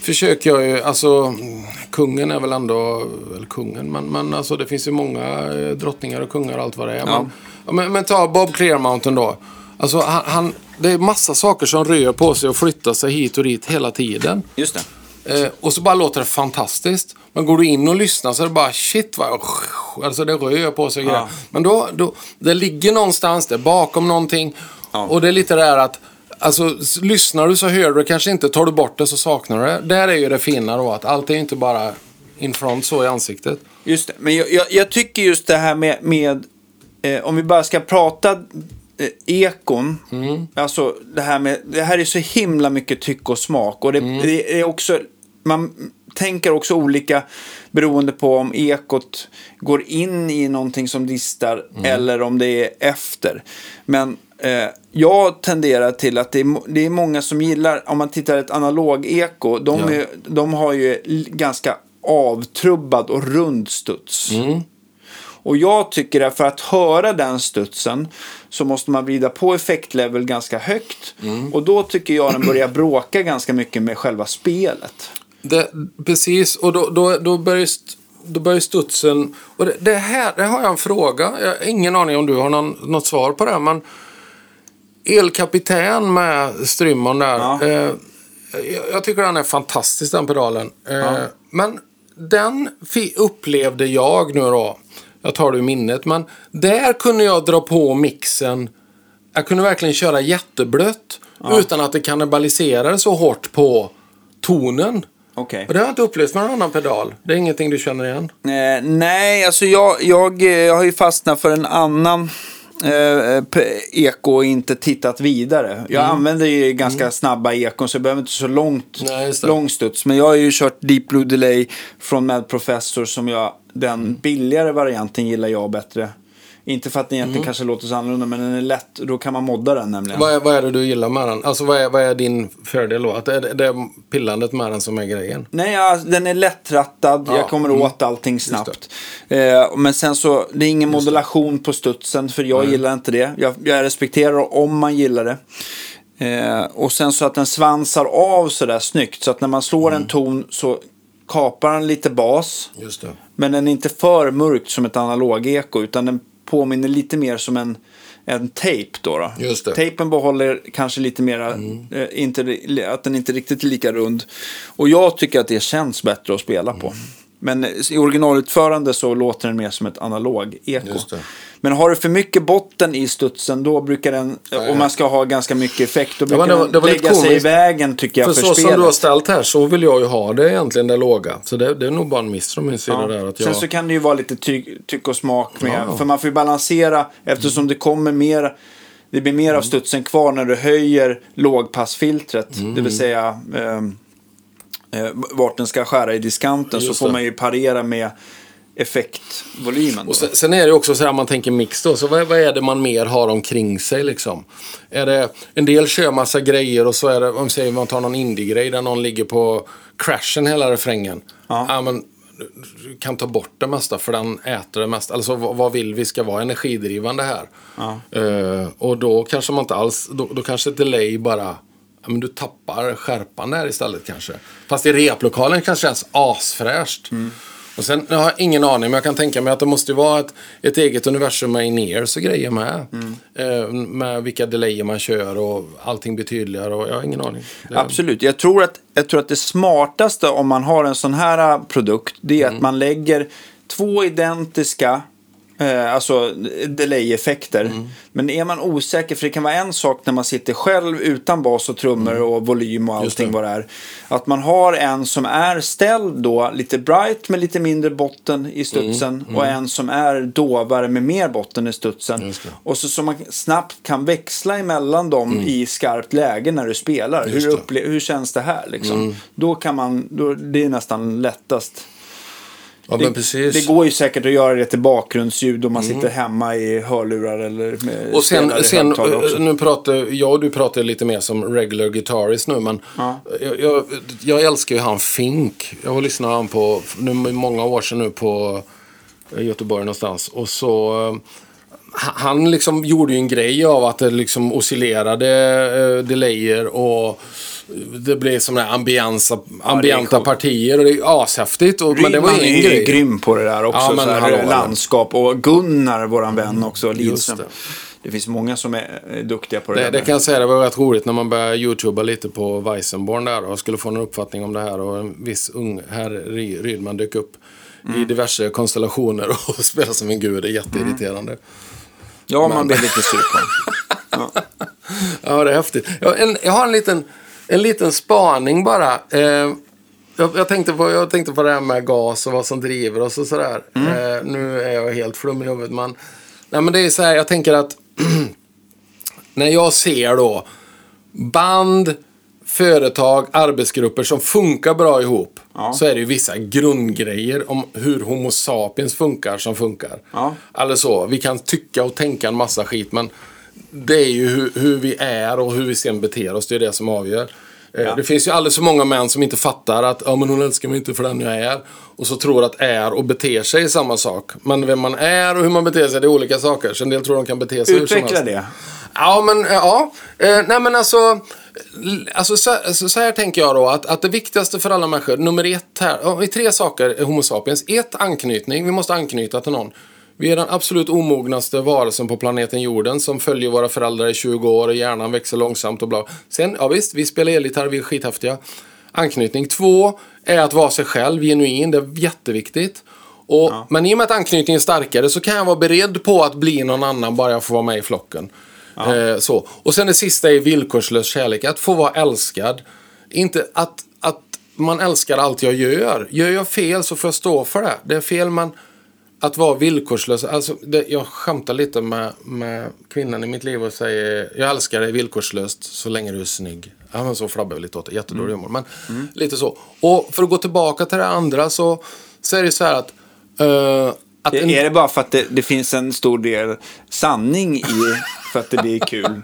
försöker jag ju, alltså mm, kungen är väl ändå, eller kungen, men, men alltså det finns ju många eh, drottningar och kungar och allt vad det är. Men, ja, men, men ta Bob Clearmountain då. Alltså han, han, det är massa saker som rör på sig och flyttar sig hit och dit hela tiden. Just det. Eh, och så bara låter det fantastiskt. Men går du in och lyssnar så är det bara shit vad Alltså det rör på sig och grejer. Ja. Men då, då, det ligger någonstans där bakom någonting. Och det är lite det här att Alltså, lyssnar du så hör du kanske inte. Tar du bort det så saknar du det. Där är ju det fina då. Att allt är inte bara in front så i ansiktet. Just det. Men jag, jag, jag tycker just det här med, med eh, om vi bara ska prata eh, ekon. Alltså det här med, det här är så himla mycket tycke och smak. Och det, det är också, man tänker också olika beroende på om ekot går in i någonting som distar eller om det är efter. Men eh, jag tenderar till att det är, det är många som gillar, om man tittar ett analog-eko, de, Ja. är, de har ju ganska avtrubbad och rund studs. Och jag tycker att för att höra den studsen så måste man vrida på effektlevel ganska högt. Och då tycker jag den börjar bråka ganska mycket med själva spelet. Det, precis, och då, då, då börjar då börjar studsen... Och det, det här det har jag en fråga. Jag har ingen aning om du har någon, något svar på det. Men Elkapitän med Strymon där. Ja. Eh, jag, tycker den är fantastisk den pedalen. Eh, Men den upplevde jag nu då. Jag tar det ur minnet. Men där kunde jag dra på mixen. Jag kunde verkligen köra jätteblött. Utan att det kannibaliserade så hårt på tonen. Okej. Och det har jag inte upplevt med någon annan pedal. Det är ingenting du känner igen. Eh, nej, alltså jag, jag, eh, jag har ju fastnat för en annan eko och inte tittat vidare. Jag använder ju ganska snabba ekon så jag behöver inte så långt, Nej, lång studs. Men jag har ju kört Deep Blue Delay från Mad Professor som jag, den billigare varianten gillar jag bättre. Inte för att den egentligen kanske låter så annorlunda men den är lätt, då kan man modda den nämligen. Vad är, vad är det du gillar med den? Alltså vad är, vad är din fördel då? Att det, är, det pillandet med den som är grejen? Nej, ja, den är lättrattad. Ja, Jag kommer mm. åt allting snabbt. Eh, men sen så, det är ingen modulation på studsen för jag gillar inte det. Jag, jag respekterar om man gillar det. Eh, och sen så att den svansar av sådär snyggt. Så att när man slår Mm. en ton så kapar den lite bas. Just det. Men den är inte för mörkt som ett analog-eko utan den påminner lite mer som en, en tejp då. då. Mm. Tejpen behåller kanske lite mera, eh, inte, att den inte riktigt är lika rund. Och jag tycker att det känns bättre att spela på. Mm. Men i originalutförande så låter den mer som ett analog-eko. Just det. Men har du för mycket botten i studsen då brukar den, Nej. om man ska ha ganska mycket effekt, då Ja, brukar men det den det lägga sig i vägen tycker jag För för, så spelet. som du har ställt här så vill jag ju ha det egentligen det låga. Så det, det är nog bara en miss från min sida Ja. där. Att Sen jag... så kan det ju vara lite ty tyck och smak med. Ja. Mm. För man får ju balansera eftersom det kommer mer. Det blir mer av studsen kvar när du höjer lågpassfiltret. Mm. Det vill säga ehm, eh, vart den ska skära i diskanten. Just så får det. man ju parera med effektvolymen. Och sen, sen är det också så här, om man tänker mix då, så vad, vad är det man mer har omkring sig liksom? Är det, en del kör massa grejer och så är det, om säger man tar någon indie-grej där någon ligger på crashen hela refrängen. Ja. men, du kan ta bort det mesta för den äter det mesta. Alltså vad, vill vi ska vara energidrivande här? Ja. Eh, och då kanske man inte alls, då, då kanske delay bara, men du tappar skärpan där istället kanske. Fast i replokalen kanske känns asfräscht. Och sen, jag har ingen aning, men jag kan tänka mig att det måste vara ett, ett eget universum med in-ears och grejer med. Eh, med vilka delayer man kör och allting blir tydligare och jag har ingen aning. Det- Absolut. Jag tror, att, jag tror att det smartaste om man har en sån här produkt det är Mm. att man lägger två identiska eh, alltså delay-effekter. Mm. Men är man osäker, för det kan vara en sak när man sitter själv utan bas och trummor och volym och Mm. Allting vad det är. Att man har en som är ställd då lite bright med lite mindre botten i studsen och en som är dovare med mer botten i studsen. Mm. Och så, så man snabbt kan växla emellan dem i skarpt läge när du spelar. Mm. Hur. Mm. upple- hur känns det här liksom? Då kan man, då, det är nästan lättast. Ja, Det, det går ju säkert att göra det till bakgrundsljud om man sitter hemma i hörlurar eller med Mm. Och sen, sen också. eh, nu pratar jag och du pratar lite mer som regular guitarist nu, men Ja. jag, jag, jag älskar ju han Fink. Jag har lyssnat på han på, nu, många år sedan nu på eh, Göteborg någonstans. Och så, eh, han- han liksom gjorde ju en grej av att det liksom oscillerade eh, delayer och det blev som där ambiansa, ambienta coolt. partier och det är ashäftigt. Och, men det var Rydman ju är grej. grym på det där också. Ja, men så här, landskap och Gunnar, våran vän också, Lidström. det. Det. finns många som är är duktiga på det, Det, där. det kan jag säga, det var rätt roligt när man började youtuba lite på Weissenborn där och skulle få en uppfattning om det här och en viss ung herr Ry- Rydman dök upp Mm. i diverse konstellationer och spelade som en gud. Det är jätteirriterande. Ja, man blir lite sur på den. Ja, det är häftigt. Jag, en, jag har en liten, en liten spaning bara. Eh, jag, jag, tänkte på, jag tänkte på det här med gas och vad som driver oss och sådär. Eh, nu är jag helt flum i huvudet. Men, nej, men det är så här, jag tänker att när jag ser då band, företag, arbetsgrupper som funkar bra ihop. Ja. Så är det ju vissa grundgrejer om hur Homo sapiens funkar som funkar. Ja. Eller så, vi kan tycka och tänka en massa skit men det är ju hur, hur vi är och hur vi sen beter oss, det är det som avgör. Eh, Ja. Det finns ju alldeles för många män som inte fattar att ja, men hon älskar mig inte för den jag är. Och så tror att är och beter sig är samma sak. Men vem man är och hur man beter sig det är olika saker. Så en del tror de kan bete sig hur som Utveckla helst. det. Ja, men eh, ja. Eh, nej, men alltså. Alltså så, så, så här tänker jag då att, att det viktigaste för alla människor, nummer ett här, är tre saker är Homo sapiens. Ett, anknytning. Vi måste anknyta till någon. Vi är den absolut omognaste varelsen på planeten jorden som följer våra föräldrar i 20 år och hjärnan växer långsamt och bla. Sen, ja visst, vi spelar elgitarr, vi är skithäftiga. Anknytning. Två är att vara sig själv, genuin, det är jätteviktigt. Och, Men i och med att anknytningen är starkare så kan jag vara beredd på att bli någon annan bara jag får vara med i flocken. Eh, så. Och sen det sista är villkorslös kärlek, att få vara älskad. Inte att, att man älskar allt jag gör. Gör jag fel så får jag stå för det. Det är fel men att vara villkorslös. Alltså, det, jag skämtar lite med, med kvinnan i mitt liv och säger jag älskar dig villkorslöst så länge du är snygg. Ja, men så flabbar jag lite åt det. Jättedålig humor. Men lite så. Och för att gå tillbaka till det andra så, så är det så här att... att en, Är det bara för att det, det finns en stor del sanning i för att det blir kul?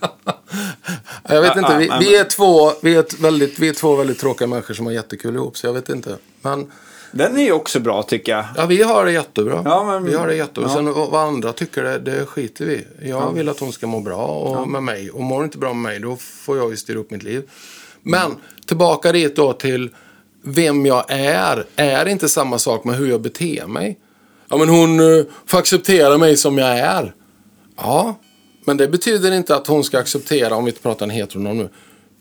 jag vet inte. Vi, vi, är två, vi, är väldigt, vi är två väldigt tråkiga människor som har jättekul ihop. Så jag vet inte. Men Den är ju också bra tycker jag. ja, vi har det jättebra. Ja, men- vi har det jättebra. ja. Sen vad andra tycker, det, det skiter vi. Jag vill att hon ska må bra och med mig. Och mår hon inte bra med mig, då får jag ju styra upp mitt liv. Men tillbaka dit då till vem jag är. Är inte samma sak med hur jag beter mig. Ja, men hon uh, får acceptera mig som jag är. Ja, men det betyder inte att hon ska acceptera, om vi inte pratar en heteronorm nu,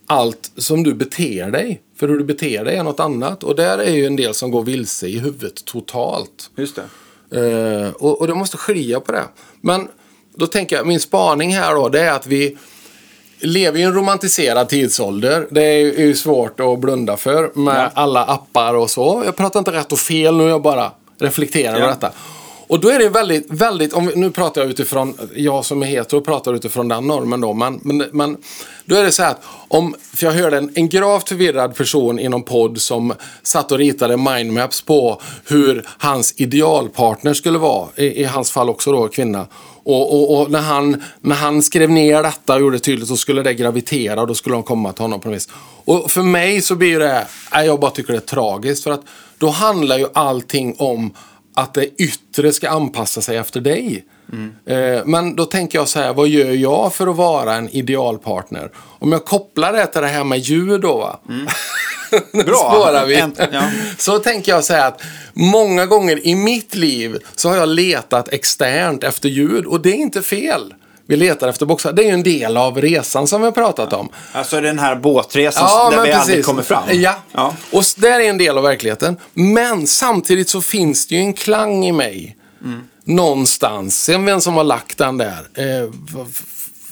allt som du beter dig. För hur du beter dig är något annat. Och där är ju en del som går vilse i huvudet totalt. Just det. Eh, och, och det måste skilja på det. Men då tänker jag, min spaning här då, det är att vi lever i en romantiserad tidsålder. Det är ju, svårt att blunda för med Ja. alla appar och så. Jag pratar inte rätt och fel nu, jag bara reflekterar Ja. över detta. Och då är det väldigt, väldigt, om vi, nu pratar jag utifrån, jag som är hetero pratar utifrån den normen då, men, men, men då är det så här att om, för jag hörde en, en gravt förvirrad person i någon podd som satt och ritade mindmaps på hur hans idealpartner skulle vara, i, i hans fall också då kvinna. Och, och, och, när, han, när han skrev ner detta och gjorde det tydligt så skulle det gravitera och då skulle de komma till honom på något vis. Och för mig så blir det, jag bara tycker det är tragiskt för att då handlar ju allting om att det yttre ska anpassa sig efter dig. Eh, Men då tänker jag så här, vad gör jag för att vara en idealpartner? Om jag kopplar det till det här med ljud då? Nu Bra. spårar vi. Ja. Så tänker jag säga att många gånger i mitt liv så har jag letat externt efter ljud och det är inte fel. Vi letar efter boxar. Det är ju en del av resan som vi har pratat om. Alltså den här båtresan där vi aldrig kommer fram. Ja. Ja. och där är en del av verkligheten. Men samtidigt så finns det ju en klang i mig. Någonstans. Sen vem som har lagt den där. Eh,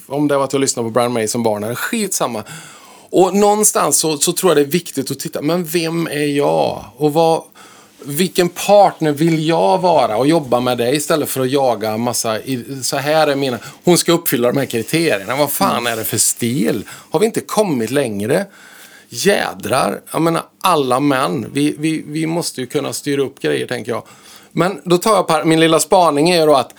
om det var att jag lyssnade på Brian May som barn. Skitsamma. Och någonstans så, så tror jag det är viktigt att titta. Men vem är jag? Och vad, vilken partner vill jag vara och jobba med det istället för att jaga massa, så här är mina, hon ska uppfylla de här kriterierna. Vad fan är det för stil? Har vi inte kommit längre? Jädrar, jag menar alla män, vi, vi, vi måste ju kunna styra upp grejer tänker jag. Men då tar jag, par- min lilla spaning är ju då att,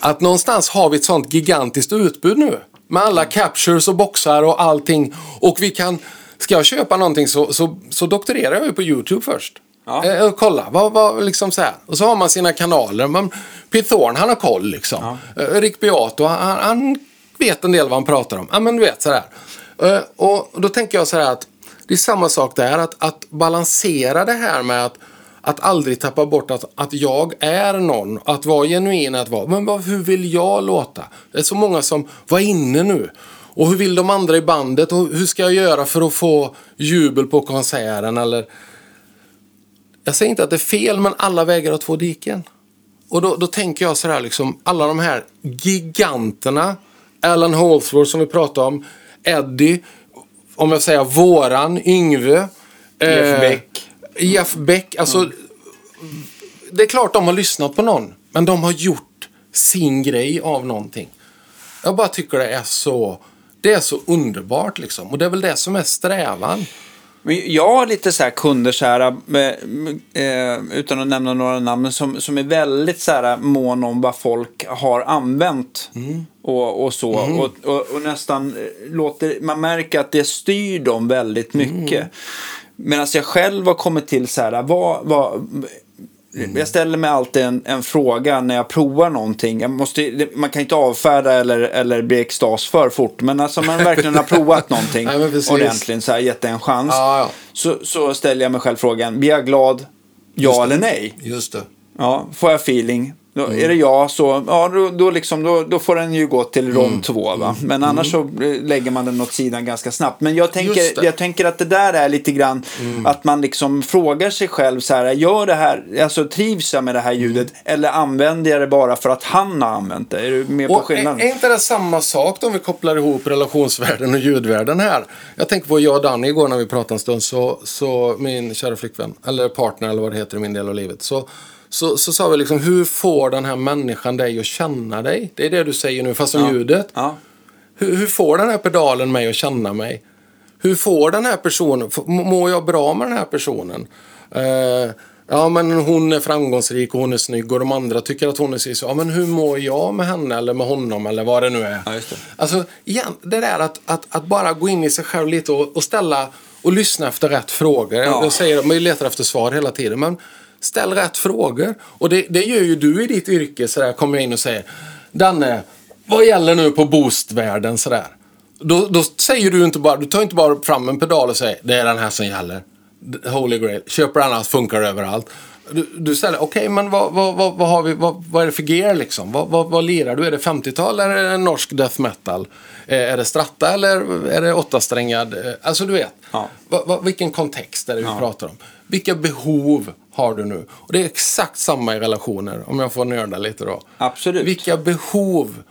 att någonstans har vi ett sånt gigantiskt utbud nu. Med alla captures och boxar och allting. Och vi kan, ska jag köpa någonting så, så, så doktorerar jag ju på YouTube först. Ja. Eh, och kolla, vad, vad, liksom så här. Och så har man sina kanaler. Man, Pete Thorne, han har koll liksom. Eh, Rick Beato, han, han vet en del vad han pratar om. Ja, men du vet sådär. Eh, och då tänker jag så här att det är samma sak där. Att, att balansera det här med att, att aldrig tappa bort att, att jag är någon. Att vara genuin, att vara. Men vad, hur vill jag låta? Det är så många som, var inne nu. Och hur vill de andra i bandet? Och hur ska jag göra för att få jubel på konserten? Eller jag säger inte att det är fel, men alla vägar har två diken. Och då, då tänker jag så här, liksom, alla de här giganterna, Alan Holdsworth som vi pratade om, Eddie, om jag säger våran, Yngve, Jeff eh, Beck. Jeff Beck, alltså, det är klart de har lyssnat på någon, men de har gjort sin grej av någonting. Jag bara tycker det är så, det är så underbart liksom. Och det är väl det som är strävan. Jag har lite så här kunder så här, eh, utan att nämna några namn, som, som är väldigt så här mån om vad folk har använt. Och, och så. Och, och, och nästan eh, låter, man märker att det styr dem väldigt mycket. Medan jag själv har kommit till så här, vad, vad, Jag ställer mig alltid en, en fråga när jag provar någonting. Jag måste, man kan inte avfärda eller, eller bli extas för fort. Men alltså man verkligen har provat någonting Nej, ordentligt, så här, gett det en chans. Ja, ja. Så, så ställer jag mig själv frågan, blir jag glad? Ja eller nej? Just det. Ja, får jag feeling? Då Mm. Är det ja så, ja då, då, liksom, då, då får den ju gå till rond Mm. två. Va? Men annars så lägger man den åt sidan ganska snabbt. Men jag tänker. Mm. jag tänker att det där är lite grann att man liksom frågar sig själv så här, gör det här, alltså trivs jag med det här ljudet Mm. eller använder jag det bara för att han har använt det? Är du med på Och är, skillnaden? är inte det samma sak då om vi kopplar ihop relationsvärlden och ljudvärlden här? Jag tänker på jag och Danny igår när vi pratade en stund, så, så min kära flickvän, eller partner eller vad det heter i min del av livet, så, så, så sa vi liksom, hur får den här människan dig att känna dig? Det är det du säger nu, fast som Ja. ljudet. Ja. Hur, hur får den här pedalen mig att känna mig? Hur får den här personen, mår jag bra med den här personen? Eh, ja, men hon är framgångsrik och hon är snygg och de andra tycker att hon är så. Ja, men hur mår jag med henne eller med honom eller vad det nu är? Ja, det. Alltså, igen, det där att, att, att bara gå in i sig själv lite och, och ställa och lyssna efter rätt frågor. Ja. Jag säger man letar efter svar hela tiden, men ställ rätt frågor. Och det, det gör ju du i ditt yrke, så där kommer jag in och säger Danne, vad gäller nu på boostvärlden sådär? Då, då säger du inte bara, du tar inte bara fram en pedal och säger det är den här som gäller. Holy Grail. Köper den annars funkar överallt. Du, du ställer, okej men vad, vad, vad, vad, har vi, vad, vad är det för gear liksom? Vad, vad, vad lirar du? Är det 50-tal eller är det norsk death metal? Eh, är det stratta eller är det åttasträngad? Eh, alltså du vet. Ja. Va, va, vilken kontext är det vi pratar om? Vilka behov har du nu? Och det är exakt samma i relationer, om jag får nörda lite då. Absolut. Vilka behov?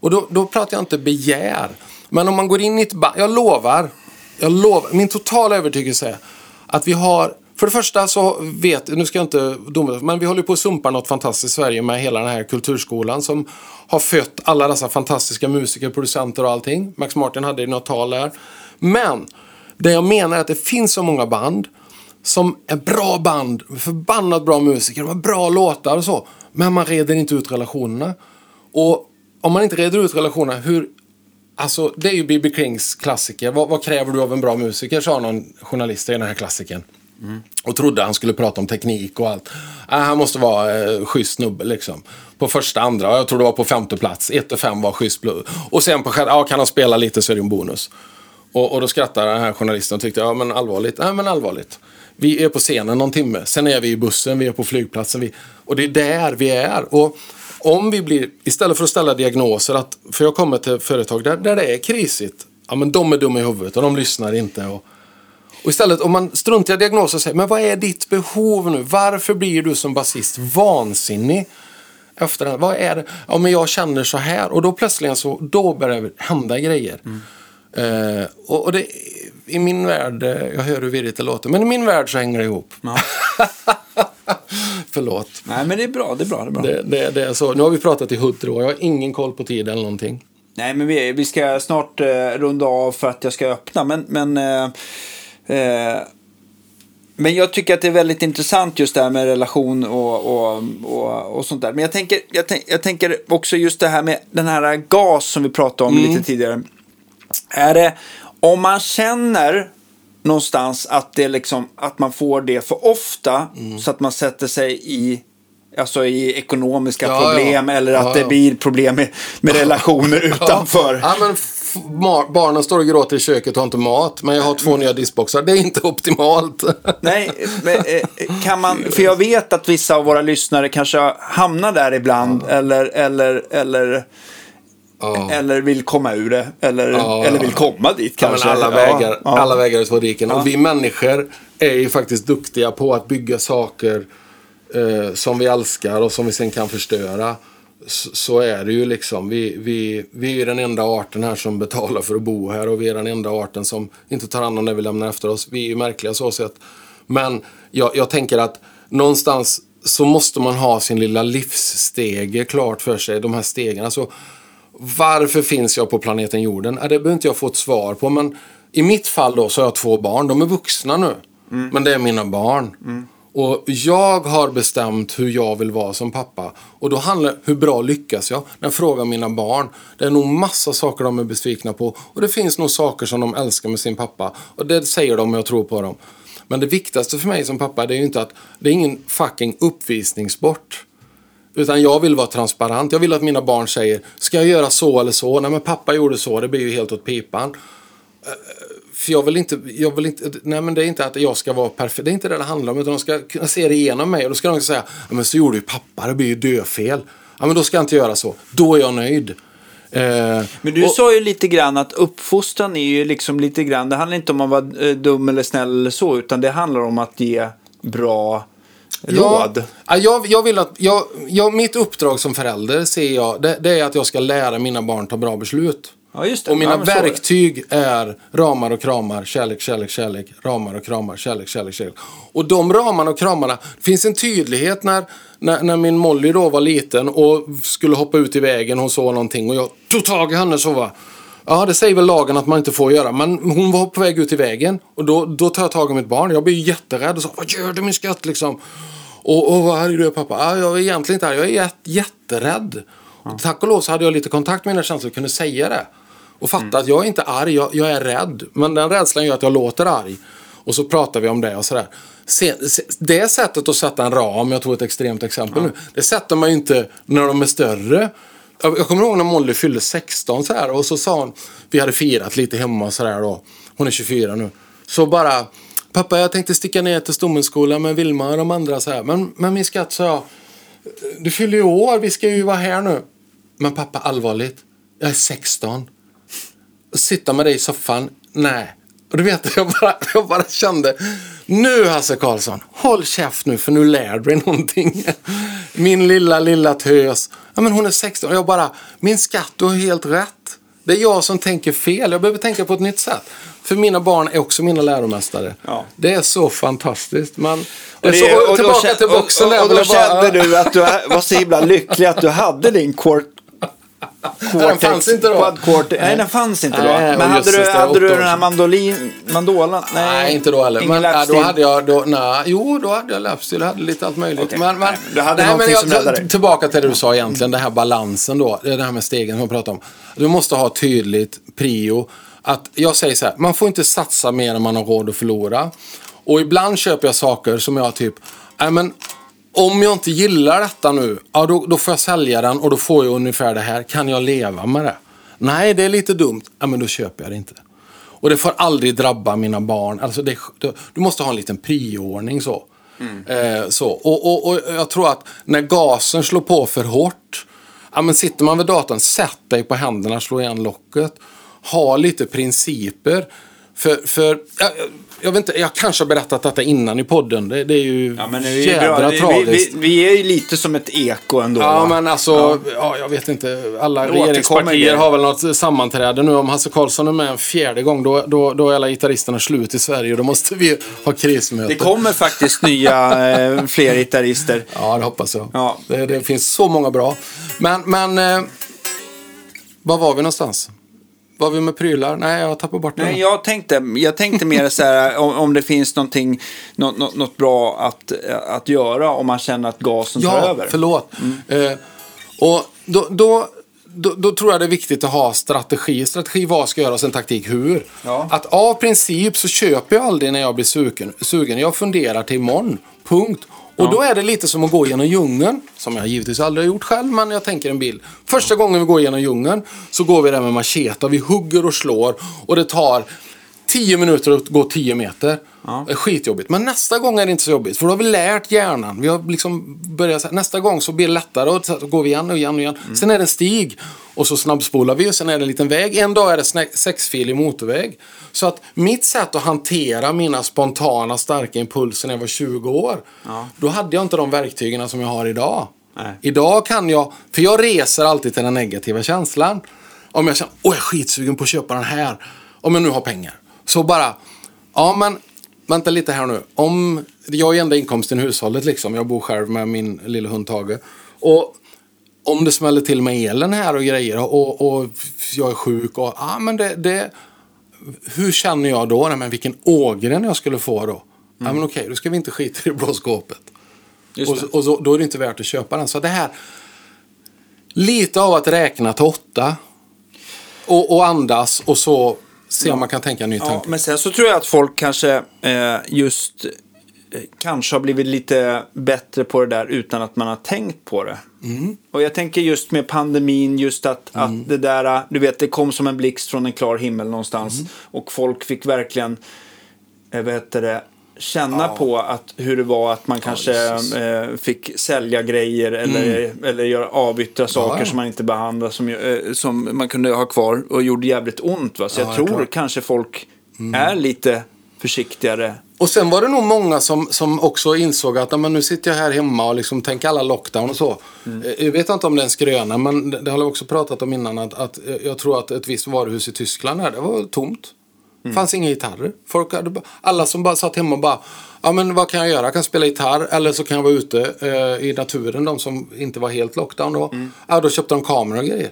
Och då, då pratar jag inte begär. Men om man går in i ett band, jag lovar, jag lovar, min totala övertygelse är att vi har För det första så vet, nu ska jag inte doma, men vi håller på att sumpa något fantastiskt i Sverige med hela den här kulturskolan som har fött alla dessa fantastiska musiker, producenter och allting. Max Martin hade ju något tal där. Men det jag menar är att det finns så många band som är bra band, förbannat bra musiker, de har bra låtar och så. Men man reder inte ut relationerna. Och om man inte reder ut relationerna, hur... Alltså, det är ju B.B. Kings klassiker. Vad, vad kräver du av en bra musiker, sa någon journalist i den här klassiken. Och trodde han skulle prata om teknik och allt. Äh, han måste vara eh, schysst snubbe liksom. På första, andra, jag tror det var på femte plats. Ett och fem var schysst. blå. Och sen på sjätte, ja kan han spela lite så är det en bonus. Och, och då skrattade den här journalisten och tyckte, ja men allvarligt. Nej men allvarligt. Vi är på scenen någon timme, sen är vi i bussen, vi är på flygplatsen. Vi, och det är där vi är. Och om vi blir, istället för att ställa diagnoser, att, för jag kommer till företag där, där det är krisigt. Ja men de är dumma i huvudet och de lyssnar inte. Och, och istället om man struntar i diagnoser och säger, men vad är ditt behov nu? Varför blir du som basist vansinnig? Efter det? Vad är det? Ja, men jag känner så här. Och då plötsligt så, då börjar det hända grejer. Eh, och, och det, i min värld, eh, jag hör hur virrigt det låter, men i min värld så hänger det ihop. Förlåt. Nej, men det är bra. Det är bra. Det är bra. Det, det, det är så. Nu har vi pratat i hundra år, jag har ingen koll på tid eller någonting. Nej, men vi, vi ska snart eh, runda av för att jag ska öppna. Men, men, eh, eh, men jag tycker att det är väldigt intressant just det här med relation och, och, och, och sånt där. Men jag tänker, jag, tänk, jag tänker också just det här med den här gas som vi pratade om lite tidigare. Är det, om man känner någonstans att, det liksom, att man får det för ofta så att man sätter sig i Alltså i ekonomiska Ja, problem ja. eller att Ja, det blir problem med, med relationer utanför. Ja, men barnen står och gråter i köket och har inte mat, men jag har två nya diskboxar. Det är inte optimalt. Nej, men, eh, kan man, för jag vet att vissa av våra lyssnare kanske hamnar där ibland eller, eller, eller, eller vill komma ur det eller, Ja. eller vill komma dit Ja, kanske. alla, vägar, ja. alla vägar är två diken. Och vi människor är ju faktiskt duktiga på att bygga saker eh, som vi älskar och som vi sen kan förstöra. Så, så är det ju liksom. Vi, vi, vi är ju den enda arten här som betalar för att bo här och vi är den enda arten som inte tar hand om det vi lämnar efter oss. Vi är ju märkliga så sett. Men jag, jag tänker att någonstans så måste man ha sin lilla livsstege klart för sig. De här stegen. Alltså, varför finns jag på planeten jorden? Det behöver inte jag få ett svar på. Men i mitt fall då så har jag två barn. De är vuxna nu. Men det är mina barn. Och jag har bestämt hur jag vill vara som pappa. Och då handlar det hur bra lyckas jag? När jag frågar mina barn. Det är nog massa saker de är besvikna på. Och det finns nog saker som de älskar med sin pappa. Och det säger de och jag tror på dem. Men det viktigaste för mig som pappa det är ju inte att det är ingen fucking uppvisningssport. Utan jag vill vara transparent. Jag vill att mina barn säger, ska jag göra så eller så? Nej men pappa gjorde så, det blir ju helt åt pipan. Eh, För jag vill inte, jag vill inte, nej men det är inte att jag ska vara perfekt, det är inte det det handlar om. Utan de ska kunna se det igenom mig och då ska de säga, ja men så gjorde ju pappa, det blir ju döfel. Ja men då ska jag inte göra så, då är jag nöjd. Eh, Men du och- sa ju lite grann att uppfostran är ju liksom lite grann, det handlar inte om att vara eh, dum eller snäll eller så, utan det handlar om att ge bra råd. Ja, jag, jag vill att, jag, jag, mitt uppdrag som förälder ser jag, det, det är att jag ska lära mina barn ta bra beslut. Ja, just det. Och mina Ja, verktyg är ramar och kramar, kärlek, kärlek, kärlek, ramar och kramar, kärlek, kärlek, kärlek. Och de ramarna och kramarna, det finns en tydlighet när, när, när min Molly då var liten och skulle hoppa ut i vägen, hon såg någonting och jag tog tag i henne så va. Ja, det säger väl lagen att man inte får göra. Men hon var på väg ut i vägen. Och då, då tar jag tag i mitt barn. Jag blir jätterädd och sa, vad gör du min skatt liksom? Och, och vad är du pappa? Ja, jag är egentligen inte arg, jag är jät, jätterädd. Och tack och lov så hade jag lite kontakt med mina känslor och kunde säga det. Och fatta att jag är inte arg, jag, jag är rädd. Men den rädslan gör att jag låter arg. Och så pratar vi om det och sådär. Se, se, det sättet att sätta en ram, jag tog ett extremt exempel nu. Det sätter man ju inte när de är större. Jag kommer ihåg när Molly fyllde 16 så här och så sa hon, vi hade firat lite hemma så sådär då. Hon är 24 nu. Så bara, pappa jag tänkte sticka ner till Stommenskolan med Vilma och de andra så här. Men, men min skatt sa jag, du fyller ju år, vi ska ju vara här nu. Men pappa allvarligt, jag är 16. Sitta med dig i soffan, nej. Och du vet, jag bara, jag bara kände, nu Hasse Karlsson, håll käft nu för nu lär du dig någonting. Min lilla, lilla tös. Ja men hon är 16 och jag bara, min skatt, du har helt rätt. Det är jag som tänker fel, jag behöver tänka på ett nytt sätt. För mina barn är också mina läromästare. Ja. Det är så fantastiskt. Men, det är det- så, och då tillbaka kän- till boxen och, och, och vill då bara- kände du att du var så himla lycklig att du hade din quart den fanns inte då. Quarter. Nej, den fanns inte då. Nej, Men hade du, hade du den här mandolin, mandolan? Nej, inte då heller. Men, nej, då hade jag, då, nej, jo, då hade jag lapstil. Jag hade lite allt möjligt. Okej. Men, men, Nej, du hade nej, men jag, dig. Tillbaka till det du sa egentligen, det här balansen då. Det här med stegen som jag pratade om. Du måste ha tydligt prio. Att jag säger så här, man får inte satsa mer än man har råd att förlora. Och ibland köper jag saker som jag typ, nej men om jag inte gillar detta nu, ja då, då får jag sälja den och då får jag ungefär det här. Kan jag leva med det? Nej, det är lite dumt. Ja, men då köper jag det inte. Och det får aldrig drabba mina barn. Alltså det, du, du måste ha en liten prioordning så. Eh, så. Och, och, och jag tror att när gasen slår på för hårt. Ja, men sitter man vid datorn, sätt dig på händerna, slå igen locket. Ha lite principer. För, för jag, jag, vet inte, jag kanske har berättat detta innan i podden. Det, det är ju Ja, men är ju jädra bra. Vi, vi, tragiskt. vi, vi är ju lite som ett eko ändå. Ja, va? men alltså, ja. jag vet inte. Alla regeringspartier har väl något sammanträde nu. Om Hasse Karlsson är med en fjärde gång, då, då, då är alla gitarristerna slut i Sverige. Då måste vi ha krismöte. Det kommer faktiskt nya, eh, fler gitarrister. Ja, det hoppas jag. Ja. Det, det finns så många bra. Men, men eh, var var vi någonstans? Var vi med prylar? Nej, jag tappade bort det. Nej, jag tänkte, jag tänkte mer så här om, om det finns någonting, något, något, något bra att, att göra om man känner att gasen tar Ja, över. förlåt. Eh, och då, då, då, då tror jag det är viktigt att ha strategi. Strategi vad ska göras, en taktik hur. Ja. Att av princip så köper jag aldrig när jag blir sugen. sugen. Jag funderar till imorgon. Punkt. Och då är det lite som att gå genom djungeln. Som jag givetvis aldrig har gjort själv, men jag tänker en bild. Första gången vi går genom djungeln så går vi där med macheta. Vi hugger och slår. Och det tar 10 minuter att gå 10 meter. Det är skitjobbigt. Men nästa gång är det inte så jobbigt. För då har vi lärt hjärnan. Vi har liksom börjat, så här, nästa gång så blir det lättare. Och så går vi igen och igen och igen. Sen är det en stig. Och så snabbspolar vi och sen är det en liten väg. En dag är det sexfilig motorväg. Så att mitt sätt att hantera mina spontana starka impulser när jag var 20 år. Då hade jag inte de verktygen som jag har idag. Nej. Idag kan jag, för jag reser alltid till den negativa känslan. Om jag känner, åh jag är skitsugen på att köpa den här. Om jag nu har pengar. Så bara, ja men vänta lite här nu. Om, jag är enda inkomsten i hushållet liksom. Jag bor själv med min lilla hund Tage. Och om det smäller till med elen här och grejer och, och jag är sjuk och, ja men det, det hur känner jag då? Men vilken ågren jag skulle få då. Ja men okej, då ska vi inte skita i det blå skåpet. Och, och så, då är det inte värt att köpa den. Så det här, lite av att räkna till åtta och, och andas och så se om man kan tänka en ny Ja, tanke. men sen så tror jag att folk kanske eh, just eh, kanske har blivit lite bättre på det där utan att man har tänkt på det. Mm. Och jag tänker just med pandemin, just att, att det där, du vet, det kom som en blixt från en klar himmel någonstans. Mm. Och folk fick verkligen, eh, vad heter det, känna på att, hur det var att man kanske Jesus. eh, fick sälja grejer eller, eller göra avyttra saker Mm. ja. som man inte behandlade som, eh, som man kunde ha kvar och gjorde jävligt ont. Va? Så Ja, jag ja, tror klart. Mm. kanske folk är lite försiktigare. Och sen var det nog många som, som också insåg att "Ja, men nu sitter jag här hemma och liksom tänker alla lockdown och så. Eh, Jag vet inte om det är en skröna, men det det har jag också pratat om innan. Att, att jag tror att ett visst varuhus i Tyskland här, det var tomt. Det fanns inga gitarrer. Folk hade, alla som bara satt hemma och bara, ja men vad kan jag göra? Jag kan spela gitarr eller så kan jag vara ute eh, i naturen, de som inte var helt lockdown då. Ja, då köpte de kameror och grejer.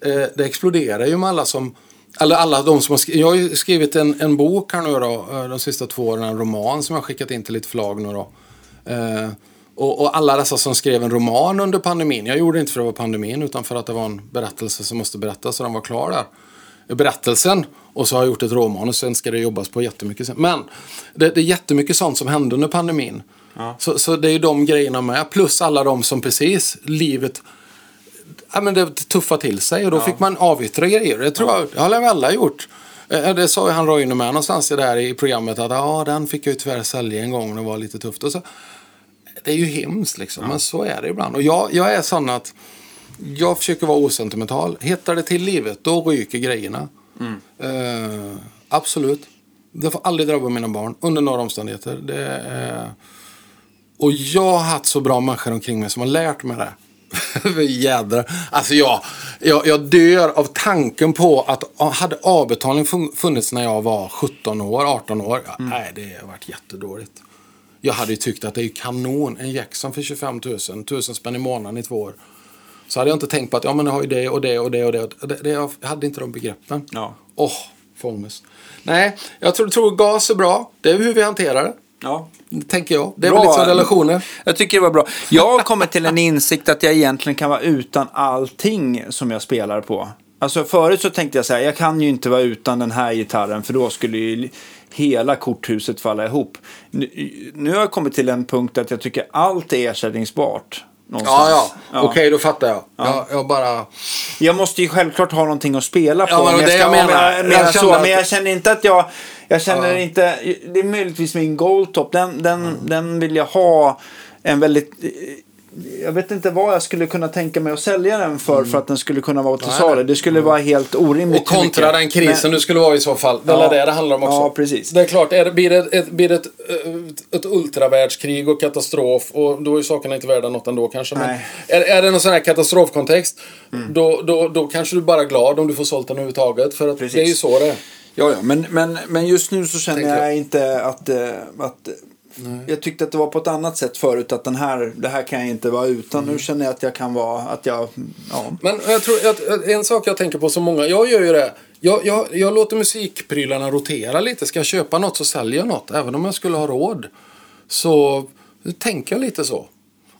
Eh, det exploderar ju med alla som eller alla de som har skrivit, jag har ju skrivit en, en bok här nu då, eh, de sista två åren, en roman som jag har skickat in till ett förlag nu då. Eh, och, och alla dessa som skrev en roman under pandemin, jag gjorde det inte för att det var pandemin utan för att det var en berättelse som måste berättas och den var klar där. Berättelsen och så har jag gjort ett roman och sen ska det jobbas på jättemycket sen. Men det, det är jättemycket sånt som hände under pandemin. Så, så det är ju de grejerna med, plus alla de som precis, livet ja, men det tuffade till sig och då fick man avyttra grejer. Det tror jag, det har vi alla gjort. Eh, Det sa ju han Roine med någonstans i där i programmet att ja, den fick jag ju tyvärr sälja en gång och det var lite tufft. Och så, det är ju hemskt liksom, men så är det ibland. Och jag, jag är sån att jag försöker vara osentimental. Hittar det till livet, då ryker grejerna. Eh, absolut. Det får aldrig drabba mina barn under några omständigheter. Det är... Och jag har haft så bra människor omkring mig som har lärt mig det. Jädrar. Alltså jag, jag, jag dör av tanken på att hade avbetalning fun- funnits när jag var 17 år, 18 år. Ja, Nej, det har varit jättedåligt. Jag hade ju tyckt att det är kanon. En Jackson för 25 000, 1000 spänn i månaden i två år. Så hade jag inte tänkt på att ja, men jag har ju det och det och det och det. det, det jag hade inte de begreppen. Ja. Åh, får ångest. Nej, jag tror, tror gas är bra. Det är hur vi hanterar det. Ja. Tänker jag. Det är Bra. väl lite som relationer. Jag tycker det var bra. Jag har kommit till en insikt att jag egentligen kan vara utan allting som jag spelar på. Alltså förut så tänkte jag så här, jag kan ju inte vara utan den här gitarren för då skulle ju hela korthuset falla ihop. Nu, nu har jag kommit till en punkt att jag tycker allt är ersättningsbart. Någonstans. Ja, ja. Okej, då fattar jag. Jag, jag bara... Jag måste ju självklart ha någonting att spela på. Ja, men ska, jag så, att- Men känner inte att jag... Jag känner Ja. inte... Det är möjligtvis min goaltop. Den, den, den vill jag ha en väldigt... Jag vet inte vad jag skulle kunna tänka mig att sälja den för för att den skulle kunna vara till salu. Det skulle vara helt orimligt. Och kontra den krisen Men- du skulle vara i så fall. Det är Ja. det det handlar om också. Ja, precis. Det är klart, är det, blir det ett, ett, blir det ett, ett, ett ultravärldskrig och katastrof och då är sakerna inte värda något ändå kanske. Men Nej. är, är det någon sån här katastrofkontext då, då, då kanske du bara är glad om du får sålt den överhuvudtaget. För att Precis. det är ju så det är. Ja, ja. Men, men, men just nu så känner jag jag. inte att... eh, att jag tyckte att det var på ett annat sätt förut. Att den här, det här kan jag inte vara utan. Mm. Nu känner jag att jag kan vara... Att jag, ja. Men jag tror, att en sak jag tänker på som många, jag gör ju det. Jag, jag, jag låter musikprylarna rotera lite. Ska jag köpa något så säljer jag något. Även om jag skulle ha råd. Så tänker jag lite så.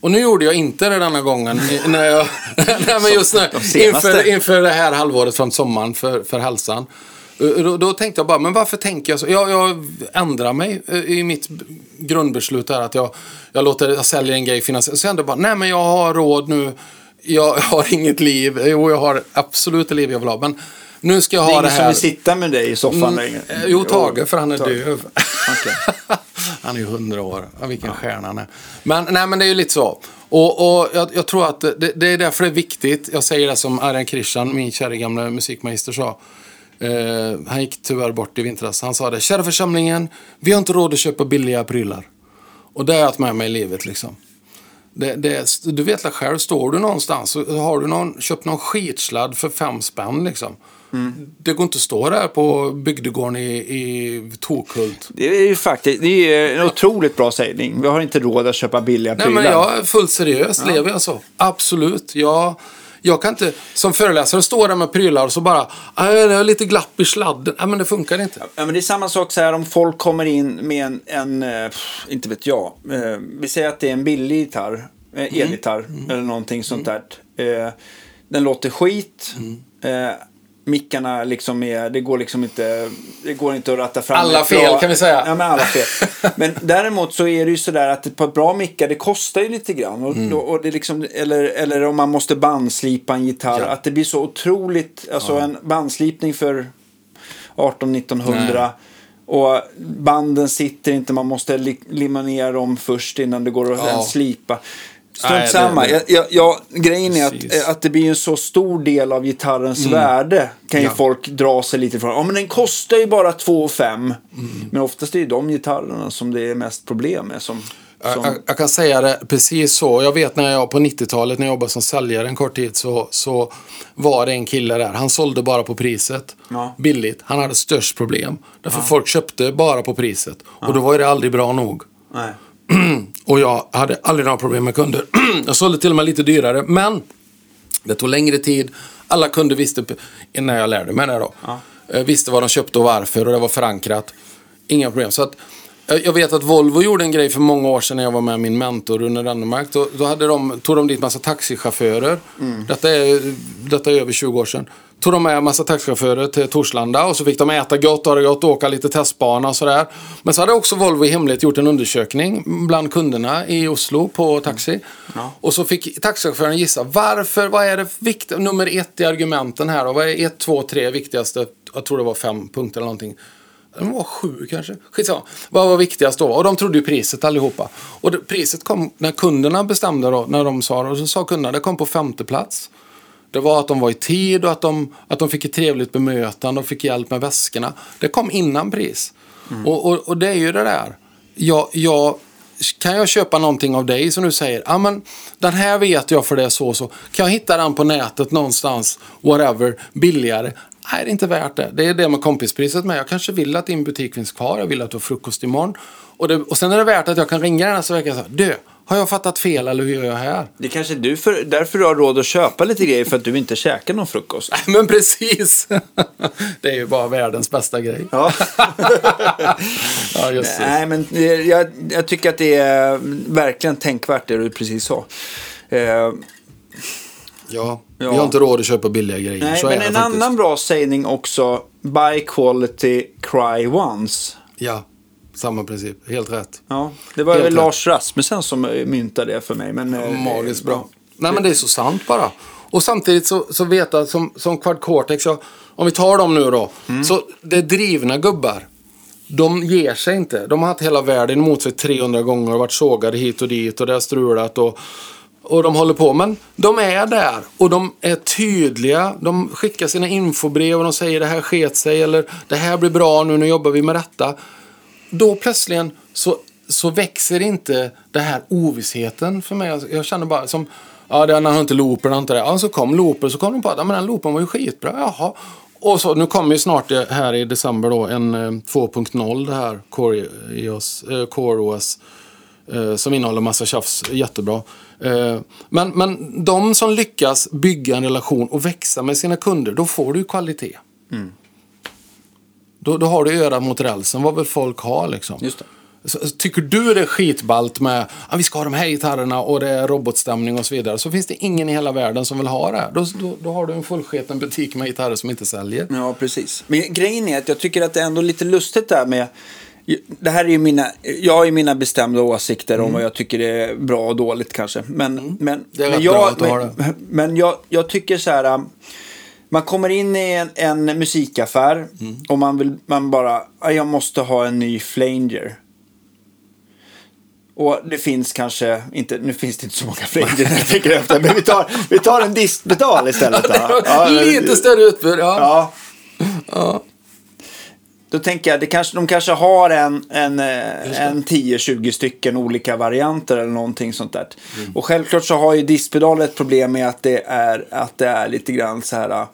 Och nu gjorde jag inte det denna gången. När jag, nej, men just nu, inför, inför det här halvåret från sommaren för, för hälsan. Uh, Då, då tänkte jag bara, men varför tänker jag så? Jag, jag ändrar mig uh, i mitt grundbeslut där att jag, jag låter, jag säljer en grej finansiellt. Så jag bara, nej men jag har råd nu. Jag har inget liv. Jo, jag har absolut det liv jag vill ha. Men nu ska jag Det är ha det ingen som här. vill sitta med dig i soffan längre. Eh, Jo, Tage, för han är döv. Okej. han är ju hundra år. Ja, vilken stjärna han är. Men, nej, men det är ju lite så. Och, och jag, jag tror att det, det är därför det är viktigt. Jag säger det som Arjan Krishan, min kära gamla musikmagister, sa. Eh, han gick tyvärr bort i vintras. Han sa det. Kära församlingen, vi har inte råd att köpa billiga prylar. Och det har jag haft med mig i livet liksom. Det, det, du vet väl själv, står du någonstans så har du någon, köpt någon skitsladd för fem spänn liksom. Det går inte att stå där på bygdegården i, i Tokhult. Det är ju faktiskt det är en otroligt bra sägning. Vi har inte råd att köpa billiga Nej prylar. men jag är fullt seriöst, lever jag så. Absolut. Jag, jag kan inte som föreläsare stå där med prylar och så bara, "Ah, det är lite glapp i sladden. Nej men det funkar inte. Ja, men det är samma sak så här om folk kommer in med en, en eh, pff, inte vet jag, eh, vi säger att det är en billig gitarr, Mm. eh, elgitarr eller någonting sånt där. Eh, den låter skit. Mm. Mickarna liksom är, det går liksom inte, det går inte att ratta fram. Alla fel, kan vi säga. Ja, men alla fel. Men däremot så är det ju sådär att ett par bra mickar, det kostar ju lite grann. Och, Mm. och det liksom, eller, eller om man måste bandslipa en gitarr, Ja. att det blir så otroligt, alltså en bandslipning för 18-1900. Och banden sitter inte, man måste li- limma ner dem först innan det går att Ja. slipa. Strunt samma. Jag, jag, jag, grejen är Precis. att, att det blir en så stor del av gitarrens värde. Kan ju Ja. folk dra sig lite ifrån. Ja men den kostar ju bara 2 5 Mm. Men oftast är det de gitarrerna som det är mest problem med. Som, Jag, som, jag, jag kan säga det precis så. Jag vet när jag på 90-talet när jag jobbade som säljare en kort tid så, så var det en kille där. Han sålde bara på priset. Ja. Billigt. Han hade störst problem. Därför folk köpte bara på priset. Och då var det aldrig bra nog. nej. Och jag hade aldrig några problem med kunder. jag sålde till och med lite dyrare. Men det tog längre tid. Alla kunder visste, innan jag lärde mig det då, eh, visste vad de köpte och varför och det var förankrat. Inga problem. Så att, eh, jag vet att Volvo gjorde en grej för många år sedan när jag var med min mentor Rune Rennemark. Då, då hade de, tog de dit massa taxichaufförer. Detta, är, detta är över 20 år sedan. Tog de med massa taxichaufförer till Torslanda och så fick de äta gott, ha det gott, åka lite testbana och sådär. Men så hade också Volvo i hemlighet gjort en undersökning bland kunderna i Oslo på taxi. Och så fick taxichauffören gissa varför, vad är det viktiga, nummer ett i argumenten här och vad är ett, två, tre viktigaste, jag tror det var fem punkter eller någonting. Den var sju kanske. Skitsamma. Vad var viktigast då? Och de trodde ju priset allihopa. Och det, priset kom när kunderna bestämde då, när de sa det. Och så sa kunderna, det kom på femte plats. Det var att de var i tid och att de, att de fick ett trevligt bemötande och fick hjälp med väskorna. Det kom innan pris. Och, och, och det är ju det där. Jag, jag, kan jag köpa någonting av dig som du säger, ja men den här vet jag för det är så och så. Kan jag hitta den på nätet någonstans, whatever, billigare? Nej, det är inte värt det. Det är det med kompispriset med. Jag kanske vill att din butik finns kvar, jag vill att du har frukost imorgon. Och, det, och sen är det värt att jag kan ringa den nästa vecka och säga, du, har jag fattat fel eller hur gör jag här? Det kanske är du för, därför du har råd att köpa lite grejer för att du inte käkar någon frukost. Men precis! det är ju bara världens bästa grej. Ja. Ja, just det. Nej, men jag, jag tycker att det är verkligen tänkvärt det du precis sa. Eh, Ja. Ja. Vi har inte råd att köpa billiga grejer. nej, så men en faktiskt. annan bra sägning också. Buy quality, cry once. Ja, samma princip. Helt rätt. Ja, det var Helt väl rätt. Lars Rasmussen som eh, myntade det för mig. Men, eh, Magiskt ja. bra. Nej men det är så sant bara. Och samtidigt så, så veta som, som Quad Cortex, ja, om vi tar dem nu då. Mm. Så det är drivna gubbar. De ger sig inte. De har haft hela världen emot sig 300 gånger och varit sågade hit och dit och det har strulat och, och de håller på. Men de är där och de är tydliga. De skickar sina infobrev och de säger det här sket sig eller det här blir bra nu, nu jobbar vi med detta. Då plötsligen så, så växer inte den här ovissheten för mig. Alltså, jag känner bara som, ja den har inte looper, den har inte det. Ja, så kom looper, så kom de på att ja, men den loopen var ju skitbra. Jaha. Och så, nu kommer ju snart här i december då en eh, 2.0 det här Core, EOS, eh, Core OS. Eh, som innehåller massa tjafs, jättebra. Eh, men, men de som lyckas bygga en relation och växa med sina kunder, då får du kvalitet. kvalitet. Då, då har du öra mot rälsen, vad vill folk ha liksom? Just det. Så, tycker du det är skitballt med att vi ska ha de här gitarrerna och det är robotstämning och så vidare. Så finns det ingen i hela världen som vill ha det. Då, då, då har du en fullsketen butik med gitarrer som inte säljer. Ja, precis. Men grejen är att jag tycker att det är ändå lite lustigt där med det här är ju mina, jag har ju mina bestämda åsikter om vad jag tycker är bra och dåligt kanske. Men, men, är men, rätt jag, men, men jag, jag tycker så här. Man kommer in i en, en musikaffär och man vill man bara, "Ah, jag måste ha en ny flanger. Och det finns kanske, inte, nu finns det inte så många flanger tänker efter, men vi tar, vi tar en diskpedal istället. Då. Ja, Lite större utbud, ja. Ja. Då tänker jag, det kanske, de kanske har en, en, eh, en 10-20 stycken olika varianter eller någonting sånt där. Och självklart så har ju diskpedal ett problem med att det är, att det är lite grann så här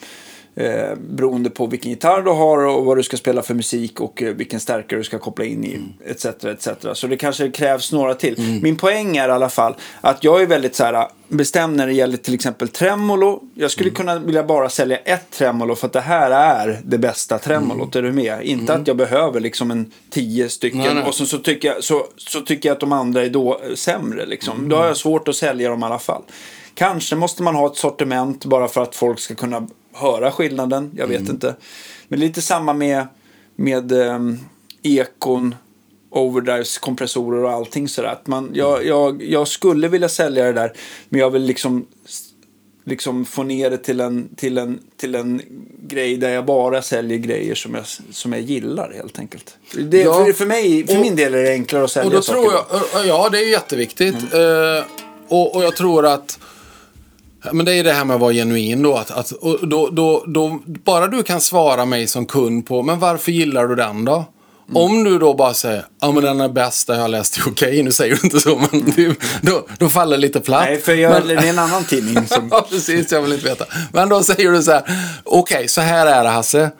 eh, beroende på vilken gitarr du har och vad du ska spela för musik och eh, vilken stärkare du ska koppla in i etc. etc. Så det kanske krävs några till. Min poäng är i alla fall att jag är väldigt så här bestämd när det gäller till exempel tremolo. Jag skulle kunna vilja bara sälja ett tremolo för att det här är det bästa tremolot. Är du med? Inte att jag behöver liksom en tio stycken Nej, nej. och sen så tycker, jag, så, så tycker jag att de andra är då sämre. Liksom. Då har jag svårt att sälja dem i alla fall. Kanske måste man ha ett sortiment bara för att folk ska kunna höra skillnaden. Jag vet inte. Men lite samma med, med um, ekon, overdrives, kompressorer och allting sådär. Att man, jag, jag, jag skulle vilja sälja det där, men jag vill liksom liksom få ner det till en, till, en, till en grej där jag bara säljer grejer som jag, som jag gillar helt enkelt. Det, Ja. för, för, mig, för Och- min del är det enklare att sälja Och då saker. tror jag, ja det är jätteviktigt. Eh, och, och jag tror att, men det är det här med att vara genuin då. Att, att, då, då, då. Bara du kan svara mig som kund på, men varför gillar du den då? Om du då bara säger, ja men den är bäst, det har jag läst, okej nu säger du inte så, men du, då, då faller det lite platt. Nej, för jag, men, det är en annan tidning som... Ja, precis. Jag vill inte veta. Men då säger du så här. Okej, så här är det Hasse.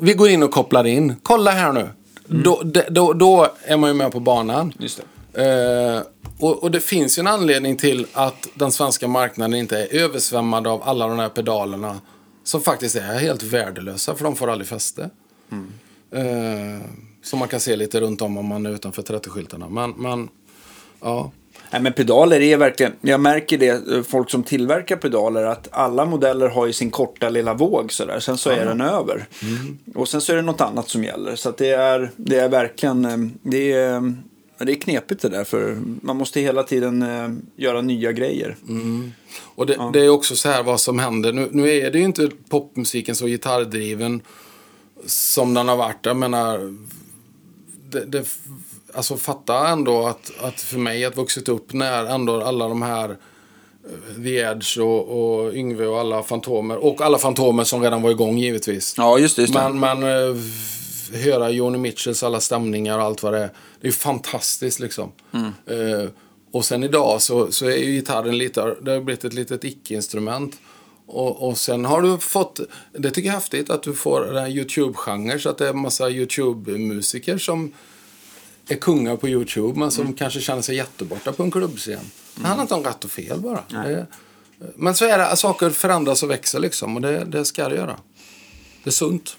Vi går in och kopplar in. Kolla här nu. Då, de- då, då är man ju med på banan. Just Eh, och, och det finns ju en anledning till att den svenska marknaden inte är översvämmad av alla de här pedalerna. Som faktiskt är helt värdelösa för de får aldrig fäste. Eh, som man kan se lite runt om om man är utanför 30-skyltarna. Men, men ja. Nej, men pedaler är verkligen, jag märker det, eh, folk som tillverkar pedaler, att alla modeller har ju sin korta lilla våg sådär, sen så är den över. Och sen så är det något annat som gäller. Så det är, det är verkligen, eh, det är, det är knepigt det där, för man måste hela tiden eh, göra nya grejer. Och det, det är också så här vad som händer. Nu, nu är det ju inte popmusiken så gitarrdriven som den har varit. Jag menar, det, det, alltså fatta ändå att, att för mig att vuxit upp när ändå alla de här eh, The Edge och, och Yngve och alla Fantomer och alla Fantomer som redan var igång givetvis. Ja, just det. Just. Men, men eh, höra Joni Mitchells alla stämningar och allt vad det är. Det är fantastiskt liksom. Eh, och sen idag så, så är ju gitarren lite, det har blivit ett litet icke-instrument. Och, och sen har du fått, det tycker jag är häftigt, att du får den här YouTube-genren. Så att det är en massa YouTube-musiker som är kungar på YouTube men som kanske känner sig jätteborta på en klubbscen. Det handlar inte om rätt och fel bara. Det, men så är det, saker förändras och växer liksom och det, det ska det göra. Det är sunt.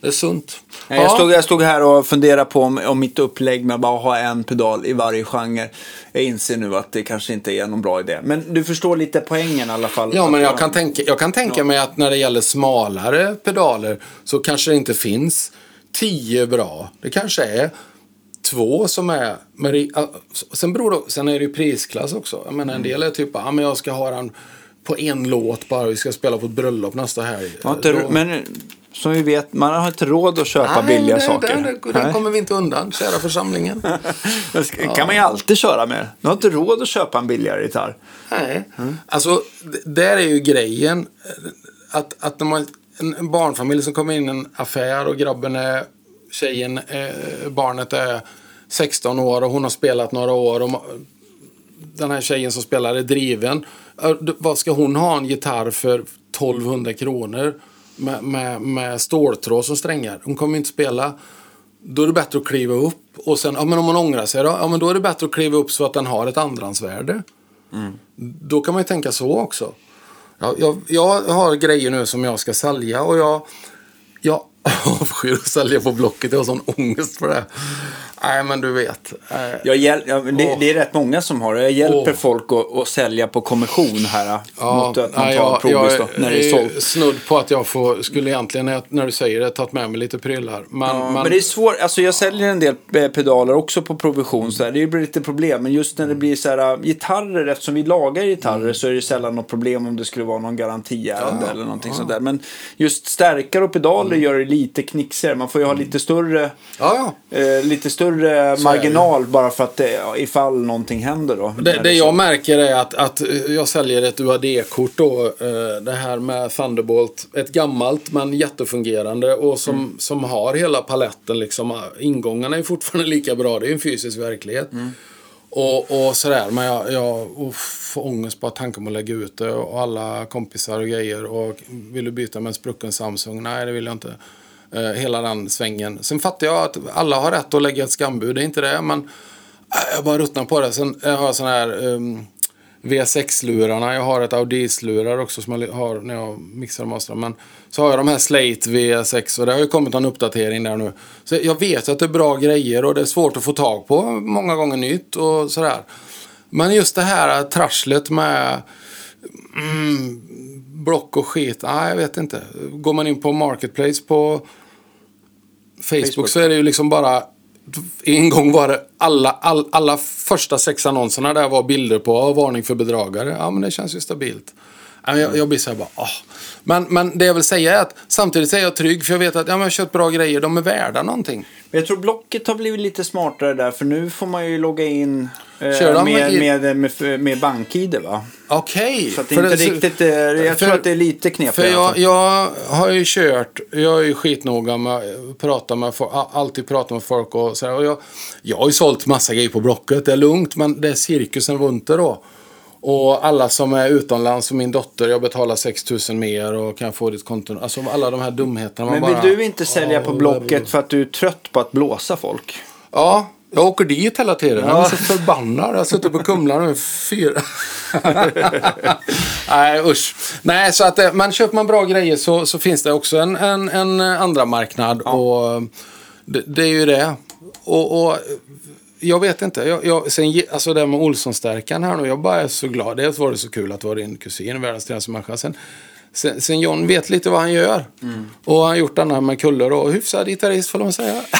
Det är sunt. Nej, Jag, stod, jag stod här och funderade på om, om mitt upplägg med att bara ha en pedal i varje genre. Jag inser nu att det kanske inte är någon bra idé. Men du förstår lite poängen i alla fall. Ja, men Att- jag kan tänka, jag kan tänka mig att när det gäller smalare pedaler så kanske det inte finns tio bra. Det kanske är två som är... Men det, ah, sen, beror det, sen är det ju prisklass också. Jag menar, en del är typ ja, men jag ska ha den på en låt bara. Vi ska spela på ett bröllop nästa helg. Då- Men som vi vet, man har inte råd att köpa billiga det, saker. Den, den Nej. kommer vi inte undan, kära församlingen. Det kan man ju alltid köra med. Du har inte råd att köpa en billigare gitarr. Nej. Alltså, d- där är ju grejen. Att, att när man, en, barnfamilj som kommer in i en affär och grabben är, tjejen, eh, barnet är 16 år och hon har spelat några år. Och den här tjejen som spelar är driven. Vad ska hon ha en gitarr för 1200 kronor? Med, med, med ståltråd som strängar. Hon kommer inte spela. Då är det bättre att kliva upp. Och sen, ja men om man ångrar sig då? Ja men då är det bättre att kliva upp så att den har ett andrahandsvärde. Då kan man ju tänka så också. Jag, jag, jag har grejer nu som jag ska sälja och jag, jag avskyr att sälja på Blocket. Jag har sån ångest för det. Nej, men du vet. Eh, Jag hjäl- ja, men det, det är rätt många som har det. Jag hjälper Åh. folk att, att sälja på kommission här. mot att man nej, tar jag, jag när det är sålt. snudd på att jag får, skulle egentligen när, jag, du säger det, tagit med mig lite prylar. Men, Ja, men, men det är svårt, alltså jag säljer en del eh, pedaler också på provision så här. Det blir lite problem. Men just när det blir så här gitarrer, eftersom vi lagar gitarrer Mm. så är det sällan något problem om det skulle vara någon garantiärende eller någonting sånt där. Men just stärkare och pedaler Mm. gör det lite knixigare. Man får ju ha lite större, ja, ja. eh, lite större marginal bara för att det, ifall någonting händer då. Det, det är jag så. märker är att, att jag säljer ett UAD-kort då. eh, Det här med Thunderbolt. Ett gammalt men jättefungerande och som, Mm. som har hela paletten. Liksom. Ingångarna är fortfarande lika bra. Det är en fysisk verklighet. Mm. Och, och sådär. Men jag, jag uff, får ångest bara tanken på att lägga ut det. Och alla kompisar och grejer. Och vill du byta med en sprucken Samsung? Nej, det vill jag inte. Eh, hela den svängen. Sen fattar jag att alla har rätt att lägga ett skambud. Det är inte det. Men äh, jag bara ruttnar på det. Sen jag har jag sådana här ehm, um, V6-lurarna. Jag har ett Audis-lurar också som jag har när jag mixar och masterar. Men så har jag de här Slate V6 och det har ju kommit en uppdatering där nu. Så jag vet att det är bra grejer och det är svårt att få tag på. Många gånger nytt och sådär. Men just det här trasslet med mm, block och skit. Nej, jag vet inte. Går man in på Marketplace på Facebook, Facebook. så är det ju liksom bara... En gång var det alla, all, alla första sex annonserna där var bilder på varning för bedragare. Ja, men det känns ju stabilt. Jag, jag blir så här bara, åh. Men, men det jag vill säga är att samtidigt är jag trygg för jag vet att ja, jag har köpt bra grejer, de är värda någonting. Men jag tror Blocket har blivit lite smartare där för nu får man ju logga in eh, med, med- med, med, med bank-id va? Okej. Så att det är inte riktigt, eh, jag tror att det är lite knepigt. För jag, jag har ju kört, jag är ju skitnoga med att prata med folk, alltid prata med folk och så här. Och jag, jag har ju sålt massa grejer på Blocket, det är lugnt, men det är cirkusen runt det då. Och alla som är utomlands, som min dotter, jag betalar 6 000 mer och kan få ditt konto. Alltså alla de här dumheterna. man Men vill bara, du inte sälja på "Åh, Blocket för att du är trött på att blåsa folk? Ja, jag åker dit hela tiden. Jag är så förbannad. Jag har suttit på Kumla nu i fyra... Nej, usch. Nej, så att eh, men köper man bra grejer så, så finns det också en, en, en andra marknad Och eh, det, det är ju det. Och, och jag vet inte. Jag, jag, sen, alltså det med Olssonstärkan här nu. Jag bara är så glad. Dels var det så kul att vara din kusin, världens trevligaste människa. Sen, sen, sen John vet lite vad han gör. Och han har gjort den här med kuller och hyfsad gitarrist får man säga.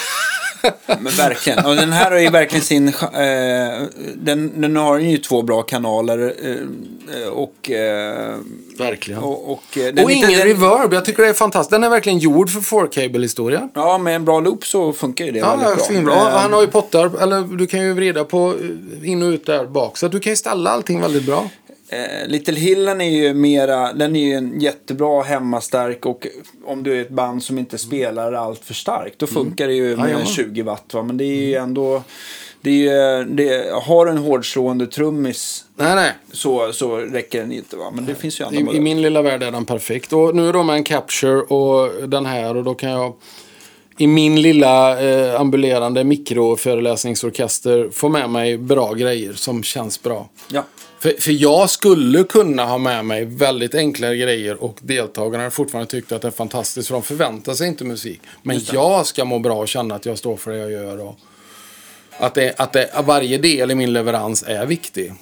Men verkligen. Och den här har ju verkligen sin... Eh, den, den har ju två bra kanaler. Eh, och... Eh, Verkligen. och, och, eh, den Och ingen den, reverb. Jag tycker det är fantastiskt. Den är verkligen gjord för 4-cable-historia. Ja, med en bra loop så funkar ju det Ja, väldigt bra. svinbra. Eh, Han har ju pottar, eller du kan ju vrida på eh, in och ut där bak. Så du kan ju ställa allting väldigt bra. Eh, Little Hillen är ju mera, den är ju en jättebra hemmastark och om du är ett band som inte spelar allt för starkt då funkar det ju med Jajamän. 20 watt. Va? Men det är ju ändå, det är det, har en hårdslående trummis Nej, nej. så, så räcker den inte. Va? Men det finns ju andra I, I modeller. min lilla värld är den perfekt. Och nu då med en Capture och den här och då kan jag i min lilla eh, ambulerande mikroföreläsningsorkester få med mig bra grejer som känns bra. Ja. För, för jag skulle kunna ha med mig väldigt enkla grejer och deltagarna har fortfarande tyckt att det är fantastiskt för de förväntar sig inte musik. Men jag ska må bra och känna att jag står för det jag gör. Och att, det, att, det, att varje del i min leverans är viktig.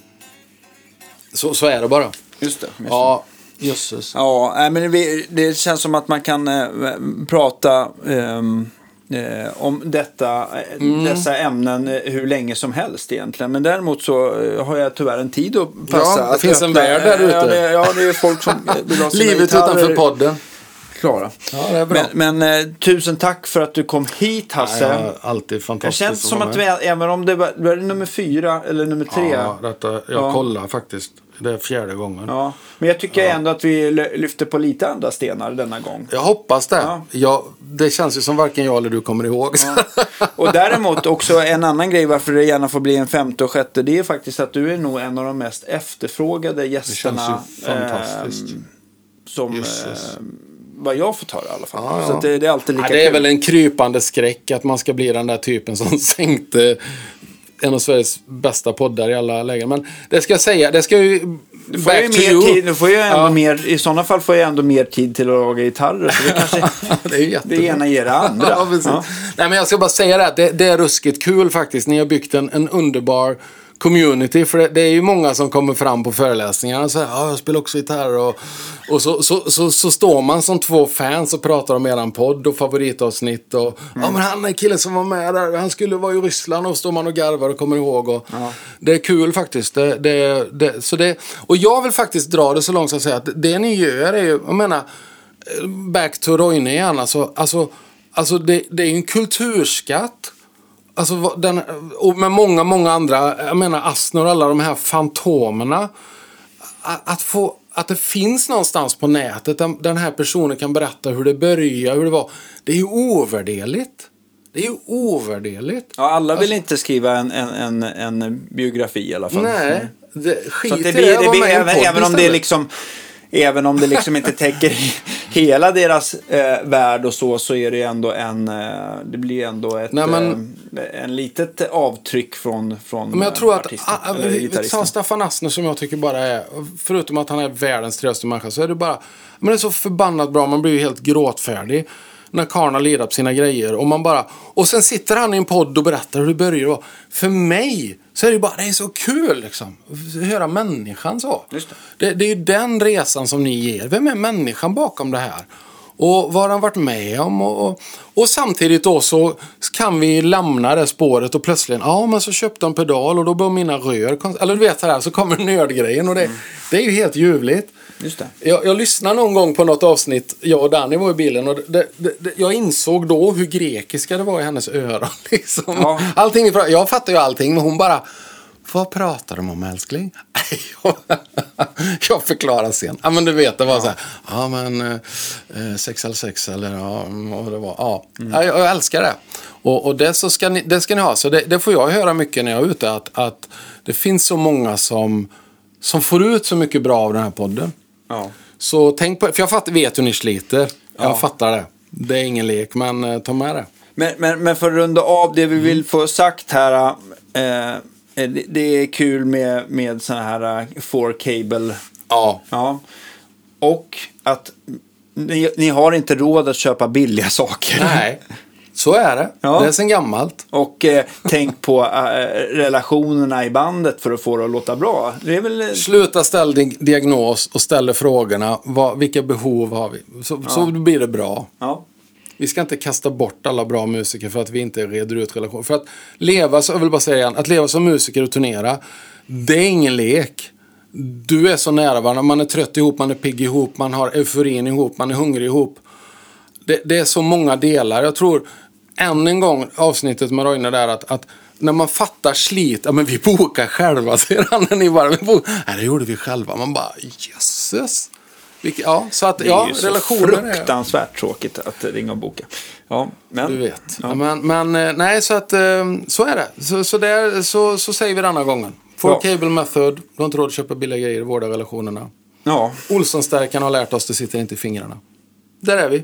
Så, så är det bara. Just det. Ja, jösses. Ja, men det, det känns som att man kan eh, prata ehm, eh, om detta, eh, Mm. dessa ämnen eh, hur länge som helst egentligen. Men däremot så eh, har jag tyvärr en tid att passa. Ja, det att finns en öppna- värld där ute. Ja, det, ja, det är folk som vill ha sina Livet gitarrer utanför podden. Klara. Ja, det. Men, men eh, tusen tack för att du kom hit Hasse. Ja, ja, alltid det fantastiskt. känns som att vi, även om det var, var det nummer fyra eller nummer tre. Ja, detta, jag Ja. kollar faktiskt. Det är fjärde gången. Ja, Men jag tycker ändå att vi ly- lyfter på lite andra stenar denna gång. Jag hoppas det. Ja. Jag, det känns ju som varken jag eller du kommer ihåg. Och däremot också en annan grej varför det gärna får bli en femte och sjätte. Det är faktiskt att du är nog en av de mest efterfrågade gästerna. ju fantastiskt. ehm, som Jösses. eh, vad jag får höra i alla fall. Ja, ja. Så att det, det är alltid lika Ja, det är kul. väl en krypande skräck att man ska bli den där typen som sänkte en av Sveriges bästa poddar i alla lägen. Men det ska jag säga, det ska ju... Du får ju mer tid, du får ju ändå Ja. mer, I sådana fall får jag ändå mer tid till att laga gitarrer. Så det kanske det är jättebra. det ena ger det andra. Ja. Ja. Nej, men jag ska bara säga det, att det, det är ruskigt kul faktiskt. Ni har byggt en, en underbar community. För det, det är ju många som kommer fram på föreläsningarna och säger ja, jag spelar också gitarr. Och, och så, så, så, så står man som två fans och pratar om eran podd och favoritavsnitt. Och, Ja, men han är killen som var med där, han skulle vara i Ryssland. Och står man och garvar och kommer ihåg. Och, Det är kul faktiskt. Det, det, det, så det, och jag vill faktiskt dra det så långt som att säga att det ni gör är ju, jag menar, back to Roine igen. Alltså, alltså, alltså det, det är ju en kulturskatt. Alltså, den, och med många, många andra, jag menar Asner och alla de här fantomerna. Att, få, att det finns någonstans på nätet där den här personen kan berätta hur det började, hur det var. Det är ju ovärderligt. Det är ju ovärderligt. Ja, alla vill inte skriva en, en, en, en biografi i alla fall. Nej, det, Så skit att det i blir, det. det blir, i även, även om det är liksom Även om det liksom inte täcker hela deras eh, värld och så, så är det ändå en, eh, det blir ändå ett, Nej, men- eh, en litet avtryck från, från Men jag tror att, ta Staffan Asner som jag tycker bara är, förutom att han är världens trevligaste människa, så är det bara, men det är så förbannat bra, man blir ju helt gråtfärdig. När karln har lirat på sina grejer och man bara, och sen sitter han i en podd och berättar hur det börjar. Och för mig så är det ju bara, det är så kul liksom. Att Höra människan så. Just Det, det är ju den resan som ni ger. Vem är människan bakom det här? Och vad har han varit med om? Och, och, och samtidigt då så kan vi lämna det spåret och plötsligt, ja men så köpte han pedal och då börjar mina rör, eller du vet sådär, så kommer nördgrejen och det, det är ju helt ljuvligt. Just det. Jag, jag lyssnade någon gång på något avsnitt, jag och Danny var i bilen och det, det, det, jag insåg då hur grekiska det var i hennes öron. Liksom. Ja. Allting, jag fattar ju allting men hon bara, vad pratar de om älskling? jag förklarar sen. Ja men du vet, det var så här, ja men eh, 6 eller 6 eller ja, vad det var. Ja, ja jag, jag älskar det. Och, och det, så ska ni, det ska ni ha. Så det, det får jag höra mycket när jag är ute, att, att det finns så många som, som får ut så mycket bra av den här podden. Ja. Så tänk på för jag fatt, vet hur ni sliter. Jag fattar det. Det är ingen lek, men eh, ta med det. Men, men, men för att runda av det vi vill få sagt här. Eh, det, det är kul med, med sådana här eh, four cable. Ja. Ja. Och att ni, ni har inte råd att köpa billiga saker. Nej, så är det. Ja. Det är sen gammalt. Och eh, tänk på eh, relationerna i bandet för att få det att låta bra. Väl... eh, Sluta ställa diagnos och ställa frågorna. Vad, vilka behov har vi? Så, så blir det bra. Ja. Vi ska inte kasta bort alla bra musiker för att vi inte reder ut relationer. För att leva, så, jag vill bara säga igen, att leva som musiker och turnera, det är ingen lek. Du är så nära varandra, man är trött ihop, man är pigg ihop, man har euforin ihop, man är hungrig ihop. Det, det är så många delar. Jag tror, än en gång, avsnittet med Roine där, att, att när man fattar slit, ja men vi bokar själva, säger han. När ni bara, vi bokar. Nej, det gjorde vi själva. Man bara, jösses. Vilke- Ja, så att, Det är ja, ju så relationer är... fruktansvärt tråkigt att ringa och boka. Ja, men... Du vet. Ja. men, men eh, nej, så att eh, så är det. Så, så, där, så, så säger vi denna gången. For Ja. cable method, du har inte råd att köpa billiga grejer, vårda relationerna. Ja, Olssonstärkan har lärt oss, det sitter inte i fingrarna. Där är vi.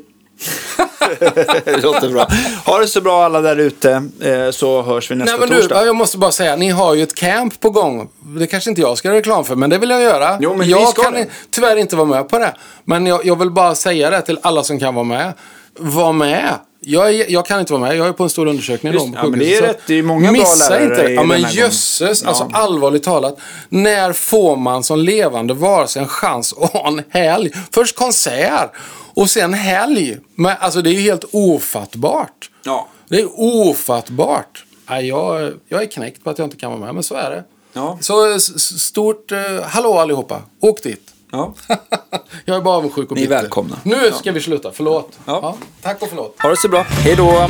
Det låter bra. Ha det så bra alla där ute eh, så hörs vi nästa Nej, men du, torsdag. ja, jag måste bara säga, ni har ju ett camp på gång. Det kanske inte jag ska göra reklam för, men det vill jag göra. Jo, men jag ska kan det. tyvärr inte vara med på det. Men jag, jag vill bara säga det till alla som kan vara med. Var med. Jag, är, jag kan inte vara med, jag är på en stor undersökning. Just- på ja, men det är rätt. Det är många bra Missa lärare inte. i Ja, men jösses, Ja. alltså allvarligt talat. När får man som levande varelse en chans att ha en helg? Först konsert och sen helg. Men, alltså det är ju helt ofattbart. Ja. Det är ofattbart. Nej, jag, jag är knäckt på att jag inte kan vara med, men så är det. Ja. Så stort eh, hallå allihopa. Åk dit. Ja. jag är bara avundsjuk och Ni är bitter. välkomna. Nu ska vi sluta, förlåt. Ja. tack och förlåt. Ha det så bra. Hej då!